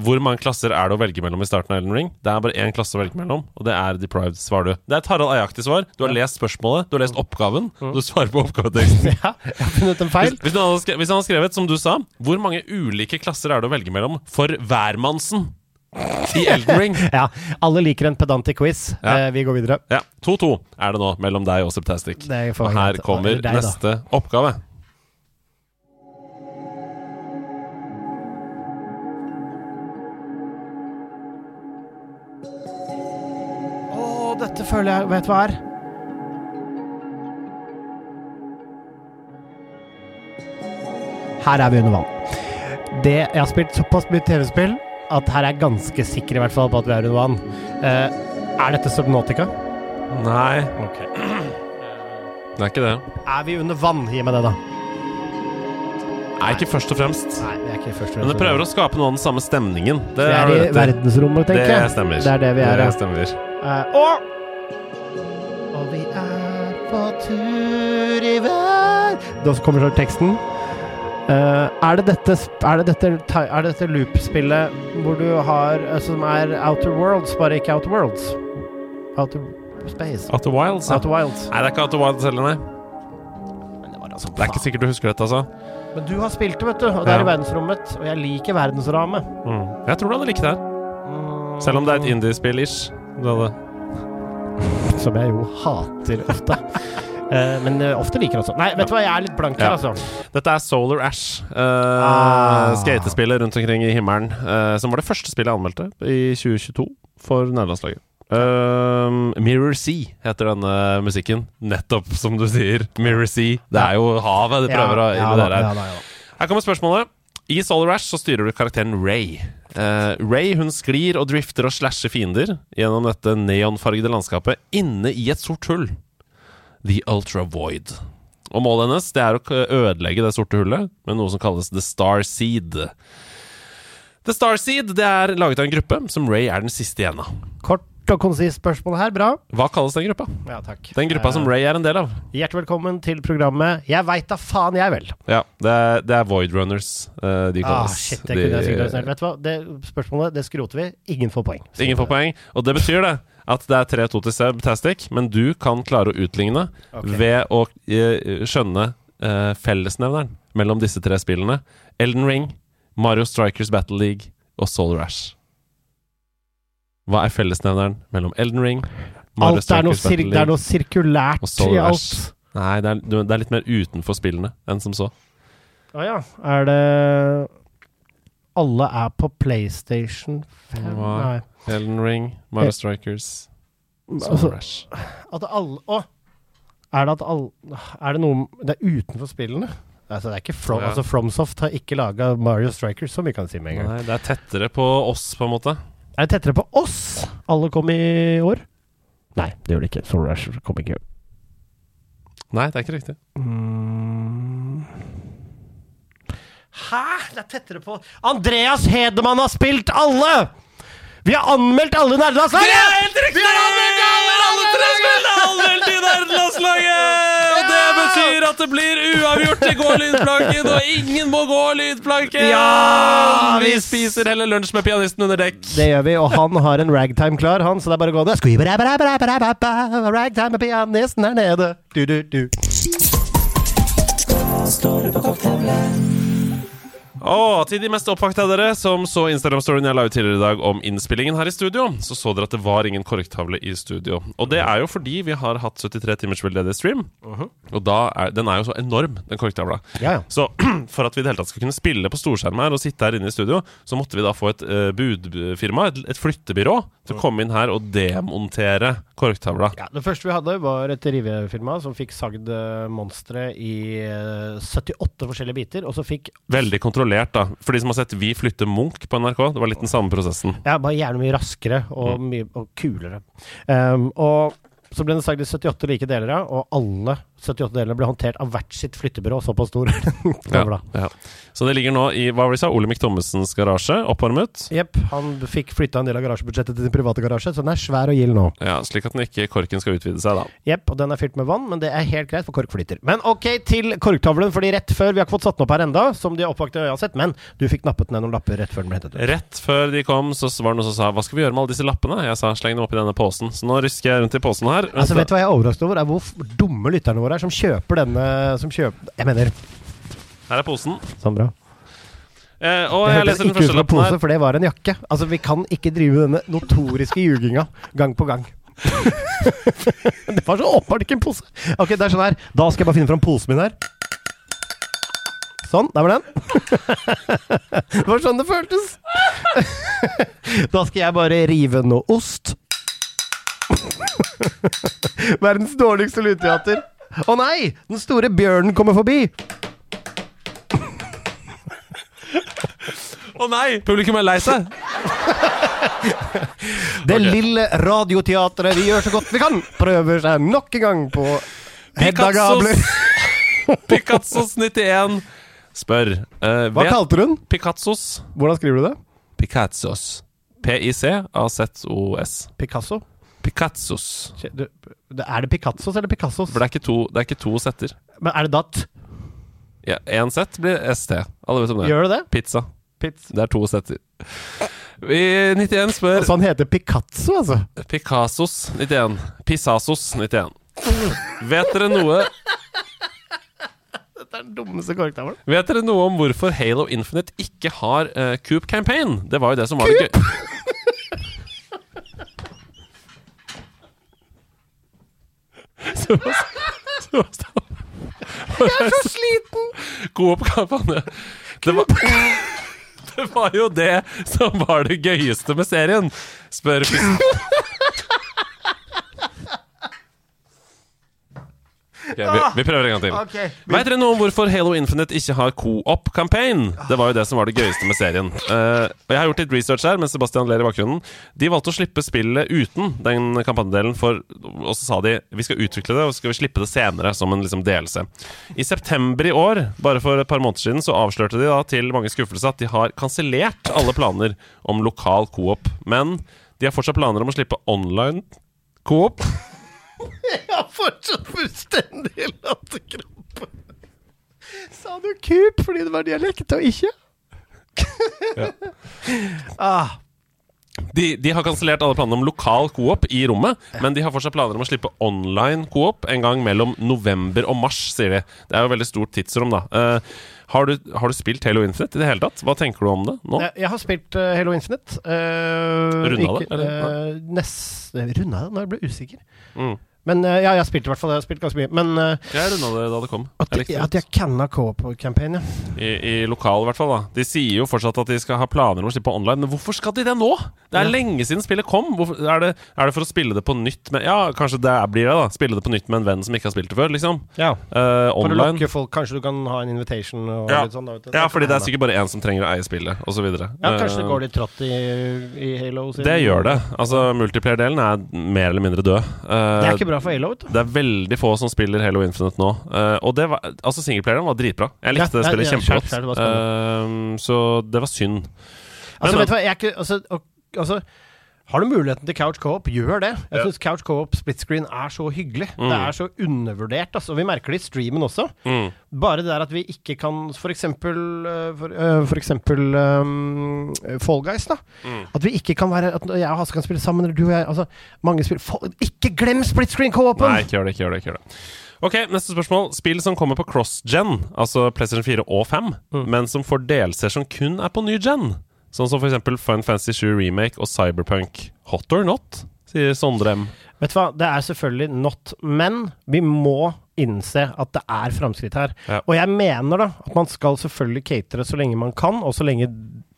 Hvor mange klasser er det å velge mellom i starten av Elden Ring? Det er bare én klasse å velge mellom, og det er Deprived, svarer du. Det er et Harald Eia-aktig svar. Du har lest spørsmålet, du har lest oppgaven, og du svarer på oppgaveteksten. Ja, jeg har funnet en feil. Hvis, hvis, han hadde skrevet, hvis han hadde skrevet, som du sa, hvor mange ulike klasser er det å velge mellom for hvermannsen i Elden Ring? Ja, alle liker en pedantic quiz. Ja. Eh, vi går videre. Ja, 2-2 er det nå mellom deg og Septastic. Og her kommer deg, neste oppgave. Dette føler jeg vet hva er. Her er vi under vann. Det, jeg har spilt såpass mye TV-spill at her er jeg ganske sikker i hvert fall på at vi er under vann. Uh, er dette Subnotica? Nei, Ok. det er ikke det. Er vi under vann? Gi meg det, da. Nei, ikke først og fremst. Nei, det er ikke først og Men det prøver å skape noe av den samme stemningen. Det Vi er i verdensrommet, tenker jeg. Det stemmer. Det er det vi er, Det ja. stemmer. Eh, og Og vi er på tur i vær Da kommer så teksten. Eh, er det dette Er det dette, er det dette loop-spillet hvor du har eh, Som er Outer Worlds, bare ikke Outer Worlds? Outer Space? Outer Wilds? ja. Outer Wilds. Nei, det er ikke Outer Wilds heller, nei. Men det var altså Det er ikke sikkert du husker dette, altså. Men du har spilt det, vet du. Og det er Ja. i verdensrommet. Og jeg liker verdensrammet. Mm. Jeg tror du hadde likt det Mm. Selv om det er et indiespill-ish. Du Som jeg jo hater ofte. uh, men eh, ofte liker også. Nei, vet du hva, jeg er litt blank her, Ja. altså. Dette er Solar Ash. Uh, Ah. Skatespillet rundt omkring i himmelen. Uh, som var det første spillet jeg anmeldte i 2022 for nederlandslaget. Uh, Mirror Sea heter denne musikken. Nettopp som du sier. Mirror Sea. Det er jo havet de prøver ja, å her. ja, da. Her kommer spørsmålet. I Solar Ash så styrer du karakteren Ray. Uh, Ray hun sklir og drifter og slasher fiender gjennom dette neonfargede landskapet inne i et sort hull. The Ultra Void. Og målet hennes det er å ødelegge det sorte hullet med noe som kalles The Star Seed. The Star Seed det er laget av en gruppe som Ray er den siste igjen av. Kort og konsist spørsmål her. Bra. Hva kalles den gruppa? Ja, takk. Den gruppa som Ray er en del av. Hjertelig velkommen til programmet Jeg veit da faen, jeg vel. Ja, Det er, det er Void Runners uh, de Ah, shit, det kunne jeg sikkert. Vet du hva, det spørsmålet det skroter vi. Ingen får poeng. Ingen får poeng. Og det betyr det at det er 3-2 til Sebtastic, men du kan klare å utligne okay. ved å uh, skjønne uh, fellesnevneren mellom disse tre spillene. Elden Ring, Mario Strikers Battle League og Solar Ash. Hva er fellesnevneren mellom EldenRing, Mario Alt er noe, sir det er noe sirkulært i alt. Nei, det er, det er litt mer utenfor spillene enn som så. Å ja. Er det Alle er på PlayStation 5? Hva? Nei. Elden Ring, Mario Strikers, Altså, Rush Ash. at alle Å! Er det at alle Er det noe Det er utenfor spillene? Altså, det er ikke From, Ja. altså Fromsoft har ikke laga Mario Strikers, som vi kan si med en gang. Nei, det er tettere på oss, på en måte. Er det tettere på oss? Alle kom i år? Nei, det gjør det ikke. Solar Rush kom ikke i år. Nei, det er ikke riktig. Mm. Hæ? Det er tettere på Andreas Hedemann har spilt alle! Vi har anmeldt alle nerdelandslaget! Det er helt riktig! Vi har anmeldt alle, alle tre spillene anmeldt i nerdelandslaget! Og det betyr at det blir uavgjort til Gå lydplanken, og ingen må gå lydplanken! Ja, Vi spiser heller lunsj med pianisten under dekk. Det gjør vi, og han har en ragtime klar, han, så det er bare å gå ned. Ragtime med pianisten er nede. Du, du, du. Og til de mest oppvakta av dere som så Instagram-storyen jeg la ut tidligere i dag om innspillingen her i studio, så så dere at det var ingen korrektavle i studio. Og det er jo fordi vi har hatt 73 timers veldedig stream, og da er, den er jo så enorm, den korrektavla. Ja, ja. Så for at vi i det hele tatt skal kunne spille på storskjerm her og sitte her inne i studio, så måtte vi da få et uh, budfirma, et, et flyttebyrå, til å komme inn her og demontere korktavla. Ja, det første vi hadde, var et rivefirma som fikk sagd eh, monstre i eh, 78 forskjellige biter, og så fikk Veldig kontrollert, da. For de som har sett Vi flytter Munch på NRK, det var litt den samme prosessen. Ja, bare gjerne mye raskere og, mye, og kulere. Um, og så ble det sagt i 78 like deler og alle 78 delene ble håndtert av hvert sitt flyttebyrå. Såpass stor. Ja, ja. Så det ligger nå i hva var det sa, Olemic Thommessens garasje, oppvarmet. Jepp. Han fikk flytta en del av garasjebudsjettet til sin private garasje, så den er svær og gild nå. Ja, Slik at den ikke korken skal utvide seg, da. Jepp, og den er fylt med vann, men det er helt greit, for kork flyter. Men ok, til korktavlen, fordi rett før Vi har ikke fått satt den opp her enda, som de oppvakte øya har sett, men du fikk nappet ned noen lapper rett før den ble hentet ut. Rett før de kom, så var det noen som sa 'Hva skal vi gjøre med alle disse lappene?' Jeg sa 'sleng dem oppi denne posen'. Så nå rysker jeg rundt i posen her. Altså, vet du hva jeg er overrasket over? Er hvor dumme lytterne våre er som kjøper denne Som kjøper Jeg mener, Her er posen. sånn bra. Eh, og Det jeg leser den første lappen pose, her. for det var en jakke. Altså, vi kan ikke drive denne notoriske ljuginga gang på gang. det var så åpenbart ikke en pose. Ok, det er sånn her. Da skal jeg bare finne fram posen min her. Sånn, der var den. det var sånn det føltes. da skal jeg bare rive noe ost. Verdens dårligste lydteater. Å nei! Den store bjørnen kommer forbi. Å nei! Publikum er lei seg. Det lille radioteatret vi gjør så godt vi kan, prøver seg nok en gang på Hedda Gabler. Picassos 91 spør uh, Hva kalte du den? Picassos. Hvordan skriver du det? Picassos. P-i-c-a-z-o-s. Picasso? Picassos. Er det Picassos eller Picassos? For det er ikke to, det er ikke to setter. Men er det da t? Ja, Én sett blir ST. Alle vet om det. Gjør det det? Pizza. Pizza. Det er to setter. Vi 91 spør Så han heter Picasso, altså. Picassos 91. Pissasos 91. Vet dere noe Det er den dummeste korktavlen. Vet dere noe om hvorfor Halo Infinite ikke har uh, Coop Campaign? Det var jo det som var det gøy. Så, så, så, Jeg er så sliten! God oppgave, Det var Det var jo det som var det gøyeste med serien, spør Ok, vi, vi prøver en gang til. Ok. Vet dere noe om hvorfor Halo Infinite ikke har co-op-campaign? Det var jo det som var det gøyeste med serien. Uh, og Jeg har gjort litt research her, med Sebastian ler i bakgrunnen. De valgte å slippe spillet uten den kampanjedelen, for, og så sa de vi skal utvikle det og så skal vi slippe det senere som en liksom, delelse. I september i år, bare for et par måneder siden, så avslørte de da til mange skuffelser at de har kansellert alle planer om lokal co-op. Men de har fortsatt planer om å slippe online co-op. Jeg har fortsatt fullstendig latterkrampe. Sa du kup fordi det var dialekt og ikke? ah, De, de har kansellert alle planene om lokal coop i rommet, men de har fortsatt planer om å slippe online coop en gang mellom november og mars, sier de. Det er jo veldig stort tidsrom, da. Uh, har, du, har du spilt Halo Infinite i det hele tatt? Hva tenker du om det nå? jeg, har spilt uh, Halo Infinite. Uh, Runda det, eller? nest, runda det? Nå ble jeg usikker. Mm. Men eh, ja, jeg har spilt i hvert fall. Jeg har spilt ganske mye. Men uh, Jeg runda det da det kom. at, Jeg at det. jeg canna co-op-campaign, ja. I, I lokal, i hvert fall. da De sier jo fortsatt at de skal ha planer om å slippe online, men hvorfor skal de det nå? Det er Ja. lenge siden spillet kom. Hvorfor, er, det, er det for å spille det på nytt med Ja, kanskje det blir det, da. Spille det på nytt med en venn som ikke har spilt det før, liksom. ja. Eh, For å online. lokke folk. Kanskje du kan ha en invitation og Ja. litt sånn. Da. Ja, fordi det er sikkert bare én som trenger å eie spillet, osv. Ja, kanskje det går litt trått i, i Halo. siden- Det gjør det. Altså, Multiplayer-delen er mer eller mindre død. Eh, Det er ikke bra for Halo, vet du. det er veldig få som spiller Halo Infinite nå. Uh, og det var, altså singleplayeren var dritbra. Jeg likte Ja, det spillet ja, kjempegodt. var Eh, så det var synd. Altså, Men- vet du hva, jeg er ikke altså, altså har du muligheten til couch co-op, gjør det. Jeg Ja. synes couch co-op split screen er så hyggelig. Det er så undervurdert. Altså. Vi merker det i streamen også. Mm. Bare det der at vi ikke kan øh, For, for eksempel um, Fall Guys, da. Mm. At vi ikke kan være At jeg og Hasse kan spille sammen, eller du og jeg altså, Mange spiller Ikke glem split screen co-open! Nei, ikke gjør det. ikke gjør det, ikke gjør det Ok, Neste spørsmål. Spill som kommer på cross-gen, altså PlayStation 4 og 5, Mm. men som får delser som kun er på ny gen. Sånn som f.eks. Fun Fancy Shoe Remake og Cyberpunk. Hot or not, sier Sondre M. Vet du hva, det er selvfølgelig not, men vi må innse at det er framskritt her. Ja. Og jeg mener da at man skal selvfølgelig catere så lenge man kan, og så lenge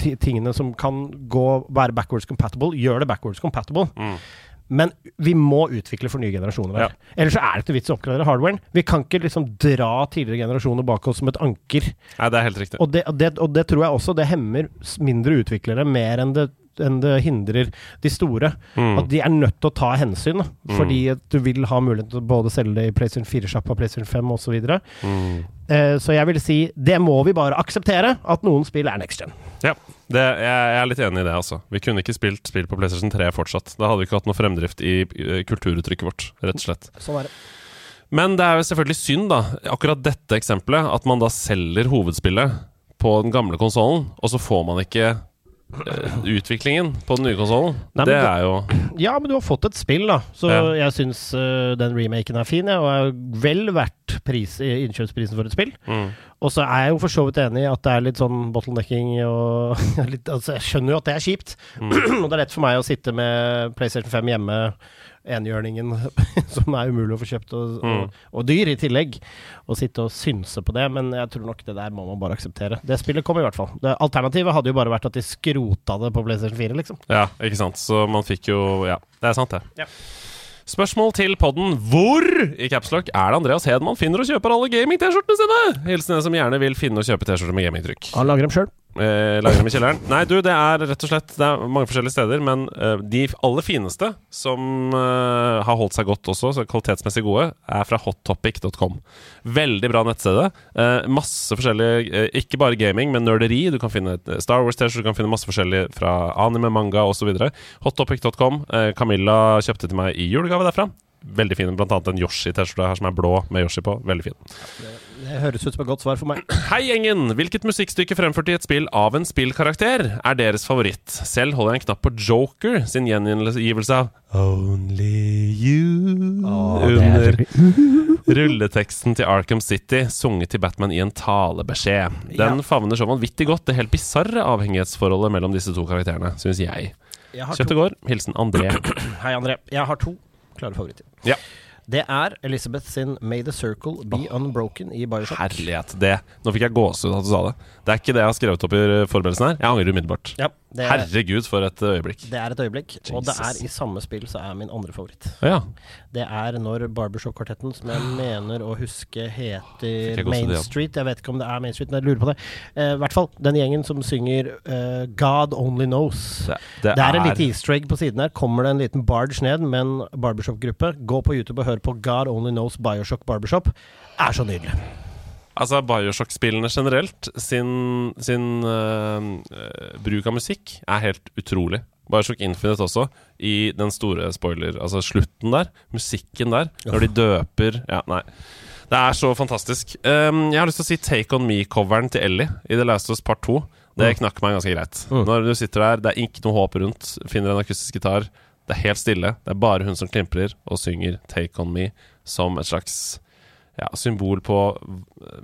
tingene som kan gå være backwards compatible, gjør det backwards compatible. Mm. Men vi må utvikle for nye generasjoner her. Ellers så er det ikke vits å oppgradere hardwaren. Vi kan ikke liksom dra tidligere generasjoner bak oss som et anker. Nei, det er helt riktig. Og det, og det, og det tror jeg også det hemmer mindre utviklere mer enn det, enn det hindrer de store. Mm. At de er nødt til å ta hensyn, da. Mm. fordi at du vil ha mulighet til å både selge det i PlayStation 4-sjappa, PlayStation 5 osv. Så, Mm. eh, så jeg vil si det må vi bare akseptere, at noen spill er next gen. Ja, det, jeg, jeg er litt enig i det, altså. Vi kunne ikke spilt spill på PlayStation 3 fortsatt. Da hadde vi ikke hatt noe fremdrift i eh, kulturuttrykket vårt, rett og slett. Sånn er det. Men det er jo selvfølgelig synd, da, akkurat dette eksempelet, at man da selger hovedspillet på den gamle konsollen, og så får man ikke utviklingen på den nye konsollen. Det du, er jo Ja, men du har fått et spill, da. Så Ja. jeg syns uh, den remaken er fin, ja, og er vel verdt pris, innkjøpsprisen for et spill. mm. Og så er jeg jo for så vidt enig i at det er litt sånn bottlenecking og litt, altså Jeg skjønner jo at det er kjipt. og det er lett for meg å sitte med PlayStation 5 hjemme, enhjørningen, som er umulig å få kjøpt, og, og, og dyr i tillegg. Og sitte og synse på det, men jeg tror nok det der må man bare akseptere. Det spillet kom i hvert fall. Det, alternativet hadde jo bare vært at de skrota det på PlayStation 4, liksom. Ja, ikke sant. Så man fikk jo Ja, det er sant, det. Ja. Spørsmål til podden. Hvor i Capslock er det Andreas Hedman finner og kjøper alle gaming-T-skjortene sine? Hilsen en som gjerne vil finne og kjøpe T-skjorter med gamingtrykk. Han lager dem sjøl. Eh, lager dem i kjelleren. Nei, du, det er rett og slett Det er mange forskjellige steder, men eh, de aller fineste, som eh, har holdt seg godt også, så kvalitetsmessig gode, er fra hottopic.com. Veldig bra nettsted. Eh, masse forskjellig eh, Ikke bare gaming, men nerderi. Du kan finne Star Wars-T-skjorter, du kan finne masse forskjellig fra anime, manga osv. Hottopic.com. Eh, Camilla kjøpte til meg i julegave derfra. Veldig fin. Blant annet en Yoshi-T-skjorte her som er blå med Yoshi på. Veldig fin. Det høres ut som et godt svar for meg. Hei, gjengen! Hvilket musikkstykke fremført i et spill av en spillkarakter er deres favoritt? Selv holder jeg en knapp på Joker sin gjengivelse av Only You under rulleteksten til Arkham City, sunget til Batman i en talebeskjed. Den favner så vanvittig godt det helt bisarre avhengighetsforholdet mellom disse to karakterene, syns jeg. Jeg Kjøttet går. Hilsen André. Hei, André. Jeg har to klare favoritter. Ja. Det er Elizabeth sin May the Circle Be Unbroken i Bioshock. Herlighet. Det. Nå fikk jeg gåsehud av at du sa det. Det er ikke det jeg har skrevet opp i forberedelsen her. Jeg angrer umiddelbart. Ja, det er, Herregud, for et øyeblikk. det er et øyeblikk. Og det er i samme spill så er min andre favoritt. Ja. Det er når Barbershop-kvartetten, som jeg mener å huske heter Main det, Main. Street Jeg vet ikke om det er Main Street, men jeg lurer på det. Eh, I hvert fall den gjengen som synger uh, God Only Knows. Det, Det er en liten easter egg på siden her. Kommer det en liten barge ned med en barbershop-gruppe, gå på YouTube og hør på God Only Knows Bioshock Barbershop. Er så nydelig. Altså, Bioshock-spillene generelt, sin, sin øh, bruk av musikk er helt utrolig. Bioshock Infinite også, i den store spoiler Altså slutten der, musikken der, når de døper Ja, nei. Det er så fantastisk. Um, jeg har lyst til å si Take On Me-coveren til Ellie i The Last of Us Part 2. Det knakk meg ganske greit. Når du sitter der, det er ikke noe håp rundt, finner en akustisk gitar, det er helt stille, det er bare hun som klimprer og synger Take On Me som et slags ja, symbol på øh,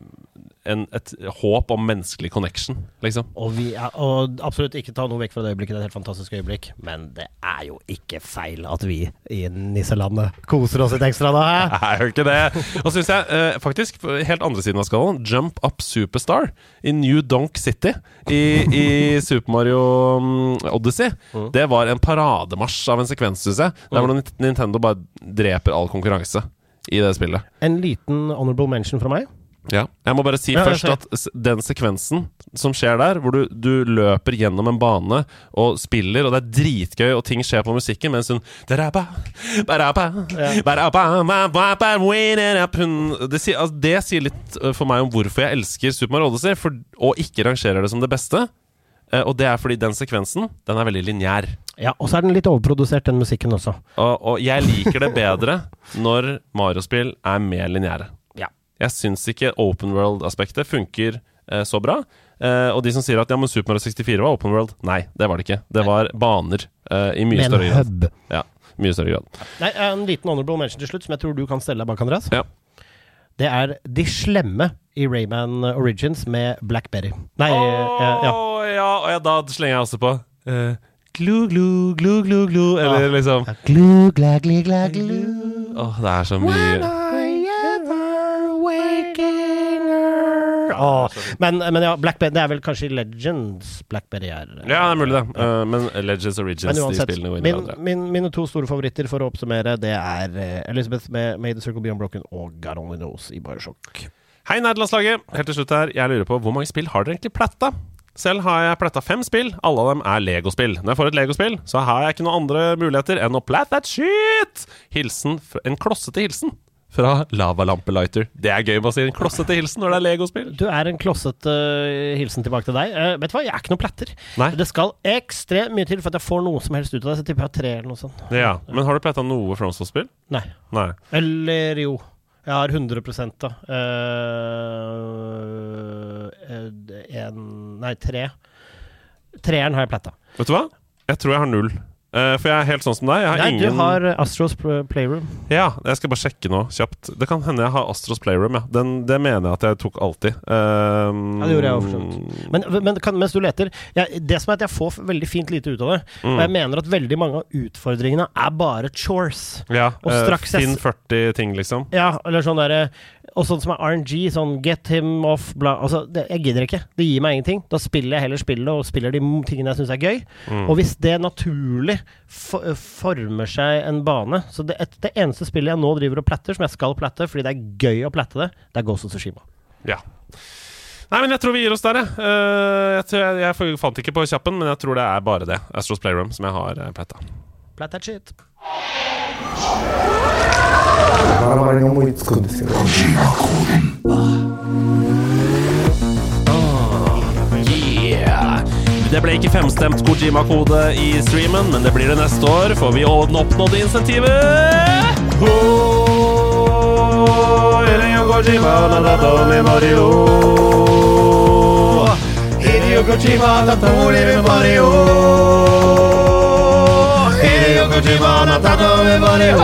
en, et håp om menneskelig connection, liksom. Og, vi er, og absolutt ikke ta noe vekk fra det øyeblikket, det er et helt fantastisk øyeblikk. Men det er jo ikke feil at vi i nisselandet koser oss litt ekstra da, hæ? Det er jo ikke det. Og syns jeg eh, faktisk, helt andre siden av skallen, Jump Up Superstar i New Donk City i, i Super Mario mm, Odyssey, det var en parademarsj av en sekvens, syns jeg. Der hvor Nintendo bare dreper all konkurranse i det spillet. En liten honorable mention fra meg. Ja. Jeg må bare si Ja, først at den sekvensen som skjer der, hvor du, du løper gjennom en bane og spiller, og det er dritgøy, og ting skjer på musikken, mens hun det, sier, altså, det sier litt uh, for meg om hvorfor jeg elsker Super Mario Odyssey, for, og ikke rangerer det som det beste. Eh, og det er fordi den sekvensen Den er veldig lineær. Ja, Og så er den litt overprodusert, den musikken også. Og, og jeg liker det bedre når Mario-spill er mer lineære. Ja. Jeg syns ikke open world-aspektet funker eh, så bra. Eh, og de som sier at ja, men Super Mario 64 var open world, nei, det var det ikke. Det var baner eh, i mye Men en større grad. hub. Ja, mye større grad. Nei, En liten honorable mention til slutt, som jeg tror du kan stelle deg bak, Andreas. Ja. Det er De slemme i Rayman Origins med Blackberry. Nei, ja, ja. Å, ja, og ja, da slenger jeg også på eh, Glu, glu, glu, glu, glu. Eller liksom Glu, gla, gli, gla, glu. Åh, det er så mye Åh, men, men ja, Blackberry Det er vel kanskje i Legends Blackberry er Ja, det er mulig, det. Uh, men Legends Origins, Men de uansett, spillene går inn i min, hverandre. min, mine to store favoritter for å oppsummere, det er eh, Elizabeth med May the Circle Be Unbroken og God Only Knows i Bioshock. Hei, nerdelandslaget! Helt til slutt her, jeg lurer på hvor mange spill har dere egentlig platta? Selv har jeg pletta fem spill. Alle av dem er Lego-spill. Når jeg får et Lego-spill, så har jeg ikke noen andre muligheter enn å plat that shit! Hilsen, En klossete hilsen fra Lavalampelighter. Det er gøy å si en klossete hilsen når det er Lego-spill. Du er en klossete eh, hilsen tilbake til deg. Uh, vet du hva, jeg er ikke noen platter. Nei. Det skal ekstremt mye til for at jeg får noe som helst ut av det. Så jeg tipper jeg tre eller noe sånt. Ja, Men har du platta noe FromSoft-spill? Nei. Nei. Eller jo. Jeg har 100 da. Eh, en Nei, tre. Treeren har jeg pletta. Vet du hva? Jeg tror jeg har null. Eh, for jeg er helt sånn som deg. Jeg har Nei, ingen du har Astros Playroom. Ja, jeg skal bare sjekke nå kjapt. Det kan hende jeg har Astros Playroom, ja. Den, det mener jeg at jeg tok alltid. Um, Ja, det gjorde jeg også, for. Men, men kan, mens du leter jeg, Det som er at jeg får veldig fint lite ut av det. Mm. Og jeg mener at veldig mange av utfordringene er bare chores. Ja, Og eh, straks jeg Finn 40 ting, liksom. Ja, eller sånn derre Og sånn som er RNG, sånn get him off, bla Altså, det, jeg gidder ikke. Det gir meg ingenting. Da spiller jeg heller spillet, og spiller de tingene jeg syns er gøy. Mm. Og hvis det naturlig for, former seg en bane Så det, et, det eneste spillet jeg nå driver og platter, som jeg skal platte fordi det er gøy å platte det, det er Ghost of Tsushima. Ja. Nei, men jeg tror vi gir oss der, jeg. Uh, jeg, jeg, jeg fant ikke på kjappen, men jeg tror det er bare det. Astros Playroom som jeg har uh, that shit. Det ble ikke femstemt Kojima-kode i streamen, men det blir det neste år, for vi oppnådde insentivet. Oh, Hideo Kojima me Mario Hideo Kojima natato me Mario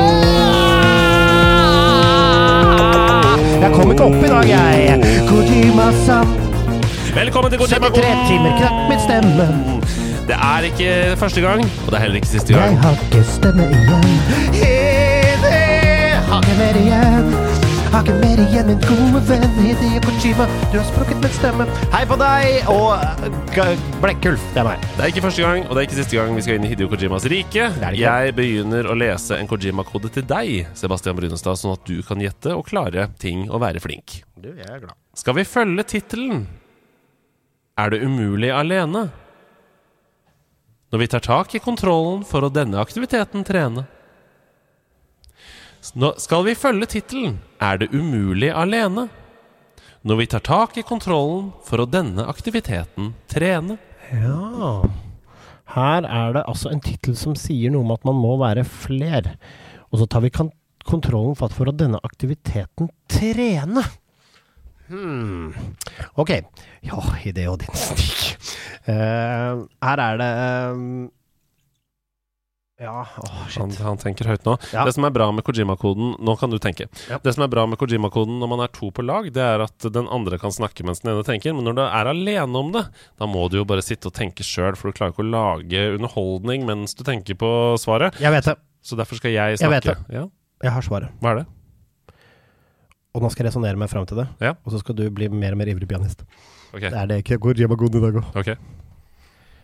Jeg kom ikke opp i dag, jeg. Kojima-san. Velkommen til Kojima 73 timer knakk min stemme. Det er ikke første gang, og det er heller ikke siste gang. Jeg har ikke stemme igjen. Hideo, har ikke mer igjen. Har ikke mer igjen, min gode venn Hideo Kojima. Du har sprukket min stemme. Hei på deg og G- Blekkulf. Det er meg. Det er ikke første gang, og det er ikke siste gang vi skal inn i Hideo Kojimas rike. Jeg begynner å lese en Kojima-kode til deg, Sebastian Brunestad, sånn at du kan gjette og klare ting og være flink. Du, jeg er glad. Skal vi følge tittelen Er det umulig alene? Når vi tar tak i kontrollen for å denne aktiviteten trene. Nå skal vi følge tittelen Er det umulig alene? Når vi tar tak i kontrollen for å denne aktiviteten trene. Ja. Her er det altså en tittel som sier noe om at man må være fler. Og så tar vi kontrollen fatt for å denne aktiviteten trene. Hmm. Ok. Ja, Hideo din stikk. Uh, her er det eh, Ja, oh, Han, shit. han tenker høyt nå. Ja. Det som er bra med Kojima-koden Nå kan du tenke. Ja. Det som er bra med Kojima-koden når man er to på lag, det er at den andre kan snakke mens den ene tenker. Men når du er alene om det, da må du jo bare sitte og tenke sjøl, for du klarer ikke å lage underholdning mens du tenker på svaret. Jeg vet det. Så derfor skal jeg Jeg vet snakke. Ja, Jeg har svaret. Hva er det? Og nå skal jeg resonnere meg fram til det. Ja. Og så skal du bli mer og mer ivrig pianist. Okay. Det er det Kojima-koden i dag òg. Okay.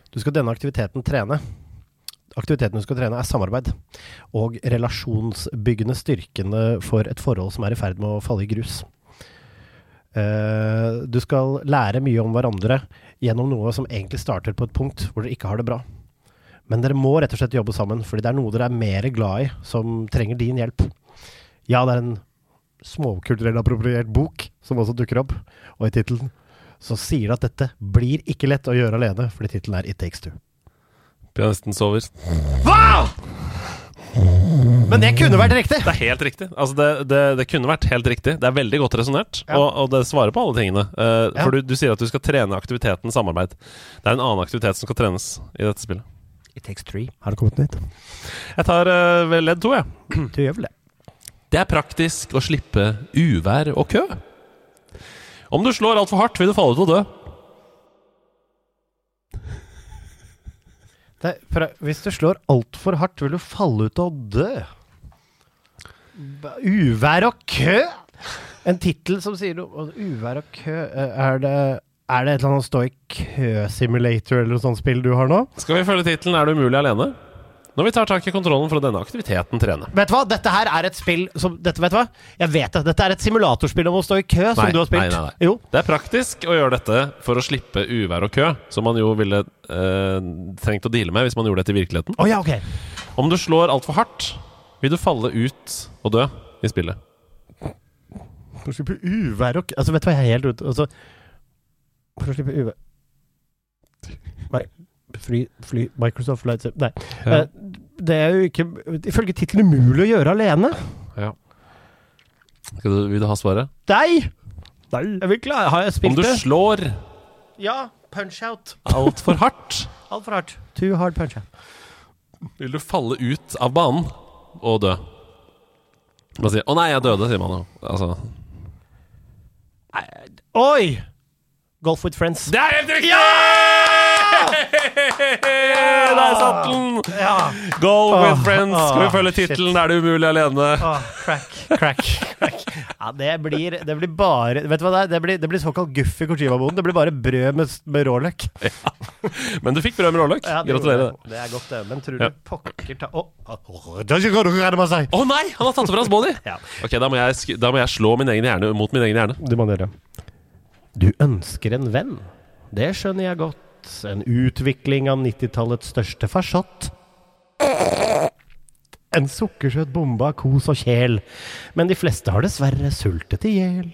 Du skal denne aktiviteten trene. Aktiviteten du skal trene, er samarbeid. Og relasjonsbyggende styrkene for et forhold som er i ferd med å falle i grus. Eh, du skal lære mye om hverandre gjennom noe som egentlig starter på et punkt hvor dere ikke har det bra. Men dere må rett og slett jobbe sammen, fordi det er noe dere er mer glad i, som trenger din hjelp. Ja, det er en småkulturell appropriert bok som også dukker opp, og i tittelen så sier det at dette blir ikke lett å gjøre alene, fordi tittelen er It Takes Two. Pianisten sover. Men det kunne vært riktig! Det er helt riktig. Altså det, det, det kunne vært helt riktig. Det er veldig godt resonnert, Ja. og, og det svarer på alle tingene. Uh, Ja. For du, du sier at du skal trene aktiviteten samarbeid. Det er en annen aktivitet som skal trenes i dette spillet. It Takes Three. Har det kommet nytt? Jeg tar uh, ledd to, jeg. Du gjør vel det? Det er praktisk å slippe uvær og kø. Om du slår altfor hardt, vil du falle ut og dø. Det for, hvis du slår altfor hardt, vil du falle ut og dø. Uvær og kø! En tittel som sier noe om Uvær og kø. eh, Er det, er det et eller annet stå i kø-simulator eller noe sånt spill du har nå? Skal vi følge tittelen 'Er det umulig alene'? Når vi tar tak i kontrollen for å denne aktiviteten trene. Vet du hva? Dette her er et spill som dette, Vet du hva? Jeg vet det. Dette er et simulatorspill om å stå i kø, som Nei, du har spilt. nei, nei. Det er praktisk å gjøre dette for å slippe uvær og kø, som man jo ville eh, trengt å deale med hvis man gjorde dette i virkeligheten. Oh, ja, okay. Om du slår altfor hardt, vil du falle ut og dø i spillet. For å slippe uvær og Altså, vet du hva, jeg er helt ute Altså For å slippe uvær Nei. Fly, fly Microsoft Flight Sim- Nei. Ja. Eh, det er jo ikke Ifølge tittelen umulig å gjøre alene. Ja. Skal du, vil du ha svaret? Nei! Jeg vil klare Har jeg Om du det? slår Ja. Punch out. altfor hardt, Altfor hardt. Too hard punch out. vil du falle ut av banen og dø. Man sier 'Å nei, jeg døde', sier man jo. Altså Oi! Golf with friends. Det er helt riktig! Der satt den! Ja. Go Åh, with friends. Skal vi følge tittelen 'Er det umulig alene'? Oh, crack, crack, crack. Ja, det blir, det blir bare Vet du hva det er? Det blir, det blir såkalt guff i Kojima-boden. Det blir bare brød med, med råløk. Men du fikk brød med råløk. Ja, Gratulerer. Det er godt, det. Men tror Ja. du pokker ta Å, oh. Å nei, han har tatt det fra hans body! Ja. Ok, da må, jeg, da må jeg slå min egen hjerne mot min egen hjerne. Du. Du ønsker en venn. Det skjønner jeg godt. En utvikling av 90-tallets største farsott. En sukkersøt bombe av kos og kjel. Men de fleste har dessverre sultet i hjel.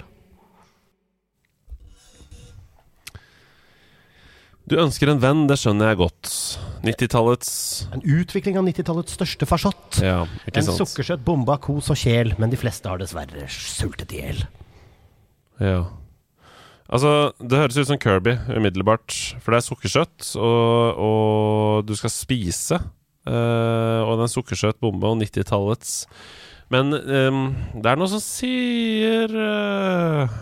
Du ønsker en venn, det skjønner jeg godt. 90-tallets En utvikling av 90-tallets største farsott. Ja, En sant. sukkersøt bombe av kos og kjel, men de fleste har dessverre sultet i hjel. Ja. Altså, det høres ut som Kirby umiddelbart. For det er sukkersøtt, og, og du skal spise. Uh, og det er en sukkersøt bombe og 90-tallets Men um, det er noe som sier uh,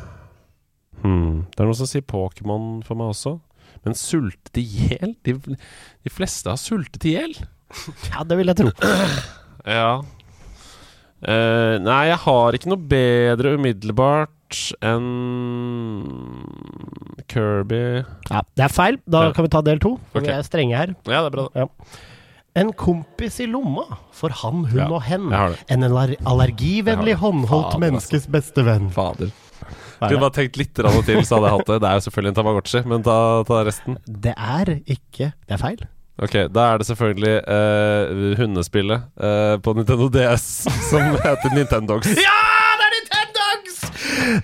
hmm, Det er noe som sier Pokémon for meg også. Men sultet i hjel? De, de fleste har sultet i hjel. Ja, det vil jeg tro. Ja. Uh, nei, jeg har ikke noe bedre umiddelbart enn Kirby Ja, det er feil. Da kan vi ta del to. For Ok. vi er strenge her. Ja, det er bra. Ja. En kompis i lomma for han, hun Ja, og hen. En allergivennlig håndholdt Fader, menneskes beste venn. Fader. Kunne bare tenkt litt til, så hadde jeg hatt det. Det er jo selvfølgelig en Tamagotchi, men ta, ta resten. Det er ikke Det er feil. Ok, da er det selvfølgelig uh, hundespillet uh, på Nintendo DS som heter Nintendogs. Ja!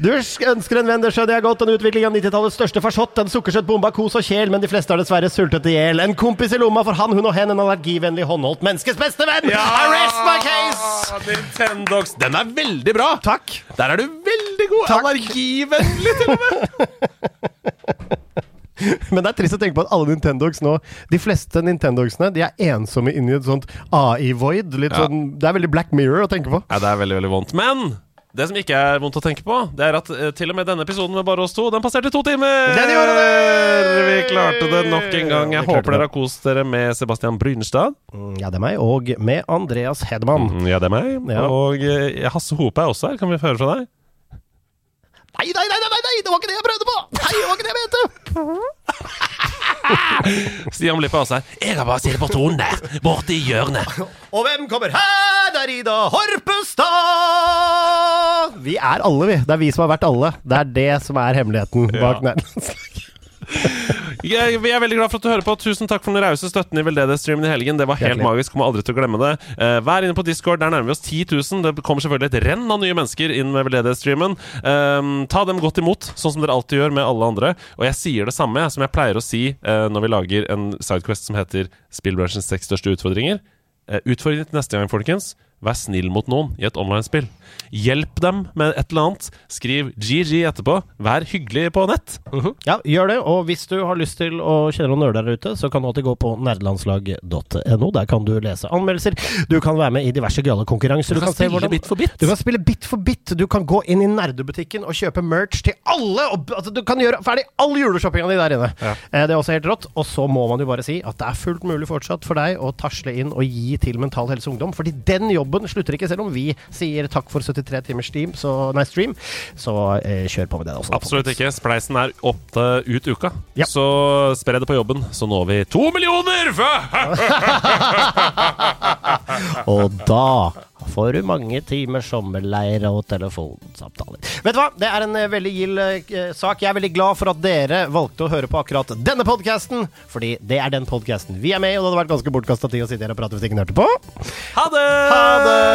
Du ønsker en venn, det skjønner jeg godt. En utvikling av 90-tallets største farsott. En sukkersøt bombe av kos og kjel, men de fleste har dessverre sultet i hjel. En kompis i lomma for han, hun og hen. En allergivennlig håndholdt menneskes beste venn! Ja! rest my case! Nintendogs. Den er veldig bra! Takk. Der er du veldig god! Allergivennlig, til og med! Men det er trist å tenke på at alle Nintendogs nå De fleste Nintendogsene De er ensomme inni et sånt AI-void. Ja. sånn Det er veldig Black Mirror å tenke på. Ja, det er veldig, veldig vondt. Men det som ikke er vondt å tenke på, det er at eh, til og med denne episoden med bare oss to, den passerte to timer! Den gjorde det! Vi klarte det nok en gang. Jeg Vi klarte håper dere har kost dere med Sebastian Brynstad. Mm, Ja, det er meg. Og med Andreas Hedman. Mm, Ja, det er meg. Ja. Og eh, Hasse Hope er også her. Kan vi få høre fra deg? Nei, nei, nei, nei, nei, nei, det var ikke det jeg prøvde på! Nei, det var ikke det jeg mente! Stian blir på seg. her. Jeg har bare sittet på tonen der, borte i hjørnet. Og hvem kommer her? Det er Ida Horpestad! Vi er alle, vi. Det er vi som har vært alle. Det er det som er hemmeligheten bak Ja. Jeg, vi er veldig glad for at du hører på. Tusen takk for den rause støtten i veldedighetsstreamen i helgen. Det var helt Hjertelig. magisk. Kommer aldri til å glemme det. Uh, vær inne på Discord. Der nærmer vi oss 10 000. Det kommer selvfølgelig et renn av nye mennesker inn med veldedighetsstreamen. Uh, ta dem godt imot, sånn som dere alltid gjør med alle andre. Og jeg sier det samme som jeg pleier å si uh, når vi lager en sidequest som heter Spillbransjens seks største utfordringer. Uh, utfordring til neste gang, folkens. Vær snill mot noen i et online-spill. Hjelp dem med et eller annet. Skriv GG etterpå. Vær hyggelig på nett. Ja, gjør det. Og hvis du har lyst til å kjenne noen nerder der ute, så kan du alltid gå på nerdelandslag.no. Der kan du lese anmeldelser. Du kan være med i diverse gale konkurranser. Du kan se spille hvordan- bit for bit. Du kan spille bit for bit. Du kan gå inn i nerdebutikken og kjøpe merch til alle. Og, altså, du kan gjøre ferdig all juleshoppinga di der inne. Ja. Eh, det er også helt rått. Og så må man jo bare si at det er fullt mulig fortsatt for deg å tasle inn og gi til Mental Helse Ungdom. Fordi den jobben slutter ikke, selv om vi sier takk for 73 timers stream. Så, nei, stream. Så eh, kjør på med det også. Absolutt ikke. Spleisen er opp til ut uka. Ja. Så spre det på jobben, så når vi to millioner! Og da Får du mange timer sommerleir og telefonsamtaler. Vet du hva, det er en eh, veldig gild eh, sak. Jeg er veldig glad for at dere valgte å høre på akkurat denne podkasten, fordi det er den podkasten vi er med i, og det hadde vært ganske bortkasta tid å sitte her og prate hvis ingen hørte på. Ha det! Ha det!